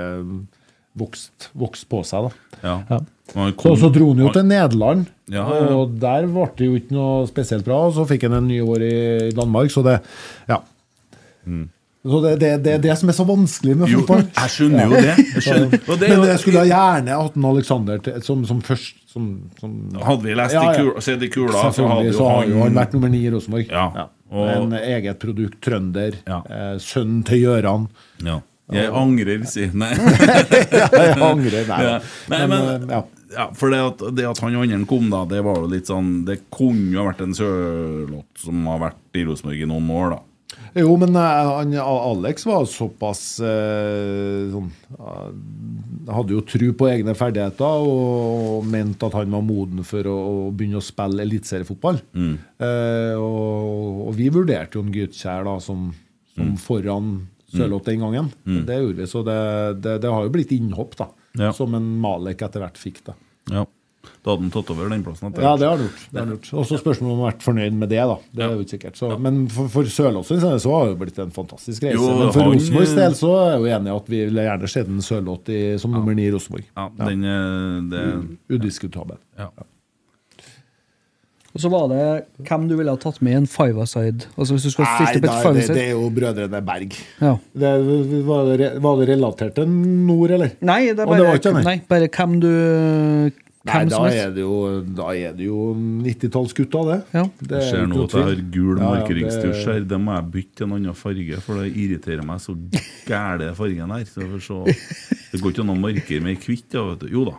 vokst, vokst på seg. da. Ja. Og Så, så dro han jo til Nederland, Ja, ja, og der ble det jo ikke noe spesielt bra. Og så fikk han en ny år i Danmark, så det Ja. Så det, det, det er det som er så vanskelig med Mm. Fotball. jeg skjønner jo det. Jeg skjønner. Det Men jeg skulle ha gjerne hatt en Alexander til, som, som først som, som, Hadde vi lest Ja, ja. sett i kula, så hadde jo han han vært nummer ni i Rosenborg. Ja. Og- En eget produkt, trønder. Ja. Eh, sønnen til Gjøran. ja. Jeg angrer, si. Nei. jeg angrer, nei. Ja. Nei, Men, men, eh, ja. ja, for det at, det at han andre kom, da, det var jo litt sånn Det kunne jo ha vært en Sørloth som har vært i Rosenborg i noen år, da. Jo, men eh, han, Alex var såpass eh, sånn, eh, Hadde jo tro på egne ferdigheter og mente at han var moden for å, å begynne å spille eliteseriefotball. Eh, og, og vi vurderte jo en Gytkjær da som, som foran Sørloth den gangen. Det gjorde vi, så det, det, det har jo blitt innhopp, da. Ja. Som en Malek etter hvert fikk. da. Ja. Da hadde han tatt over den plassen. Ja, det har han gjort. Det har gjort. Og så spørs om han har vært fornøyd med det. da. Det er jo ikke sikkert. Så, Men for, for Sørloth så har det blitt en fantastisk reise. Jo, men for Rosenborgs del så er jeg jo enig i at vi ville gjerne sett en Sørloth som nummer ni i Rosenborg. Ja, den, det, Udiskutabel. ja. Og så var det hvem du ville ha tatt med i en five-a-side. Altså hvis du skulle Nei, stilt opp et da, det, det er jo brødrene Berg. Ja. Det, var, det, var det relatert til nord, eller? Nei, det er bare, var ikke nei, bare hvem du Nei, da som er det jo, da er det jo 90-tallsgutta, det. Ja. det Jeg er ser nå at jeg har gul markeringstusj her. Det må jeg bytte til en annen farge, for det irriterer meg så gæle fargen her. Så så, det går ikke an å markere med du. Jo da.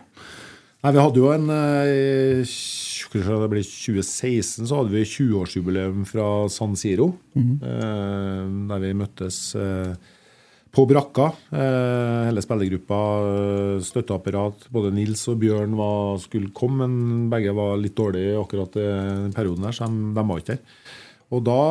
Nei, Vi hadde jo en eh, skal Det blir 2016, så hadde vi 20-årsjubileum fra San Siro. eh, der vi møttes eh, på brakka. Eh, hele spillergruppa, støtteapparat. Både Nils og Bjørn var, skulle komme, men begge var litt dårlige akkurat i den perioden der, så de, de var ikke der. Og da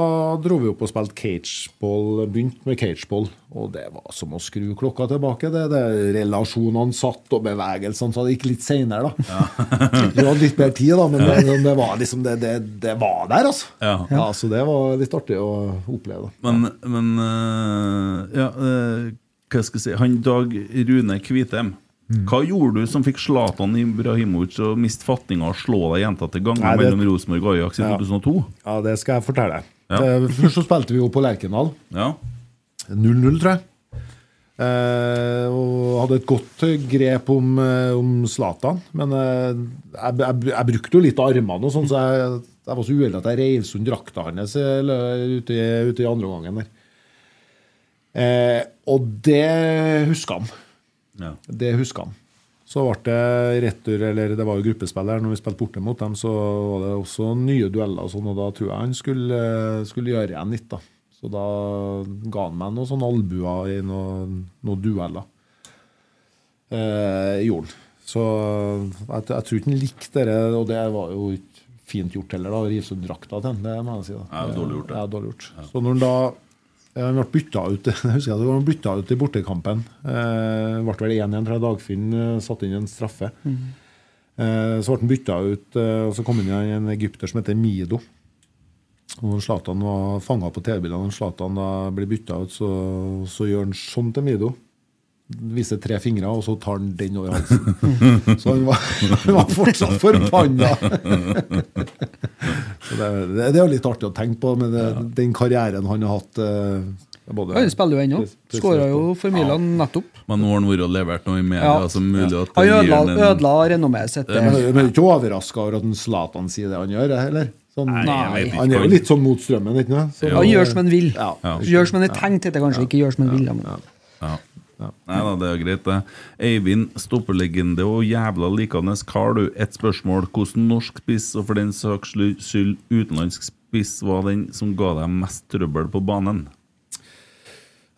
dro vi opp og spilte cageball, begynte med cageball. Og det var som å skru klokka tilbake. Det, det Relasjonene satt, og bevegelsene så det gikk litt seinere, da. Vi hadde litt mer tid, da, men det, det var liksom det, det, det var der, altså. Ja. Så det var litt artig å oppleve. da. Men, men uh, Ja, uh, hva skal jeg si Han Dag Rune Kvithem. Mm. Hva gjorde du som fikk Zlatan Ibrahimovic til å miste fatninga og slå deg gjentatte ganger Nei, det- mellom Rosenborg og Ajax i Ja. 2002? Ja, det skal jeg fortelle deg. Ja. Først så spilte vi jo på Lerkendal. Ja. 0-0, tror jeg. Eh, og hadde et godt grep om, eh, om Zlatan. Men eh, jeg, jeg, jeg brukte jo litt av armene, og sånn, så jeg, jeg var så uheldig at jeg reiv sund drakta hans eh, ute ute i andre omgangen. der. Eh, og det husker han. Ja. Det husker han. Så ble det retur, eller det var jo gruppespill der. Når vi spilte borte mot dem, så var det også nye dueller, og sånn, og da tror jeg han skulle, skulle gjøre igjen litt. da. Så da ga han meg noen sånne albuer i noen, noen dueller. Eh, gjorde han. Så jeg, jeg tror ikke han likte det, og det var jo ikke fint gjort heller, da, å rive sund drakta til ham. Det må jeg si. da. Ja, dårlig gjort, det. Ja, dårlig gjort. Så når han da han ble bytta ut jeg husker at han bytta ut i bortekampen. Eh, ble vel 1-1, fra jeg Dagfinn eh, satte inn en straffe. Eh, så ble han bytta ut, eh, og så kom inn en egypter som heter Mido. Og når Zlatan var fanga på TV-bildene, når Zlatan blir bytta ut, så, så gjør han sånn til Mido. Viser tre fingre, og så tar han den over halsen. Så han var, han var fortsatt forbanna. Det, det, det er jo litt artig å tenke på, med det, den karrieren han har hatt. eh, både, Han spiller jo ennå. Skåra jo for Milan nettopp. Men nå har han vært og levert noe i media Ja. som mulig at Han ødela, en- ødela renommeet sitt. Men du er ikke overraska over at Zlatan sier det han gjør, heller? Sånn, Nei, han er jo litt sånn mot strømmen, ikke sant? Så- Han gjør som han vil. Ja. Ja. Gjør som han er tenkt, etter, det kanskje. Ikke gjør som han vil. Ja. men- Ja. Nei da, det er greit, det. Eivind, stoppelegende og jævla likende kar, du. Ett spørsmål. Hvordan norsk spiss, og for den saks skyld utenlandsk spiss, var den som ga deg mest trøbbel på banen?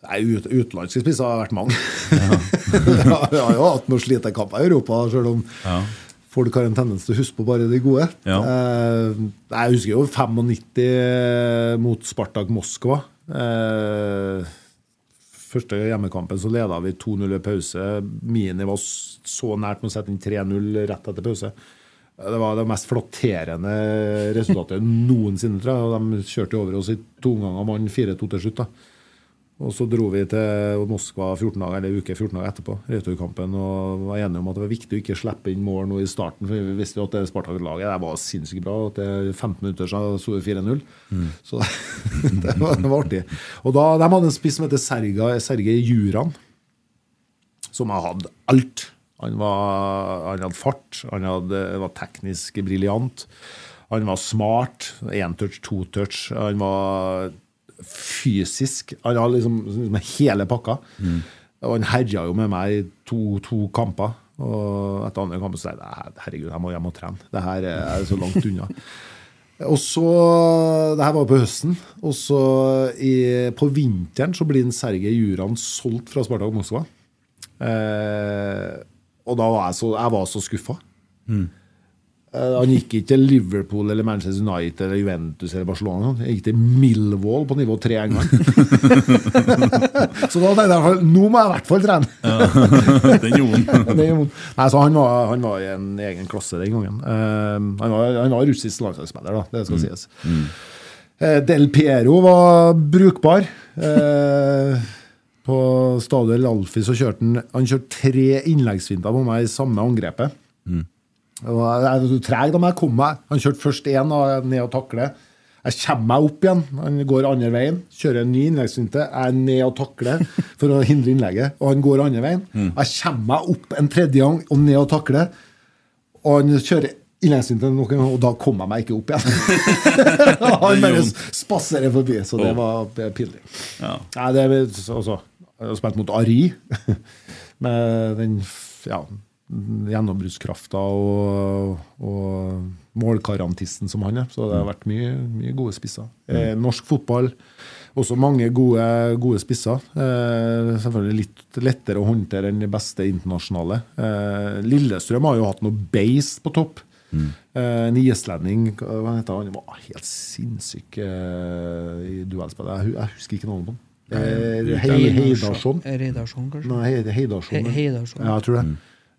Nei, ut, utenlandske spisser har vært mange. Jeg har jo hatt noen slitekamper i Europa, selv om Ja. folk har en tendens til å huske på bare de gode. Ja. Eh, jeg husker jo 95 mot Spartak Moskva. Eh, første hjemmekampen så leda vi 2-0 ved pause. Mini var så nært med å sette inn 3-0 rett etter pause. Det var det mest flatterende resultatet noensinne, tror jeg. De kjørte over oss i to omganger vant 4-2 til slutt. da. Og så dro vi til Moskva 14 dager, eller uke 14 dager etterpå, returkampen, og var enige om at det var viktig å ikke slippe inn mål nå i starten. For vi visste jo at det Spartak-laget var sinnssykt bra. og Etter 15 minutter så sto det 4-0. Så det var, det var artig. Og da, De hadde en spiss som heter Serga, Sergej Juran, som har hatt alt. Han, var, han hadde fart, han hadde, var teknisk briljant. Han var smart. Én touch, to touch. Han var fysisk. Han har liksom, liksom hele pakka. Og han herja jo med meg i to, to kamper. Og etter andre kampen sa jeg "Nei, herregud, jeg må hjem og trene. Det her er så langt unna. Og så, Det her var på høsten. Og så i, på vinteren så blir Sergej Juran solgt fra Spartak Moskva. Eh, og da var jeg så, jeg var så skuffa. Eh, han gikk ikke til Liverpool eller Manchester United eller Juventus eller Barcelona. Han gikk til Millwall på nivå tre en gang. så da tenkte jeg i hvert fall nå må jeg i hvert fall trene. Den gjorde Nei, så han var, han var i en egen klasse den gangen. Uh, han, var, han var russisk landslagsspiller, da, det skal sies. Eh, Del Piero var brukbar. Uh, på Stadion Alfi så kjørte han Han kjørte tre innleggsfinter på meg i samme angrepet. Og jeg er treg da må jeg komme meg. Han kjørte først én og ned og takle. Jeg kommer meg opp igjen. Han går andre veien. Kjører en ny innleggsfinte. Jeg er ned og takler for å hindre innlegget. Og han går andre veien. Jeg kommer meg opp en tredje gang og ned og takler. Og han kjører innleggsfinte nok en gang, og da kom jeg meg ikke opp igjen. han bare spaserer forbi. Så det var pinlig. Ja. Nei, det er altså, Jeg har spilt mot Ari med den ja, gjennombruddskrafta og, og målkarantisten som han er. Så det har vært mye, mye gode spisser. Eh, norsk fotball også mange gode, gode spisser. Eh, selvfølgelig litt lettere å håndtere enn de beste internasjonale. Eh, Lillestrøm har jo hatt noe beist på topp. Mm. en islending hva heter han? Var helt sinnssyk eh, i duellspillet. Jeg, jeg husker ikke navnet på han. Heidarsson. Heidarsson. Kanskje? Nei, Heidarsson. He- Heidarsson. Ja, jeg tror det.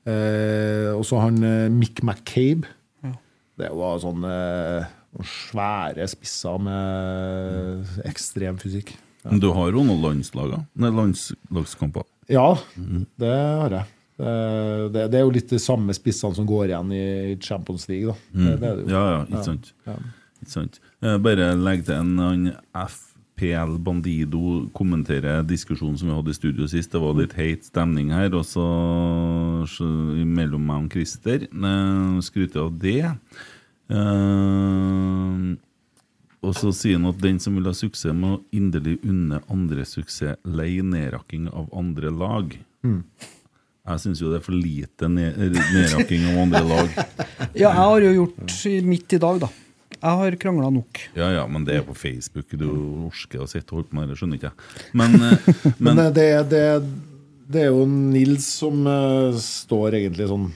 Eh, og så han eh, Mick McCabe. Ja. Det var sånn eh, svære spisser med ekstrem fysikk. Men Du har jo noen landslager, nei, landslagskamper. Ja, det har jeg. Det, det, det er jo litt de samme spissene som går igjen i Champions League. Da. Det, det er det jo. Ja, ja, ikke sant. Ja. Ikke sant. Eh, Bare legg til en han FPL Bandido kommenterer diskusjonen som vi hadde i studio sist. Det var litt heit stemning her, og så mellom meg og Christer. Eh, Skryter av det. Uh, og så sier han at den som vil ha suksess, må inderlig unne andre suksess. Lei nedrakking av andre lag. Jeg syns jo det er for lite ned- nedrakking av andre lag. Ja, jeg har jo gjort mitt i dag, da. Jeg har krangla nok. Ja, ja, men det er på Facebook. Du orker å sitte og holde på med det, skjønner ikke jeg. Men, eh, Men men det, det, det, det er jo Nils som uh, står egentlig sånn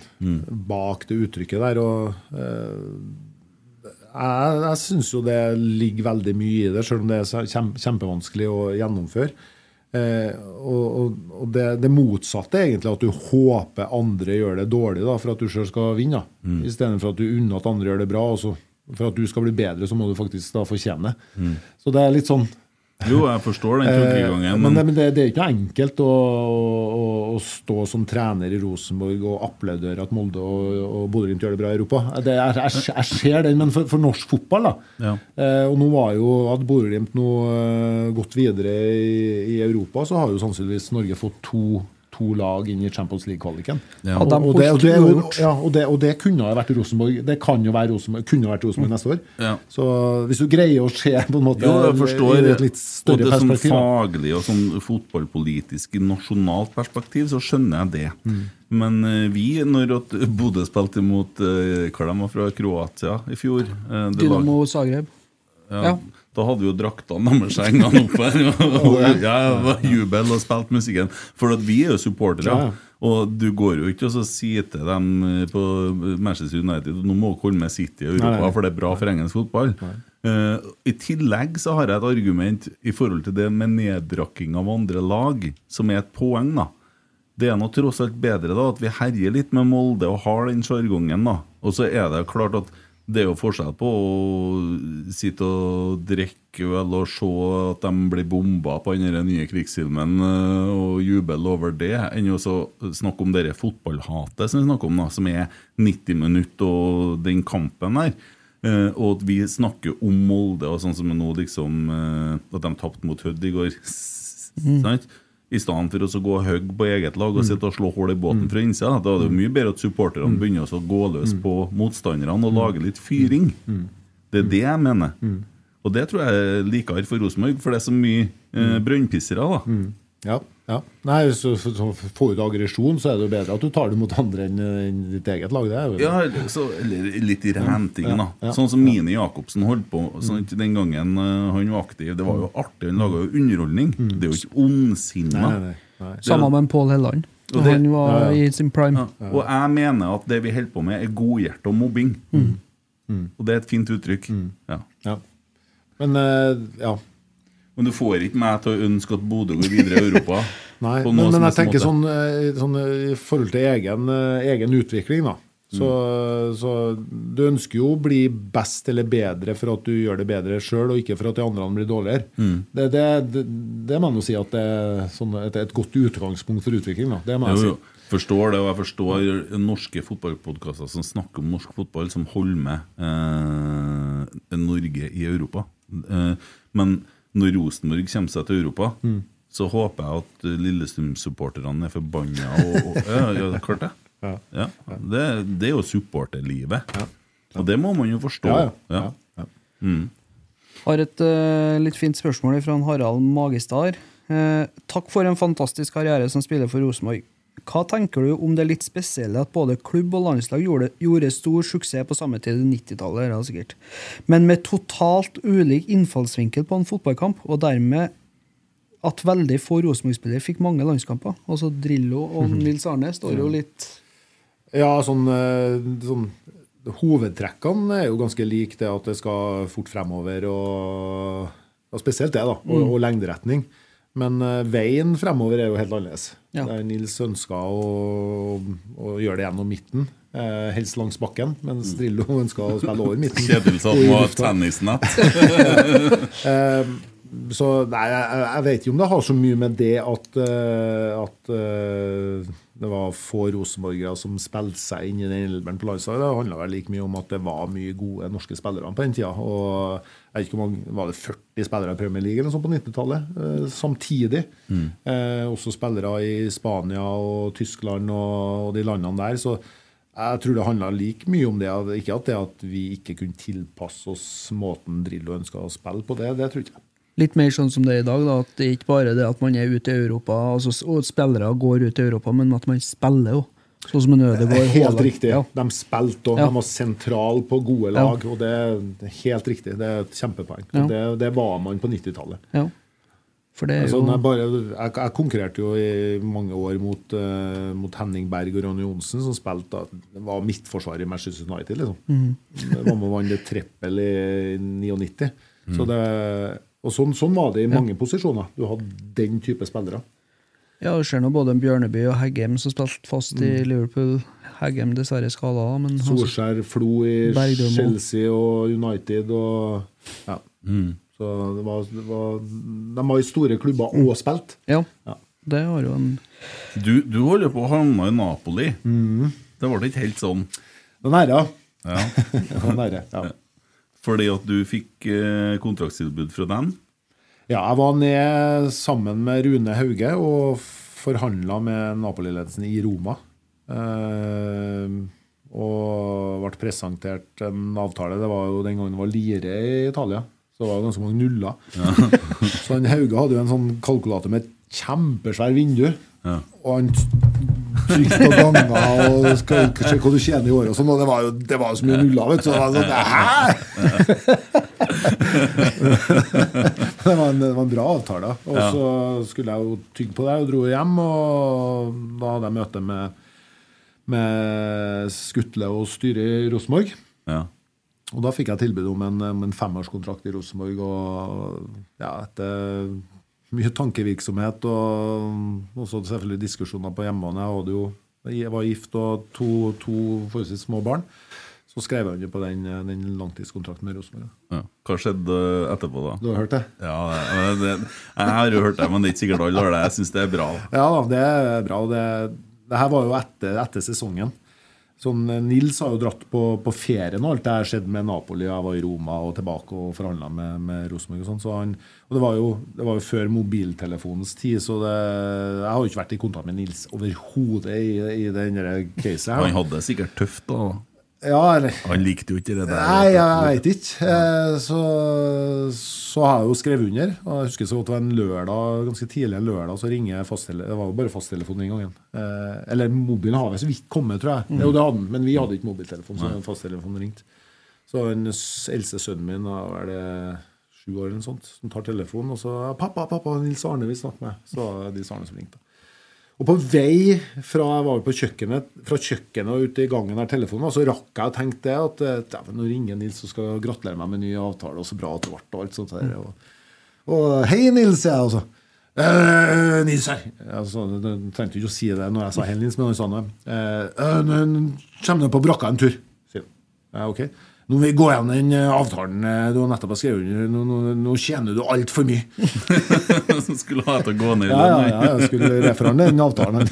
bak det uttrykket der. Og uh, jeg, jeg syns jo det ligger veldig mye i det, selv om det er kjempevanskelig å gjennomføre. Eh, og og, og det, det motsatte er egentlig at du håper andre gjør det dårlig da, for at du sjøl skal vinne. Mm. Istedenfor at du unner at andre gjør det bra. Og så, for at du skal bli bedre, så må du faktisk da fortjene. Så det er litt sånn jo, jeg forstår den Eh, tankegangen. men Men det, det er ikke enkelt å, å, å stå som trener i Rosenborg og applaudere at Molde og, og Bodø-Glimt gjør det bra i Europa. Det, jeg, jeg, jeg ser den, men for, for norsk fotball, da Ja. eh, Og nå var jo at Bodø-Glimt nå eh, gått videre i, i Europa, så har jo sannsynligvis Norge fått to, to lag inn i Champions League-kvaliken. Ja. Og, og, det, og, og, ja, og, det, og det kunne ha vært Rosenborg. Det kan jo være Rosenborg, kunne ha vært Rosenborg neste år. Ja. Så hvis du greier å se på en måte jo, jeg forstår i et litt større Og det perspektiv. sånn faglig og sånn fotballpolitisk i nasjonalt perspektiv, så skjønner jeg det. Mm. Men eh, vi, når Bodø spilte mot uh, Hva de var fra Kroatia i fjor eh, Dynamo Zagreb. Ja. Ja. Da hadde vi jo draktene deres hengende opp her. Og, ja, jubel og spilt musikken. For at vi er jo supportere. Ja. Og du går jo ikke og så sier til dem eh, på Manchester United Nå må dere holde med City og Europa, Nei, for det er bra for engelsk fotball. Uh, I tillegg så har jeg et argument i forhold til det med neddrakking av andre lag, som er et poeng. da det er nå tross alt bedre da at vi herjer litt med Molde og har den sjargongen. Og så er det klart at det er jo forskjell på å sitte og drikke øl og se at de blir bomba på den nye krigsfilmen eh, og juble over det, enn å snakke om det fotballhatet som vi snakker om, da, som er 90 minutter og den kampen der. Eh, og at vi snakker om Molde og sånn som nå, liksom eh, At de tapte mot Hødd i går. Sant? I stedet for å gå og hogge på eget lag og sitte og slå hull i båten fra innsida. Da er det mye bedre at supporterne begynner å gå løs på motstanderne og lage litt fyring. Det er det jeg mener. Og det tror jeg er likere for Rosenborg, for det er så mye eh, brønnpissere. da Ja. Ja. Nei, så, så, så Får du aggresjon, så er det jo bedre at du tar det mot andre enn enn ditt eget lag. Det er jo Ja, så, eller litt i renting, da. Ja, ja, Sånn som Mini Jacobsen holdt på sånn den gangen eh, han var aktiv. Det var jo artig, han laga jo underholdning. Det er jo ikke ondsinna. Samme med Pål Helland. Og det- Han var Ja, ja. i sin prime. Ja. Og jeg mener at det vi holder på med, er godhjerte og mobbing. Og det er et fint uttrykk. Ja. Ja. Men uh, ja. Men du får ikke meg til å ønske at Bodø går videre i Europa. Nei, men, men jeg tenker sånn, eh, sånn eh, i forhold til egen, eh, egen utvikling, da. Så, så du ønsker jo å bli best eller bedre for at du gjør det bedre sjøl, og ikke for at de andre blir dårligere. Det, det, det, det må jeg si at det er sånn, et, et godt utgangspunkt for utvikling. Da. Det må jeg jo. si. Forstår det, og jeg forstår norske fotballpodkaster som snakker om norsk fotball, som holder med eh, Norge i Europa. Eh, men når Rosenborg kommer seg til Europa, Mm. så håper jeg at Lillestrøm-supporterne er forbanna. Og, og, ja, ja, klart det. Ja. Ja, det, det er jo supporterlivet. Og det må man jo forstå. Ja, ja. Ja. ja. ja. Har et uh, litt fint spørsmål fra Harald Magestad. Uh, takk for en fantastisk karriere som spiller for Rosenborg. Hva tenker du om det litt spesielle at både klubb og landslag gjorde, gjorde stor suksess på samme tid i 90-tallet, sikkert, men med totalt ulik innfallsvinkel på en fotballkamp, og dermed at veldig få Rosenborg-spillere fikk mange landskamper? Altså Drillo og Nils Arne står jo litt Ja, sånn, eh, sånn Hovedtrekkene er jo ganske like det at det skal fort fremover, og, og spesielt det, da, og, og lengderetning. Men eh, veien fremover er jo helt annerledes. Ja. Der Nils ønska å, å gjøre det gjennom midten, eh, helst langs bakken, mens Drillo ønska å spille over midten. Kjedelig at i han var tennisnett. Eh, så nei, jeg, jeg vet ikke om det har så mye med det at, uh, at uh, det var få rosenborgere som spilte seg inn i den elveren på landslaget. Det handla vel like mye om at det var mye gode norske spillere på den tida. Og jeg vet ikke om man, Var det 40 spillere i Premier League eller sånt på 90-tallet? Eh, samtidig. Eh, også spillere i Spania og Tyskland og, og de landene der. Så jeg tror det handla like mye om det. Ikke at det at vi ikke kunne tilpasse oss måten Drillo ønska å spille på. Det, det tror jeg ikke. Litt mer sånn som det er i dag, da, at det er ikke bare det at man er ute i Europa, altså, og spillere går ut i Europa, men at man spiller jo. Sånn som en Ødegaard. Helt riktig. Ja. De spilte og Ja. de var sentral på gode Ja. lag. Og det er helt riktig. Det er et kjempepoeng. Ja. Det, det var man på 90-tallet. ja. For det er Altså, jo jeg, bare, jeg, jeg konkurrerte jo i mange år mot, uh, mot Henning Berg og Ronny Johnsen, som spilte da, det var midtforsvar i Manchester United. liksom. Mm. Det var med å vant trippel i 99. Mm. Så det, og sånn, sånn var det i mange posisjoner. Du hadde den type spillere. Ja, du ser nå både Bjørneby og Heggem som spilte fast i Liverpool. Heggem dessverre skada, Solskjær, Flo i Bergdømo. Chelsea og United og ja. Mm. Så det var, det var, de var i store klubber og spilte. Ja, Ja. det har jo en Du, du holder på å havne i Napoli. Mm. Det ble ikke helt sånn. Den her, ja. Den her, ja. Fordi at du fikk eh, kontraktstilbud fra dem? Ja, jeg var ned sammen med Rune Hauge og forhandla med Napoli-ledelsen i Roma. Eh, og ble presentert en avtale. Det var jo den gangen det var lire i Italia. Så det var ganske mange nuller. så han Hauge hadde jo en sånn kalkulator med et kjempesvær vindu. Ja. Og han trykte på ganger og skal se hva du tjener i året og sånn. Og det var jo det var jo så mye nuller, vet du. Så det var sånn, Hæ?! det, var en, det var en bra avtale. Og så skulle jeg jo tygge på det og dro hjem. Og da hadde jeg møte med, med Skutle og styret i Rosenborg. Ja. Og da fikk jeg tilbud om en, en femårskontrakt i Rosenborg. Og ja, etter mye tankevirksomhet og også selvfølgelig diskusjoner på hjemmebane. Jeg, jo, jeg var gift og to, to forholdsvis små barn. Så skrev jeg under på den, den langtidskontrakten med Rosenborg. Ja. Hva skjedde etterpå, da? Du har hørt det? Ja, det, jeg har jo hørt det, men det er ikke sikkert alle har det. Jeg syns det er bra. Ja det er bra. Det, det her var jo etter, etter sesongen. Sånn, eh, Nils har jo dratt på, på ferie nå. alt det her skjedde med Napoli. Jeg var i Roma og tilbake og forhandla med, med Rosenborg. Og sånn, så og det var, jo, det var jo før mobiltelefonens tid, så det, jeg har jo ikke vært i kontakt med Nils overhodet i, i den der caset her. Han hadde det sikkert tøft, da. Ja, eller Han likte jo ikke det der. Nei, jeg veit ikke. Eh, Så, så har jeg jo skrevet under. Og jeg husker så godt det var en lørdag, ganske tidlig en lørdag, så ringer jeg fasttelefonen. Det var jo bare fasttelefonen den gangen. Eh, Eller mobilen har jeg så vidt kommet, tror jeg. Jo, det hadde den, men vi hadde ikke mobiltelefon, så fasttelefonen ringte. Så den eldste sønnen min, da er det sju år eller noe sånt, som tar telefonen, og så 'Pappa, pappa, Nils Arne vil snakke med. Så det er Nils Arne som ringte. Og på vei fra jeg var på kjøkkenet Fra kjøkkenet og ut i gangen der telefonen var, så rakk jeg å tenke det at eh, dæven, nå ringer Nils og skal gratulere meg med ny avtale, og så bra at det ble og alt sånt der. Og, og 'Hei, Nils', sier jeg også. «Eh, Nils her. Altså, du trengte ikke å si det når jeg sa 'hei, Nils', men han sa det. Eh, «Øh, nå kommer du på brakka en tur, sier han. Ja, ok. Nå må vi gå gjennom den eh, avtalen eh, du har nettopp har skrevet under. Nå, nå, nå tjener du altfor mye. Som skulle ha til å gå ned i Ja, ja, lønn, ja, jeg skulle referere den avtalen.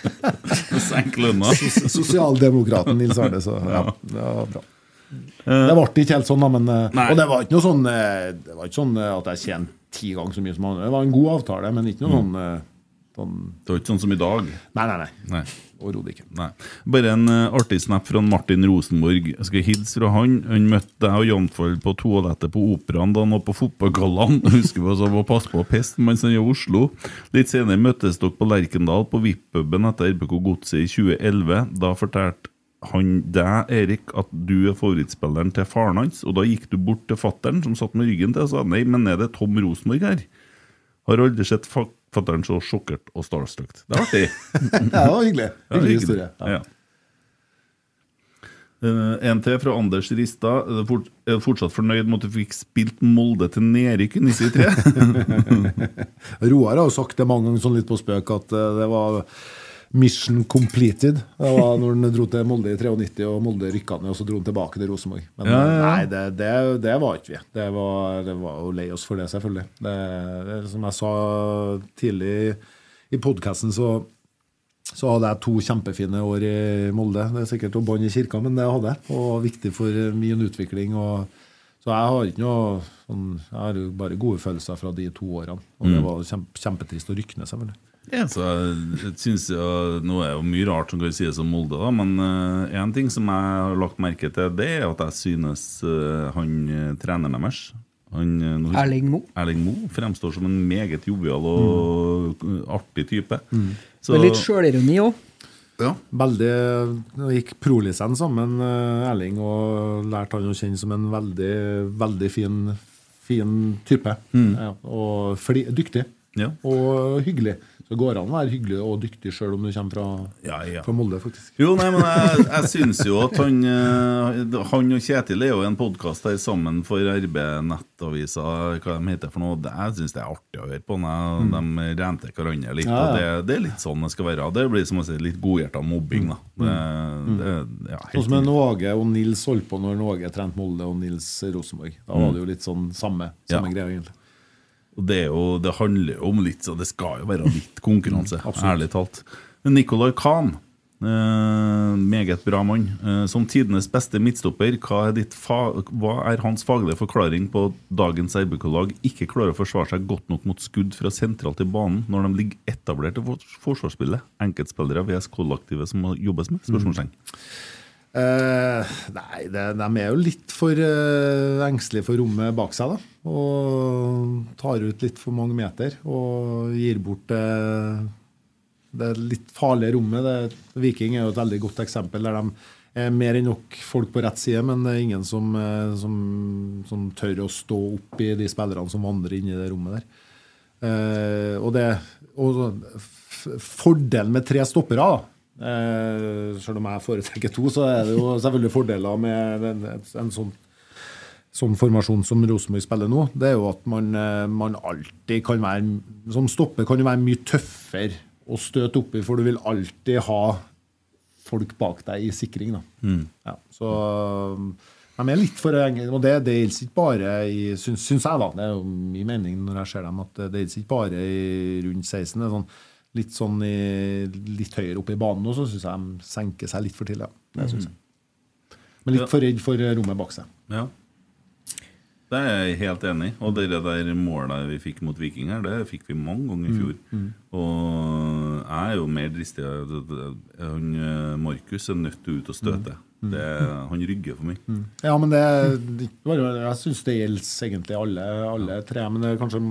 senke lønna. Sosialdemokraten Nils Arne, så ja, det var bra. Det ble ikke helt sånn, da, men eh, Nei. Og det var ikke noe sånn eh, Det var ikke sånn eh, at jeg tjente ti ganger så mye som andre. Det var en god avtale, men ikke noe sånn, eh, sånn Det var ikke sånn som i dag. Nei, nei, nei. Nei. Overhodet ikke. Nei. Bare en uh, artig snap fra Martin Rosenborg. Jeg skal hilse fra han. Han møtte deg og Janfold på toalettet på Operaen da han var på fotballgallaen. Husker vi også var passe på å peste mens han var i Oslo. Litt senere møttes dere på Lerkendal på VIP-puben etter RBK Godset i 2011. Da fortalte han deg, Erik, at du er favorittspilleren til faren hans, og da gikk du bort til fattern, som satt med ryggen til, og sa nei, men er det Tom Rosenborg her? Har aldri sett fa fattern så sjokkert og starstruck. Det var artig. Det var hyggelig. Hyggelig historie. Ja. Eh, en til fra Anders Ristad. Er du fort, fortsatt fornøyd med at du fikk spilt Molde til nedrykk i 93? Roar har jo sagt det mange ganger sånn litt på spøk at eh, det var mission completed. Det var når han dro til Molde i 93, og Molde rykka ned, og så dro han tilbake til Rosenborg. Men Ja, ja, ja. nei, det, det, det var ikke vi. Det var, det var å leie oss for det, selvfølgelig. Det, som jeg sa tidlig i podkasten, så så hadde jeg to kjempefine år i Molde. Det er sikkert å bånd i kirka, men det hadde jeg. Og viktig for min utvikling. Og, så jeg har ikke noe sånn, Jeg har jo bare gode følelser fra de to årene. Og det var kjempe, kjempetrist å rykke ned, selvfølgelig. Ja, så jeg synes jo, Nå er det jo mye rart som kan sies om Molde, da, men én ting som jeg har lagt merke til, det er at jeg synes uh, han uh, treneren deres han, eh, nå Erling Moe. Erling Moe fremstår som en meget jovial og mm. artig type. Så- Med litt sjølironi òg. ja. Veldig, Nå gikk prolisens sammen, eh, Erling, og lærte han å kjenne som en veldig, veldig fin, fin type. Ja, og fli, dyktig. Ja. Og hyggelig. Det går an å være hyggelig og dyktig sjøl om du kommer fra, Ja, ja. fra Molde, faktisk. Jo, nei, men jeg, jeg syns jo at han eh, Han og Kjetil er jo i en podkast her sammen for RB Nettavisa, hva de heter for noe. Det- Jeg syns det er artig å høre på. Når De renter hverandre litt. Mm. Ja, det, det er litt sånn det skal være. Det blir som å si litt godhjerta mobbing, da. Det, det, ja, Mm. Sånn som en Åge og Nils holdt på når Åge trente Molde og Nils Rosenborg. Da var det jo litt sånn samme, samme greia, egentlig. Og det, er jo, det handler jo om litt, så det skal jo være litt konkurranse. Mm, ærlig talt. Nicolay Kahn, eh, meget bra mann. Eh, som tidenes beste midtstopper, hva er, hva er hans faglige forklaring på at dagens RBK-lag ikke klarer å forsvare seg godt nok mot skudd fra sentralt i banen når de ligger etablert i forsvarsspillet? Enkeltspillere VS kollektivet som må jobbes med? Spørsmålstegn. Eh, nei, det, de er jo litt for uh, engstelige for rommet bak seg, da. Og tar ut litt for mange meter og gir bort eh, det litt farlige rommet. Det, Viking er jo et veldig godt eksempel der de er mer enn nok folk på rett side, men det er ingen som, som, som tør å stå opp i de spillerne som vandrer inn i det rommet der. Og det og Fordelen med tre stoppere, da, eh, selv om jeg foretrekker to, så er det jo selvfølgelig fordeler med en, en sånn, sånn formasjon som Rosenborg spiller nå. Det er jo at man, eh, man alltid kan være Som stopper kan jo være mye tøffere å støte oppi, for du vil alltid ha folk bak deg i sikring. Da. Ja, så de er litt for enkle. og det, det gjelder ikke bare i, syns, syns jeg, da, det er jo min mening når jeg ser dem, at det gjelder ikke bare i rundt 16. Det er sånn, litt sånn i, litt høyere oppe i banen nå, så syns jeg de senker seg litt for tidlig. Ja. Men litt for redd for rommet bak seg. Ja. Det er jeg helt enig i. Og det der målet vi fikk mot Viking her, det fikk vi mange ganger i fjor. Og jeg er jo mer dristig. Han, eh, Markus er nødt til å ut og støte. Det, han rygger for mye. Ja, men det, det Jeg syns det gjelder egentlig alle, alle tre. Men det er kanskje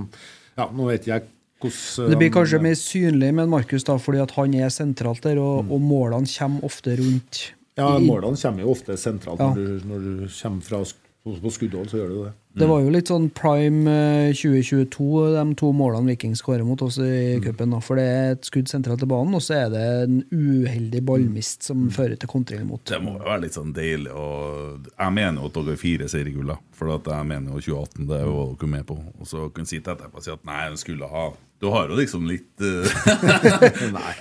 Ja, nå vet jeg hvordan Det blir kanskje mer synlig med Markus da, fordi at han er sentralt der, og, og målene kommer ofte rundt. Ja, målene kommer jo ofte sentralt. Ja. Når, du, når du kommer fra på, på skuddhold, så gjør du det. Det var jo litt sånn prime eh, 2022, de to målene Viking skårer mot oss i cupen. da, For det er et skudd sentralt til banen, og så er det en uheldig ballmist som fører til kontring imot. Det må jo være litt sånn deilig. Og jeg mener jo at dere er fire seriegull, da. For at jeg mener jo 2018 det er jo dere med på. Og så kunne sitte etterpå og si at nei, de skulle ha Du har jo liksom litt eh, Nei.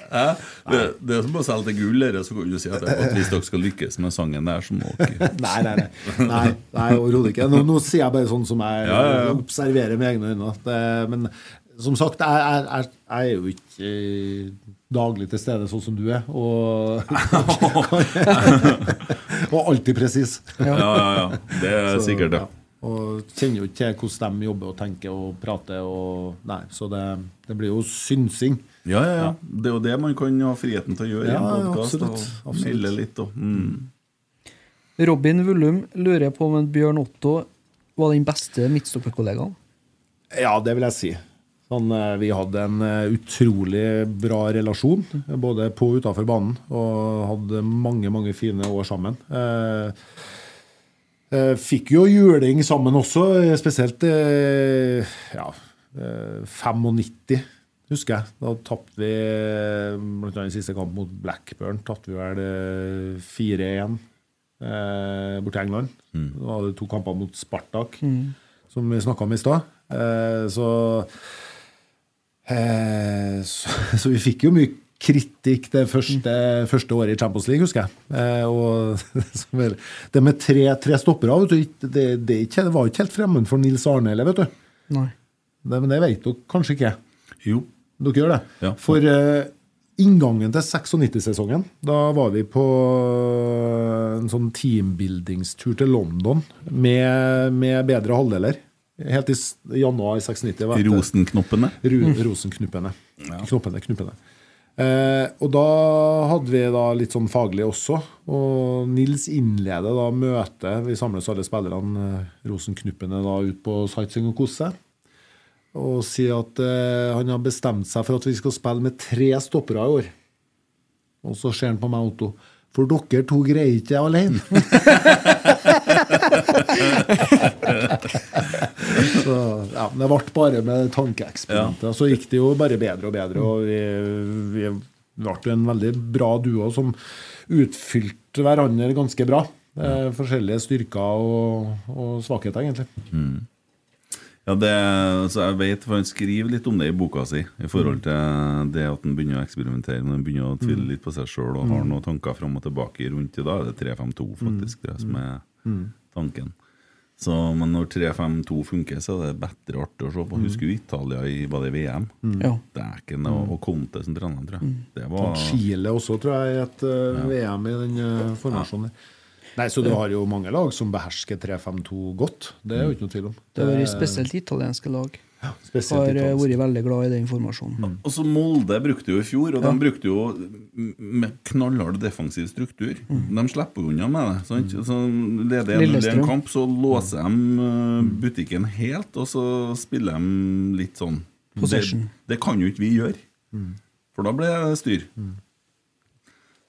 Det, det er som å selge til gull, dere, så kan du si at, at hvis dere skal lykkes med sangen der, så må dere Nei, nei, nei. nei, nei overhodet ikke. Nå, nå sier jeg bare sånn som jeg Ja, ja, ja. observerer med egne øyne. Det, men som sagt, jeg, jeg, jeg, jeg er jo ikke daglig til stede sånn som du er. Og, og alltid presis. Ja, ja, ja. Det er Så, sikkert det. ja. Og kjenner jo ikke til hvordan de jobber og tenker og prater. Og, nei, så det, det blir jo synsing. Ja, ja, ja. Det er jo det man kan ha friheten til å gjøre i Ja, en ja, podkast. absolutt. Og Absolutt. melde litt og mm. Robin Vullum lurer på om en Bjørn Otto var den beste midtstopperkollegaen. Ja, det vil jeg si. Sånn, eh, vi hadde en eh, utrolig bra relasjon, både på og utenfor banen, og hadde mange, mange fine år sammen. Eh, fikk jo juling sammen også, spesielt eh, ja, eh, 95, husker jeg. Da tapte vi bl.a. i siste kamp mot Blackburn, tapte vi vel eh, 4-1 eh, borti England. Da var det to kamper mot Spartak, som vi snakka om i stad. Eh, så, eh, så Så vi fikk jo mye kritikk det første, første året i Champions League, husker jeg. Eh, og det med tre, tre stoppere vet du, det, det, det var ikke helt fremmed for Nils Arne, heller, vet du. Nei. Det, men det vet dere kanskje ikke. Jo. Dere gjør det? Ja. For eh, inngangen til 96-sesongen, da var vi på en sånn teambuildingstur til London med, med bedre halvdeler. Helt i januar 96. var Rosenknoppene. Ru, Rosenknuppene. Knoppene, knuppene. Eh, og da hadde vi da litt sånn faglig også. Og Nils innleder da møtet. Vi samles alle spillerne, eh, Rosenknuppene, da ut på sightseeing og kose seg. Og sier at eh, han har bestemt seg for at vi skal spille med tre stoppere i år. Og så ser han på meg, Otto. For dere to greier ikke det alene. så ja, Det ble bare med tankeeksperimentet. Så gikk det jo bare bedre og bedre. Og vi, vi ble en veldig bra duo som utfylte hverandre ganske bra. Eh, forskjellige styrker og, og svakheter, egentlig. Ja, det, så jeg vet, for Han skriver litt om det i boka si, i forhold til det at han begynner å eksperimentere. Men han begynner å tvile litt på seg sjøl og har noen tanker fram og tilbake rundt det. Da er det 3-5-2 faktisk det som er tanken. Så, men når 3-5-2 funker, så er det bedre artig å se på. Husker du Italia i var det VM? Ja. Dæken og, og Conte som trener, tror jeg. Det var Chile også, tror jeg, i et eh, VM i den eh, formasjonen. der. Nei, Så du har jo mange lag som behersker 3-5-2 godt. Det er jo ikke noe tvil om. Det har vært spesielt italienske lag. Spesielt Har eh, italiensk. vært veldig glad i den formasjonen. Og så Molde brukte jo i fjor, og de brukte jo med knallhard defensiv struktur. De slipper unna med det. Sant? Så Leder 1-0 i Lillestrøm. en kamp, så låser de eh, butikken helt, og så spiller de litt sånn Possession. Det, det kan jo ikke vi gjøre, for da blir det styr.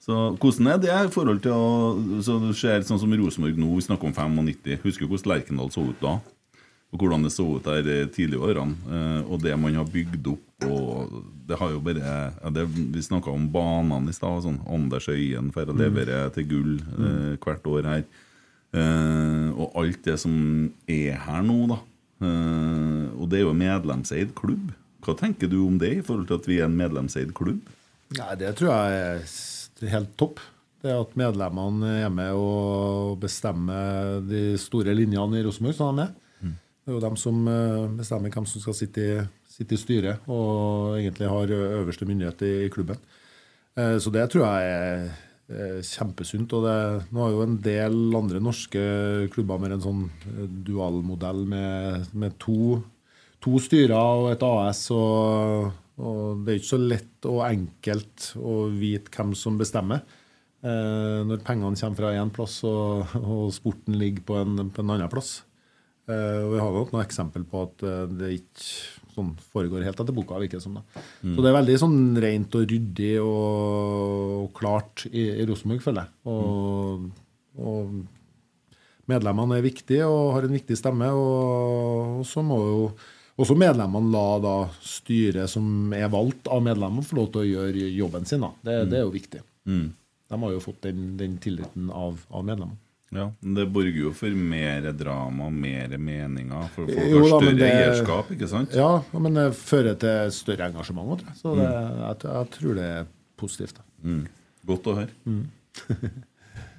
Så Hvordan er det i forhold til å så Du ser sånn som Rosenborg nå, vi snakker om 95. Husker du hvordan Lerkendal så ut da? Og hvordan det så ut der tidlige årene. eh, Og det man har bygd opp. Og det har jo bare ja, det, Vi snakka om banene i stad. Sånn, Anders Øyen får å levere til gull eh, hvert år her. Eh, og alt det som er her nå, da. Eh, og det er jo en medlemseid klubb. Hva tenker du om det, i forhold til at vi er en medlemseid klubb? Nei, det tror jeg helt topp. Det at medlemmene er med og bestemmer de store linjene i Rosenborg, Sånn de er. Det er jo dem som eh, bestemmer hvem som skal sitte i, sitte i styret, og egentlig har øverste myndighet i, i klubben. Eh, Så det tror jeg er kjempesunt. Og det, nå har jo en del andre norske klubber med en sånn eh, dualmodell med, med to, to styrer og et AS. Og, og det er ikke så lett og enkelt å vite hvem som bestemmer. Eh, når pengene kommer fra én plass, og, og sporten ligger på en, på en annen plass. Eh, og vi har nok noen eksempel på at eh, det ikke sånn foregår helt etter boka. virker det som det. Så det er veldig sånn rent og ryddig og, klart i, i Rosenborg, føler jeg. Og, og medlemmene er viktige og har en viktig stemme. Og, og så må jo også medlemmene la da styret som er valgt av medlemmene, få lov til å gjøre jobben sin. da. Det, det er jo viktig. Mm. De har jo fått den, den tilliten av, av medlemmene. Ja, men Det borger jo for mer drama, mer meninger. For folk har større det- eierskap, ikke sant? Ja, men det fører til større engasjement òg, tror jeg. Så det, Mm. jeg, jeg tror det er positivt. da. Godt å høre.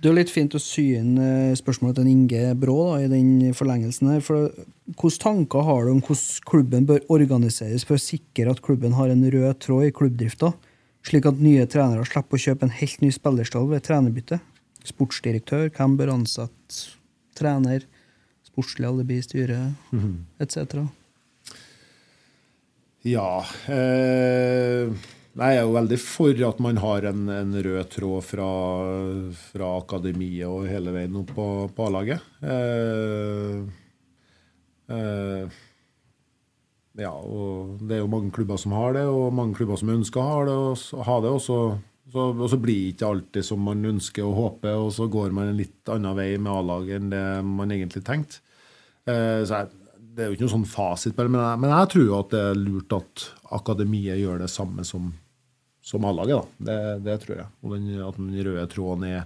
Det er jo litt fint å sy inn eh, spørsmålet til Inge Brå da, i den forlengelsen her. For Hvilke tanker har du om hvordan klubben bør organiseres for å sikre at klubben har en rød tråd i klubbdrifta, slik at nye trenere slipper å kjøpe en helt ny spillerstall ved trenerbytte? Sportsdirektør, hvem bør ansette trener, sportslig alibi i styret, etc. Ja eh, Nei, Jeg er jo veldig for at man har en, en rød tråd fra, fra akademiet og hele veien opp på, A-laget. Eh, eh, ja, og det er jo mange klubber som har det, og mange klubber som ønsker å ha det. Og, ha det og, så, så, og så blir det ikke alltid som man ønsker og håper, og så går man en litt annen vei med A-laget enn det man egentlig tenkte. Eh, så jeg, det er jo ikke noen sånn fasit, men jeg, men jeg tror at det er lurt at akademiet gjør det samme som, som A-laget. Det, det tror jeg. Og den, at den røde tråden er,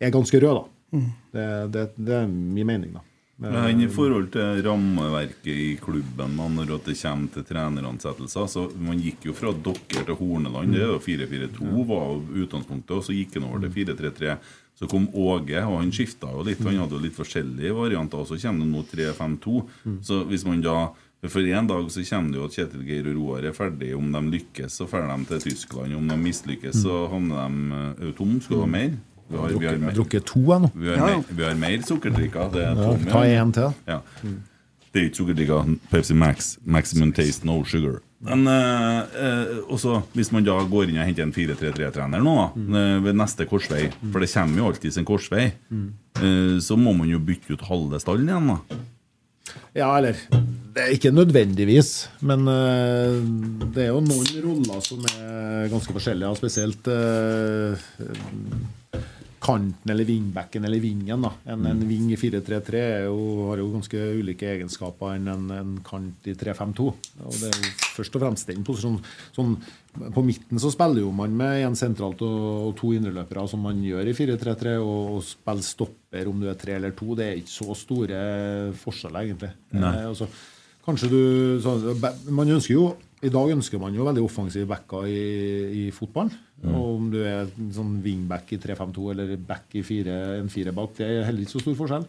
er ganske rød, da. Det, det, det er min mening, da. Men I forhold til rammeverket i klubben da, når det kommer til treneransettelser så Man gikk jo fra Dokker til Horneland. Det er 4-4-2 var utgangspunktet, og så gikk han over til 4-3-3. Så kom Åge, og han skifta jo litt. Han hadde jo litt forskjellige varianter. Og så kommer det nå 3-5-2. Så hvis man da For en dag så kommer det jo at Kjetil Geir og Roar er ferdig. Om de lykkes, så drar de til Tyskland. Om de mislykkes, så havner de eh, tom. Skal du ha mer? Vi har, vi har, mer, drukket to, jeg nå. vi har, mer, vi har mer sukkerdrikker. Det er Ja, ta en én til. Ja. Det er ikke sukkerdrikker. Pepsi Max. Maximum taste, no sugar. Men eh, eh, også, hvis man da går inn og henter en 4-3-3-trener nå, eh, ved neste korsvei, for det kommer jo alltid en korsvei, eh, så må man jo bytte ut halve stallen igjen, da. Ja, eller Det er ikke nødvendigvis, men uh, det er jo noen roller som er ganske forskjellige. Spesielt eh, kanten eller vingbekken eller vingen. da. En, en ving i 4-3-3 er har jo ganske ulike egenskaper enn en, en kant i 3-5-2. Og Det er jo først og fremst den posisjonen. Sånn, på midten så spiller jo man med én sentralt og, og to indreløpere, som man gjør i 4-3-3, og, og spiller stopper om du er tre eller to. Det er ikke så store forskjeller, egentlig. Nei. Eh, altså, kanskje du så, Man ønsker jo I dag ønsker man jo veldig offensive backer i, i fotball. Og om du er sånn wingback i 3-5-2 eller back i fire, en fire bak, det er heller ikke så stor forskjell.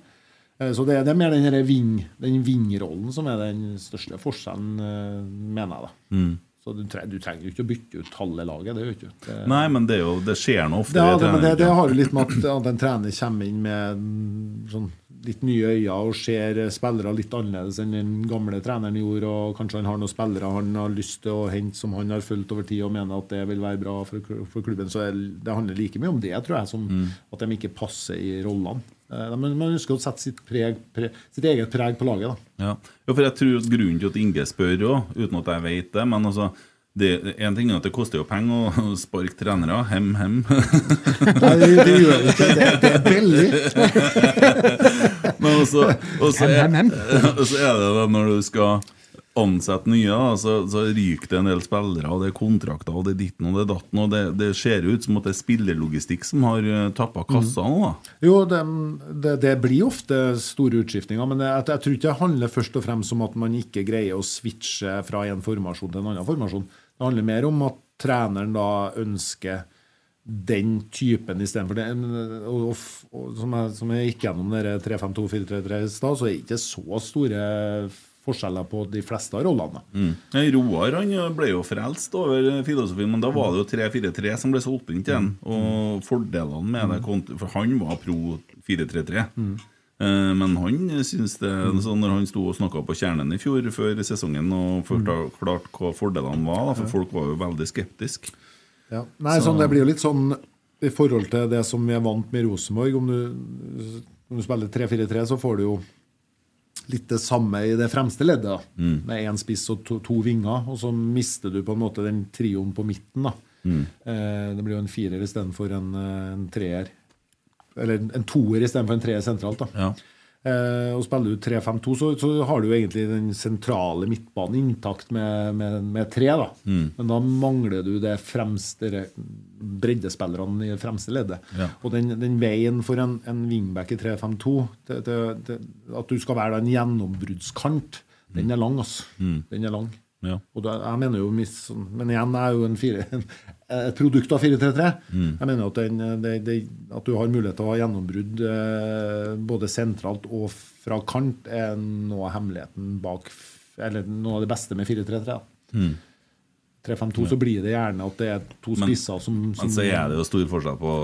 Eh, Så det, det er mer den wing, den wing-rollen som er den største forskjellen, eh, mener jeg. da. Så du, tre, du trenger jo ikke å bytte ut halve laget. det gjør ikke. Det- Nei, men det, er jo, det skjer nå ofte. ja, det, men det, det har jo litt med at, at en trener kommer inn med mm, sånn, litt nye øyne og ser spillere litt annerledes enn den gamle treneren gjorde. og Kanskje han har noen spillere han har lyst til å hente som han har fulgt over tid og mener at det vil være bra for, klubben. Så det handler like mye om det, tror jeg, som at de ikke passer i rollene. Eh, Men man ønsker å sette sitt, preg, pre, sitt eget preg på laget. Ja. ja, for jeg tror grunnen til at Inge spør òg, uten at jeg vet det Men altså, det, en ting er at det koster jo penger å sparke trenere. Hem, hem. Nei, det gjør ikke det. Det er billig. Men også, og så er, Hem, hem, så er det da når du skal ansette nye, så, så ryker det en del spillere, og det er kontrakter, og det er ditten og det er datten, og det, det ser ut som at det er spillerlogistikk som har uh, tappa kassa nå, da. Jo, det, det, det blir ofte store utskiftninger, men jeg, jeg tror ikke det handler først og fremst om at man ikke greier å switche fra en formasjon til en annen formasjon. Det handler mer om at treneren da ønsker den typen istedenfor det. Og, og, og som, jeg, som jeg gikk gjennom 3-5-2-4-3-3 i stad, så er det ikke så store forskjeller på de fleste av rollene. Mm. Roar han ble jo frelst over filosofien, men da var det jo 3-4-3 som ble solgt inn til han. Og fordelene med det For han var pro 4-3-3. Eh, Men han syns det så Når han sto og snakka på Kjernen i fjor før sesongen og forklarte hva fordelene var, for folk var jo veldig skeptiske. Ja. Nei, sånn, det blir jo litt sånn i forhold til det som vi er vant med i Rosenborg Om du, om du spiller 3-4-3, så får du jo litt det samme i det fremste leddet. Mm. Med én spiss og to, to vinger. Og så mister du på en måte den trioen på midten. da. Eh, det blir jo en firer istedenfor en, eh, en treer. Eller en toer istedenfor en treer sentralt. da. Ja. Eh, og Spiller du 3-5-2, så, så har du egentlig den sentrale midtbanen intakt med, med, med tre. da. Men da mangler du det fremste re- breddespillerne i det fremste leddet. Ja. Og den, den veien for en, en wingback i 3-5-2, til- til- til- at du skal være da en gjennombruddskant, den er lang. altså. Den er lang. Ja. Og da, jeg mener jo mis, Men igjen, jeg er jo en fire, et produkt av 4-3-3. Jeg mener at, den, det, det, at du har mulighet til å ha gjennombrudd eh, både sentralt og fra kant, er noe av hemmeligheten bak Eller noe av det beste med 4-3-3. da. 3-5-2 så blir det gjerne at det er to spisser som, som Men så er det jo stor forskjell på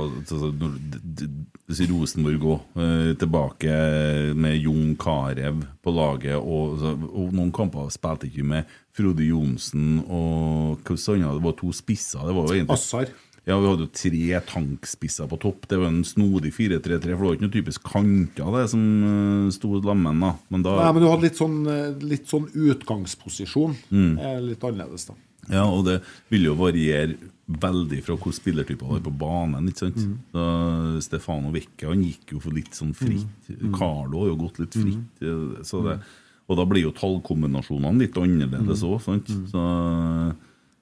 du sier Rosenborg òg. tilbake med Jon Carew på laget. Og, og noen kamper spilte ikke med Frode Johnsen og hva Det var to spisser. Det var jo egentlig Assar. Ja, Vi hadde jo tre tankspisser på topp. Det var en snodig 4-3-3. For det var ikke noe typisk kanter, det som eh, sto lammen. da Men da Nei, men du hadde litt sånn, eh, litt sånn utgangsposisjon. Mm. Litt annerledes, da. Ja, og det vil jo variere veldig fra hvor spillertyper var på banen. ikke sant? Da Stefano Vecchia han gikk jo for litt sånn fritt. Carlo har jo gått litt fritt. eh, Så det, og da blir jo tallkombinasjonene litt annerledes òg. Så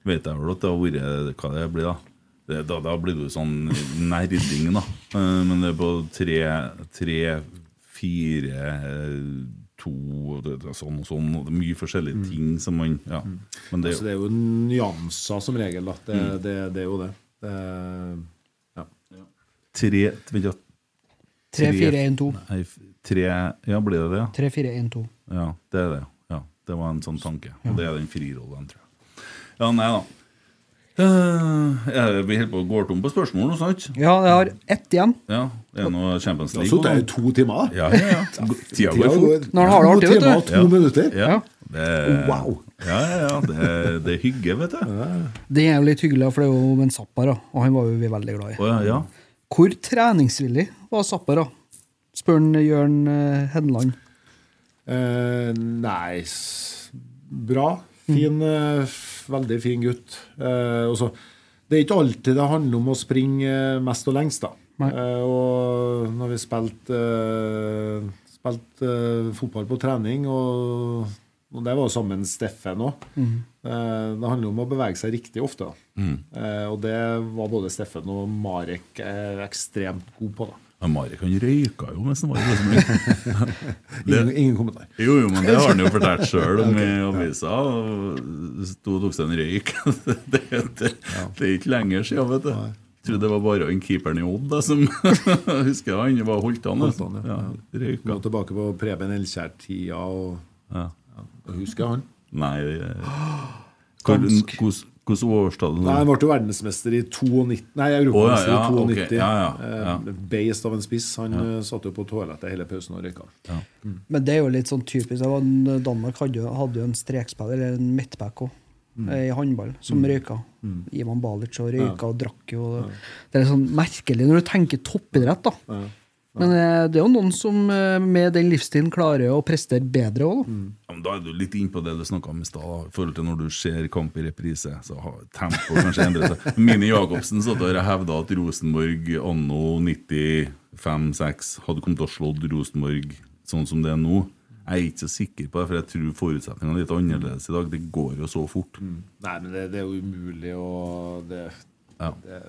vet jeg vel at det har vært Hva det blir, da? Det, da, da blir det jo sånn nerding, da. Eh, Men det er på tre, tre fire, to og det, det, sånn og sånn. Og det er mye forskjellige ting som man Ja. Men det jo det er jo nyanser som regel. da. Det, Mm. det, det er jo det. det ja. tre vent, ja. 3-4-1-2. Nei, tre Ja, blir det det? ja? 3-4-1-2. Ja, det er det. Ja, Det var en sånn tanke. Og det er den frirollen, tror jeg. Ja, nei da. Eh, jeg- blir helt på å gå tom på spørsmål nå, sant? Ja, jeg har ett igjen. Ja, Er noe Champions League? sittet her i to timer. Ja, ja, ja. Tida går fort. Når han har det artig, vet du. To minutter. Ja. Det, Wow. Ja, ja, ja. Det, det er hygge, vet du. Det er jo litt hyggelig, for det er jo en Zappara, og han var jo vi veldig glad i. ja, ja. Hvor treningsvillig var Zappara? Spør han Jørn eh, Henland. Eh, nice. Bra. Fin, eh, f- veldig fin gutt. Eh, og så- det er ikke alltid det handler om å springe eh, mest og lengst, da. Eh, og når vi spilte uh, spilt, eh, fotball på trening, og, og det var sammen med Steffen òg eh, Det handler om å bevege seg riktig ofte. Da. Eh, og det var både Steffen og Marek eh, ekstremt gode på. da Men Marek han røyka jo mens han var i Rosenborg. Ingen, ingen kommentar. Jo, jo, men det har han jo fortalt sjøl om i avisa. Sto og tok seg en røyk. Det, det, det er ikke lenger siden, vet du. Jeg trodde det var bare en keeperen i Odd da, som husker jeg, han var Holtan. Holdt ja. Røyka. tilbake på Preben Elkjær-tida. og Ja. Husker han? Nei det- Hvor-. Hvordan- overstod du det? Han ble jo verdensmester i 92 Nei, europamester oh, ja, ja, i 92. Okay. ja, ja, ja. Eh, Beist av en spiss. Han eh, satt jo på toalettet hele pausen og røyka. Men det er jo litt sånn typisk. Var Danmark hadde jo, hadde jo en strekspiller, eller en midtback òg, i håndball, som røyka. Ivan Balic og røyka og drakk jo. Det er sånn merkelig når du tenker toppidrett, da. Men eh, det er jo noen som eh, med den livsstilen klarer å prestere bedre òg, da. Ja, Da er du litt inne på det du snakka om i stad. I forhold til når du ser kamp i reprise, så har tempoet kanskje endret seg. Mini Jacobsen satt der og hevda at Rosenborg anno 95-6 hadde kommet til å slå Rosenborg sånn som det er nå. Jeg er ikke så sikker på det, for jeg tror forutsetningene er litt annerledes i dag. Det går jo så fort. Nei, men det, det er jo umulig å det, Ja. det,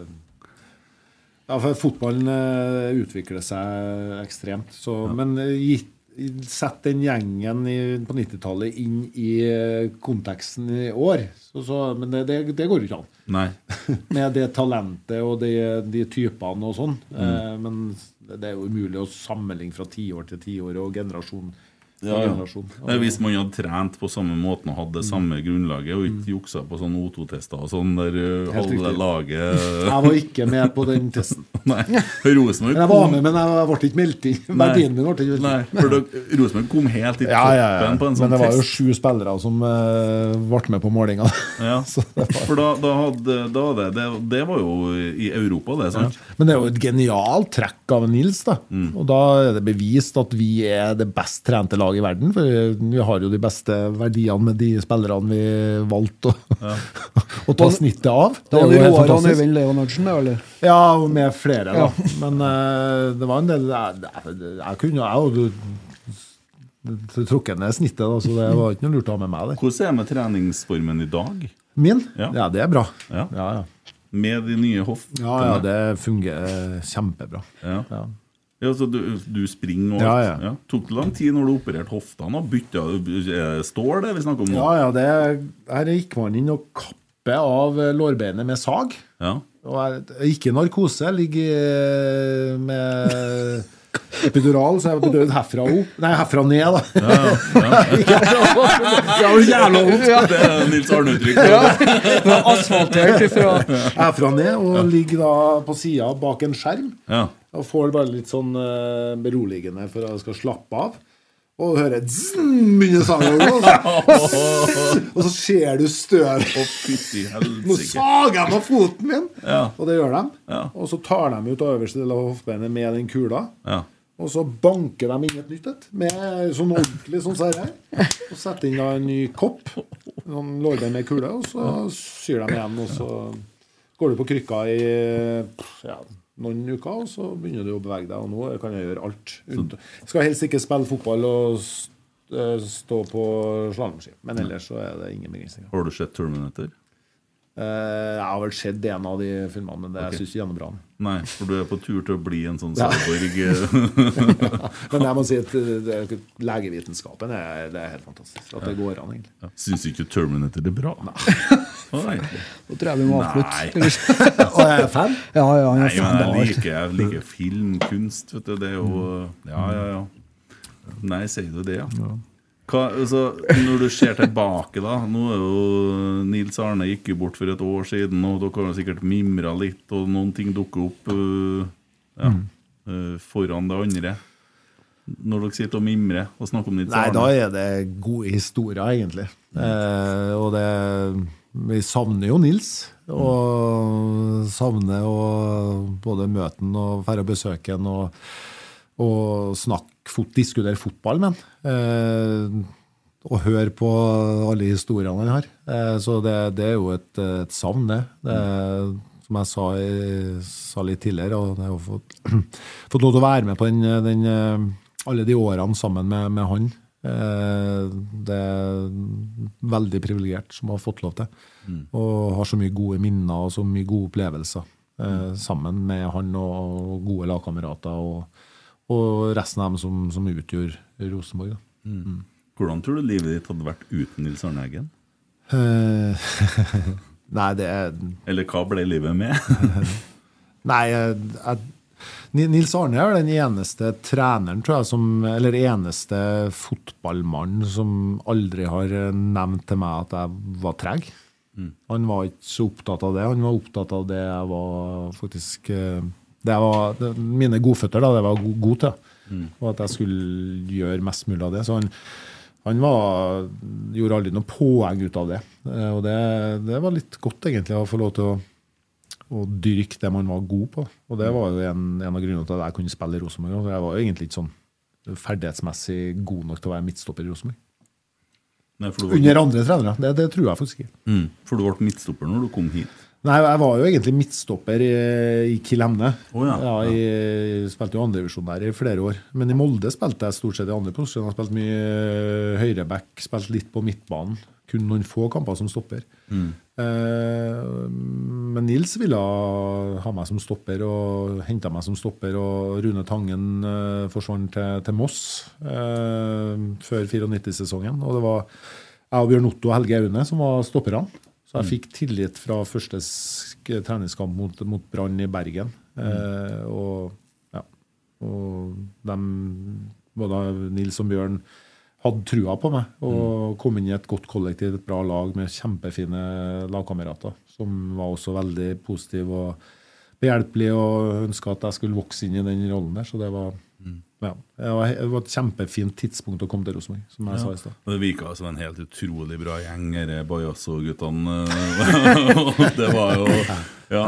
ja, for Fotballen eh, utvikler seg ekstremt. Så, Men eh, gitt Sett den gjengen i, på 90-tallet inn i eh, konteksten i år. Så, så, men det, det, det går jo ikke an. Nei. Med det talentet og de, de typene og sånn. Mm. Eh, men det er jo umulig å sammenligne fra tiår til tiår og generasjon Ja, ja. Nei, Hvis man hadde trent på samme måten og hadde det samme grunnlaget, og ikke juksa på sånne O2-tester og sånn der Helt halve riktig. laget Jeg var ikke med på den testen. Nei. Rosenborg Men jeg var med, men jeg ble ikke meldt inn. Verdien min ble ikke meldt inn. For Rosenborg kom helt i Ja, toppen på en sånn Men det var jo sju spillere som uh, ble med på målinga. Ja. For da, da hadde da det, det, det var jo i Europa, det, sant? Men det er jo et genialt trekk av Nils. da Mm. Og da er det bevist at vi er det best trente laget i verden. For vi har jo de beste verdiene med de spillerne vi valgte å, å ta snittet av. Det er var jo helt fantastisk. Leonardsen, eller? Ja, med flere, da. Ja. Men uh, det var en del Jeg, jeg, jeg kunne jeg trukket ned snittet, da, så det var ikke noe lurt å ha med meg der. Hvordan er det med treningsformen i dag? Min? Ja. Ja, det er bra. Ja. Ja, ja. Med de nye hoftene? Ja, ja, det fungerer kjempebra. Ja. Ja. Ja, så du, du springer og Ja, ja. ja. Tok det lang tid når du opererte hoftene? og Bytta eh, Står det vi snakker om nå? Ja, ja, det, her gikk man inn og kappe av lårbeinet med sag. Ja. Og jeg, ikke narkose, ligger eh, med epidural, så jeg ble bedøvd herfra opp. Nei, herfra ned, da. Ja, ja. det er jo jævla vondt. Det er Nils Arne-uttrykk. Asfaltert ifra Herfra ned, og ligger da på sida bak en skjerm. Ja. Og får bare litt sånn eh, beroligende for at jeg skal slappe av. Og du hører zzz, begynner sangen å gå. Og så ser du støv. Nå sager de av foten min! Ja. Og det gjør de. Ja. Og så tar de ut øverste del av hoftebeinet med den kula. Ja. Og så banker de inn et nytt et, med sånn ordentlig sånn her. Og setter inn da en ny kopp. Sånn lårbein med kule, og så syr de igjen. Og så går du på krykka i ja, noen uker, og så begynner du å bevege deg. Og nå kan jeg gjøre alt. Jeg skal helst ikke spille fotball og eh, stå på slalåmski. Men ellers så er det ingen begrensninger. Har du sett Terminator? Eh, Jeg har vel sett en av de filmene, men det jeg syns jeg gjennombra den. Nei, for du er på tur til å bli en sånn Ja. cyborg. Men jeg må si at det- det- legevitenskapen er, det er helt fantastisk. At det går an, egentlig. Syns ikke Terminator er bra? Nei. Da tror jeg vi må avslutte. Og jeg er fan. Ja, ja, Nei, er fan jeg liker, jeg liker filmkunst, vet du. Det er jo Ja, ja, ja. Nei, sier du det, ja? Hva, altså, når du ser tilbake, da Nå er jo Nils Arne gikk jo bort for et år siden, og dere har sikkert mimra litt, og noen ting dukker opp uh, ja, uh, foran det andre. Når dere sitter og mimrer og snakker om Nils Nei, Arne. da er det gode historier, egentlig. Eh, og det Vi savner jo Nils. Og savner å både møte ham og dra og besøke ham og, og snakke fot, diskutere fotball med han. Eh, og høre på alle historiene han har. Eh, så det, det er jo et, et savn, det. det som jeg sa, sa litt tidligere, og jeg har fått, fått lov til å være med på den, den, eh, alle de årene sammen med, med han. Eh, Det er veldig privilegert som har fått lov til. Og har så mye gode minner og så mye gode opplevelser eh, sammen med han og gode lagkamerater og, og resten av dem som, som utgjør Rosenborg. Da. Hvordan tror du livet ditt hadde vært uten Nils Arne Eggen? Eh, Nei, det er Eller hva ble livet med? Nei, jeg, Nils Arne er den eneste treneren, tror jeg, som, eller eneste fotballmannen som aldri har nevnt til meg at jeg var treg. Han var ikke så opptatt av det. Han var opptatt av det jeg var faktisk eh, det var, det, Mine godføtter, da, det var go- god til. Og at jeg skulle gjøre mest mulig av det. Så han, han var, gjorde aldri noe poeng ut av det. Eh, Og det, det var litt godt, egentlig, å få lov til å å dyrke det man var god på. Og det var jo en, en av grunnene til at jeg kunne spille i Rosenborg. Jeg var jo egentlig ikke sånn ferdighetsmessig god nok til å være midtstopper i Rosenborg. Under andre trenere. Det, det tror jeg faktisk ikke. mm, for du ble midtstopper når du kom hit. Nei, jeg var jo egentlig midtstopper i, i Kiel Hemne. Oh, ja, i, spilte jo andredivisjon der i flere år. Men i Molde spilte jeg stort sett i andre posisjoner. Spilte mye eh, høyreback, spilte litt på midtbanen. Kun noen få kamper som stopper. Eh, men Nils ville ha meg som stopper og henta meg som stopper. Og Rune Tangen eh, forsvant til, til Moss eh, før 94-sesongen. Og det var jeg og Bjørn Otto og Helge Aune som var stopperne. Så jeg fikk tillit fra første treningskamp mot, mot Brann i Bergen. Eh, og, ja, og de, både Nils og Bjørn hadde trua på meg. Mm. Og kom inn i et godt kollektiv, et bra lag med kjempefine lagkamerater. Som var også veldig positive og behjelpelige og ønska at jeg skulle vokse inn i den rollen der. Så det var, Mm. Ja, det var, det var et kjempefint tidspunkt å komme til Rosenborg, som jeg sa i stad. Det virka som en helt utrolig bra gjeng, disse Bajasso-guttene. det var jo Ja.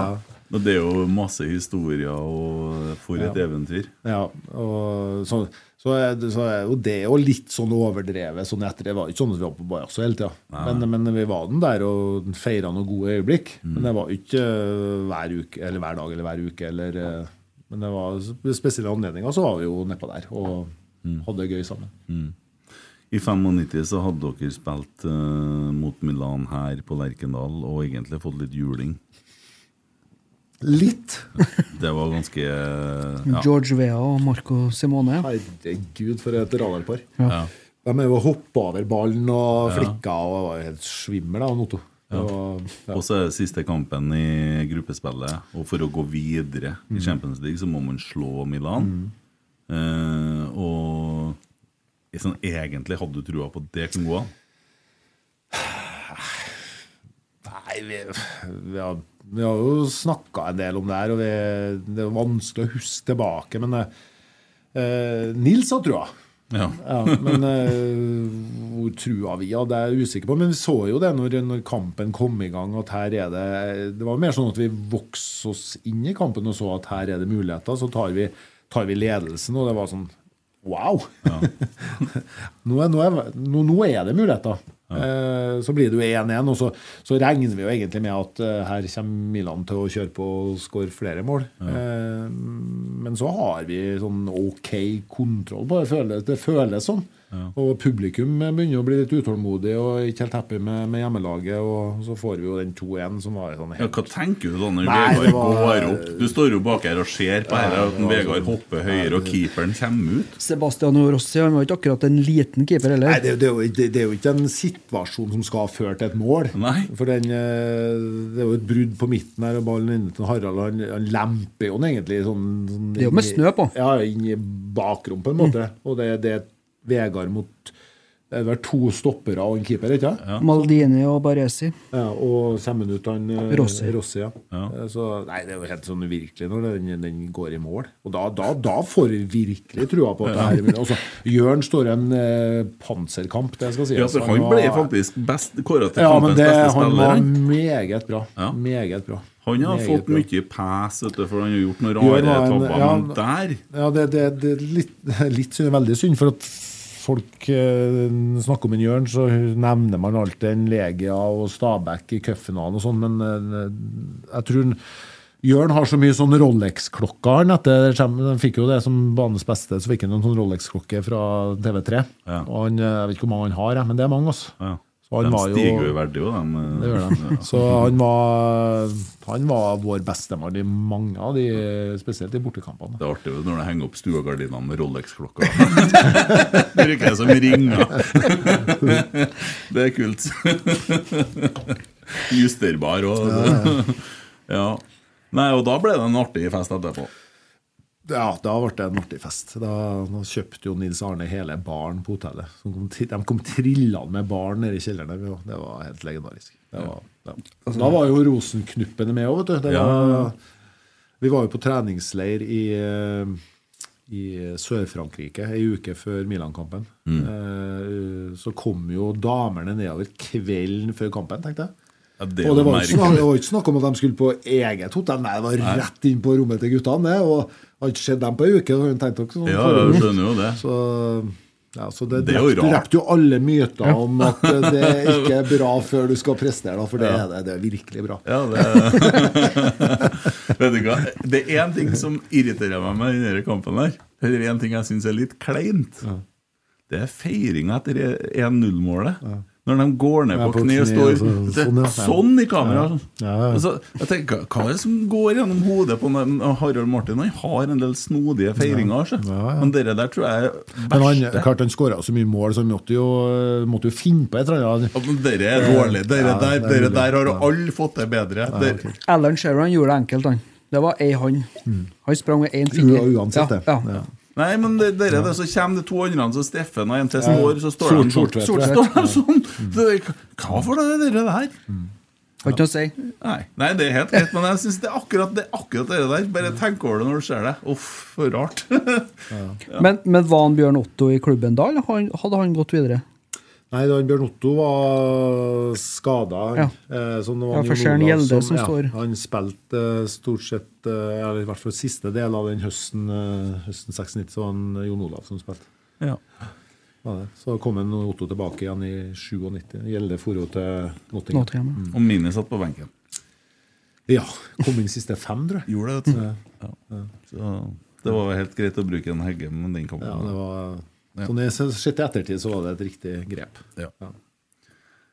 Og det er jo masse historier, og for et Ja. eventyr. Ja, og så, så, er, det- så er jo det jo litt sånn overdrevet sånn etter. Det var ikke sånn at vi var på Bajasso hele tida. Men, men vi var den der og feira noen gode øyeblikk. Men det var ikke eh, hver uke, eller hver dag eller hver uke. Eller, eh, men det var spesielle anledninger så var vi jo nedpå der og hadde det gøy sammen. I 95 så hadde dere spilt uh, mot Milan her på Lerkendal og egentlig fått litt juling. Litt. Det var ganske ja. George Vea og Marco Simone. Herregud, for et radarpar. Ja. De er jo hoppa over ballen og flikka og var helt svimmel av Otto. Ja. Og så er det siste kampen i gruppespillet, og for å gå videre i Champions League så må man slå Milan. Eh, og sånn, egentlig hadde du trua på at det kunne gå an? Nei, vi, vi, har, vi har jo snakka en del om det her, og vi, det er vanskelig å huske tilbake. Men eh, Nils har trua. Ja. Ja, men uh, hvor trua vi hadde, er jeg usikker på. Men vi så jo det når, når kampen kom i gang, at her er det Det var mer sånn at vi vokste oss inn i kampen og så at her er det muligheter. Så tar vi, tar vi ledelsen, og det var sånn Wow! nå, er, nå, er, nå, nå er det muligheter. Eh, så blir det jo 1-1, og så, så regner vi jo egentlig med at eh, her kommer Milan til å kjøre på og skåre flere mål. Eh, men så har vi sånn OK kontroll på det. Føles, det føles sånn. Og publikum begynner å bli litt utålmodig og ikke helt happy med, med hjemmelaget. Og så får vi jo den 2-1 som var sånn Ja, hva tenker du da når Vegard var- går opp? Du står jo bak her og ser på her at Vegard hopper høyere, og keeperen kommer ut. Sebastian Rossi han var ikke akkurat en liten keeper heller. Nei, det, det, er jo, det, det er jo ikke en situasjon som skal føre til et mål. Nei. For den, eh, Det er jo et brudd på midten her, og ballen inne til Harald. Han, han lemper jo den egentlig sånn, sånn Det er jo med snø på. Ja, inn i bakrom, på en måte. Og det, det er Vegard mot Det er vel to stoppere og en keeper, ikke sant? Maldini og Baresi. Ja, og ut han eh, Rossi. ja. ja. Så, nei, det er jo helt sånn uvirkelig når den, den går i mål. Og da, da, da får vi virkelig trua på at det her er. Altså, Jørn står i en eh, panserkamp, det skal sies. Ja, for han var- ble faktisk best kåra til ja, kampens det, beste han spiller. var han. meget bra. Ja. Meget bra. Han har Meget fått bra. mye pes, for han har gjort noen rare tabber. ja, Men der Ja, det, det, det er litt, litt synd, veldig synd, for at folk eh, snakker om en Jørn, så nevner man alltid en Legia og Stabæk i cupfinalen og sånn, men eh, jeg tror Jørn har så mye sånn Rolex-klokker. han fikk jo det som banens beste, så fikk han en sånn Rolex-klokke fra TV3. Ja. Og han, eh, Jeg vet ikke hvor mange han har, men det er mange. altså. ja. De var jo- stiger jo i verdi, jo, de. Det gjør de. Så han var, han var vår bestemann i mange av de, spesielt i bortekampene. Det er artig når du henger opp stuegardinene med Rolex-klokka. Bruker det som ringer. Det er kult. Justerbar og Ja. Nei, og da ble det en artig fest etterpå. Ja, da ble det en artig fest. Da, da kjøpte jo Nils Arne hele baren på hotellet. Kom, de kom trillende med baren nede i kjelleren. Det var helt legendarisk. Det var, ja. Da var jo Rosenknuppene med òg, vet du. Var, vi var jo på treningsleir i, eh, i Sør-Frankrike ei uke før Milan-kampen. Mm. Så kom jo damene nedover kvelden før kampen, tenkte jeg. Ja, det Og det var ikke det var ikke snakk om at de skulle på eget hotell, nei, det var rett inn på rommet til guttene. Og hadde ikke sett dem på ei uke. hun tenkt dere sånn Ja, jeg skjønner jo det. Så, ja, så det, Det er jo drepte, rart. jo alle myter om at det det ikke er bra før du skal prestere, da, for det er det. Det er virkelig bra. Ja, det Vet du hva? Det er én ting som irriterer meg med denne kampen her. Eller en ting jeg syns er litt kleint. Det er feiringa etter 1-0-målet. Når de går ned på på kne og står så- sånn, ja. sånn i kamera. Ja. Ja, ja. Altså, jeg tenker, Hva er det som går gjennom hodet på den- Harald Martin? Han har en del snodige feiringer. altså. Ja, ja. Men dere der tror jeg er Men han, verste. klart han skåra så mye mål, så han måtte jo, måtte jo finne på et eller annet. Ja, men Dere er dårlige. Dere Ja, der, det er dere der har Ja. alle fått det bedre. Alan Shearer han gjorde det enkelt, han. Det var ei hånd. Han sprang med én finger. Uansett, det. Ja, Ja. ja. Nei, men det, det er det, så kommer det to andre, så Steffen og en til står, så står de sånn. Ja. Hva for det er det der? Har ikke noe å si. Nei, nei, det er helt greit, men jeg syns det er akkurat det, akkurat det der. Bare tenk over det når du ser det. Uff, for rart. Men, men var han Bjørn Otto i klubben da, eller hadde han gått videre? Nei, da Bjørn Otto var skada. Ja. Eh, så Ja, var for Jon ser han Olav Gjelde som ja, står. Han spilte eh, stort sett eh, Eller i hvert fall siste del av den høsten, eh, høsten 96, så var han Jon Olav som spilte. Ja. Ja. Så kom en Otto tilbake igjen i 97. Gjelde for til Nottingham. Nottingham, ja. Og Mini satt på benken. Ja. Kom inn siste fem, tror jeg. Gjorde det, vet du. Ja. Så det var helt greit å bruke en hegge, men den kom. Ja, det var Ja. Sånn i sett ettertid så var det et riktig grep. Ja.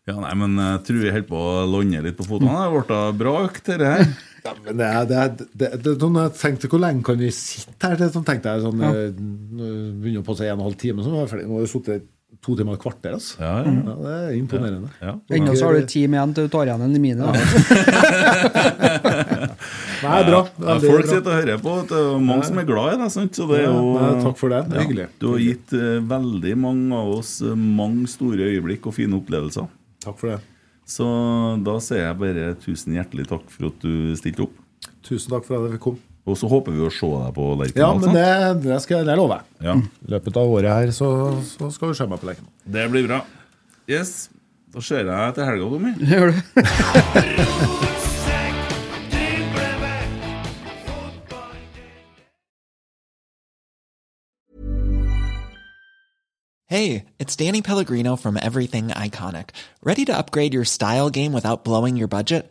Ja, nei, men jeg tror vi holder på å lande litt på fotene. Det ble bra økt, dette her. Ja, men det, det, det, det, sånn jeg tenkte Hvor lenge kan vi sitte her? Det, sånn tenkte jeg sånn, ja. Begynner på seg en og en halv time, så var jeg ferdig. Nå har vi sittet to timer og et kvarter. Altså. Ja, ja. Ja, det er imponerende. Ja. Ennå så har du team igjen til du tar igjen en i mine. da. er bra. Ja, Veldig folk bra. sitter og hører på. Det er mange som er glad i deg. sant? Så det er jo, nei, takk for det. Det er hyggelig. Du har gitt eh, veldig mange av oss eh, mange store øyeblikk og fine opplevelser. Takk for det. Så da sier jeg bare tusen hjertelig takk for at du stilte opp. Tusen takk for at jeg fikk komme. Og så håper vi å se deg på Ja, men det, det skal jeg det lover jeg. Ja, I løpet av året her så, så skal du se meg på leken. det blir bra. Yes. Da ser jeg til helga, Tommy. Gjør du? Hey, it's Danny Pellegrino from Everything Iconic. Ready to upgrade your style game without blowing your budget?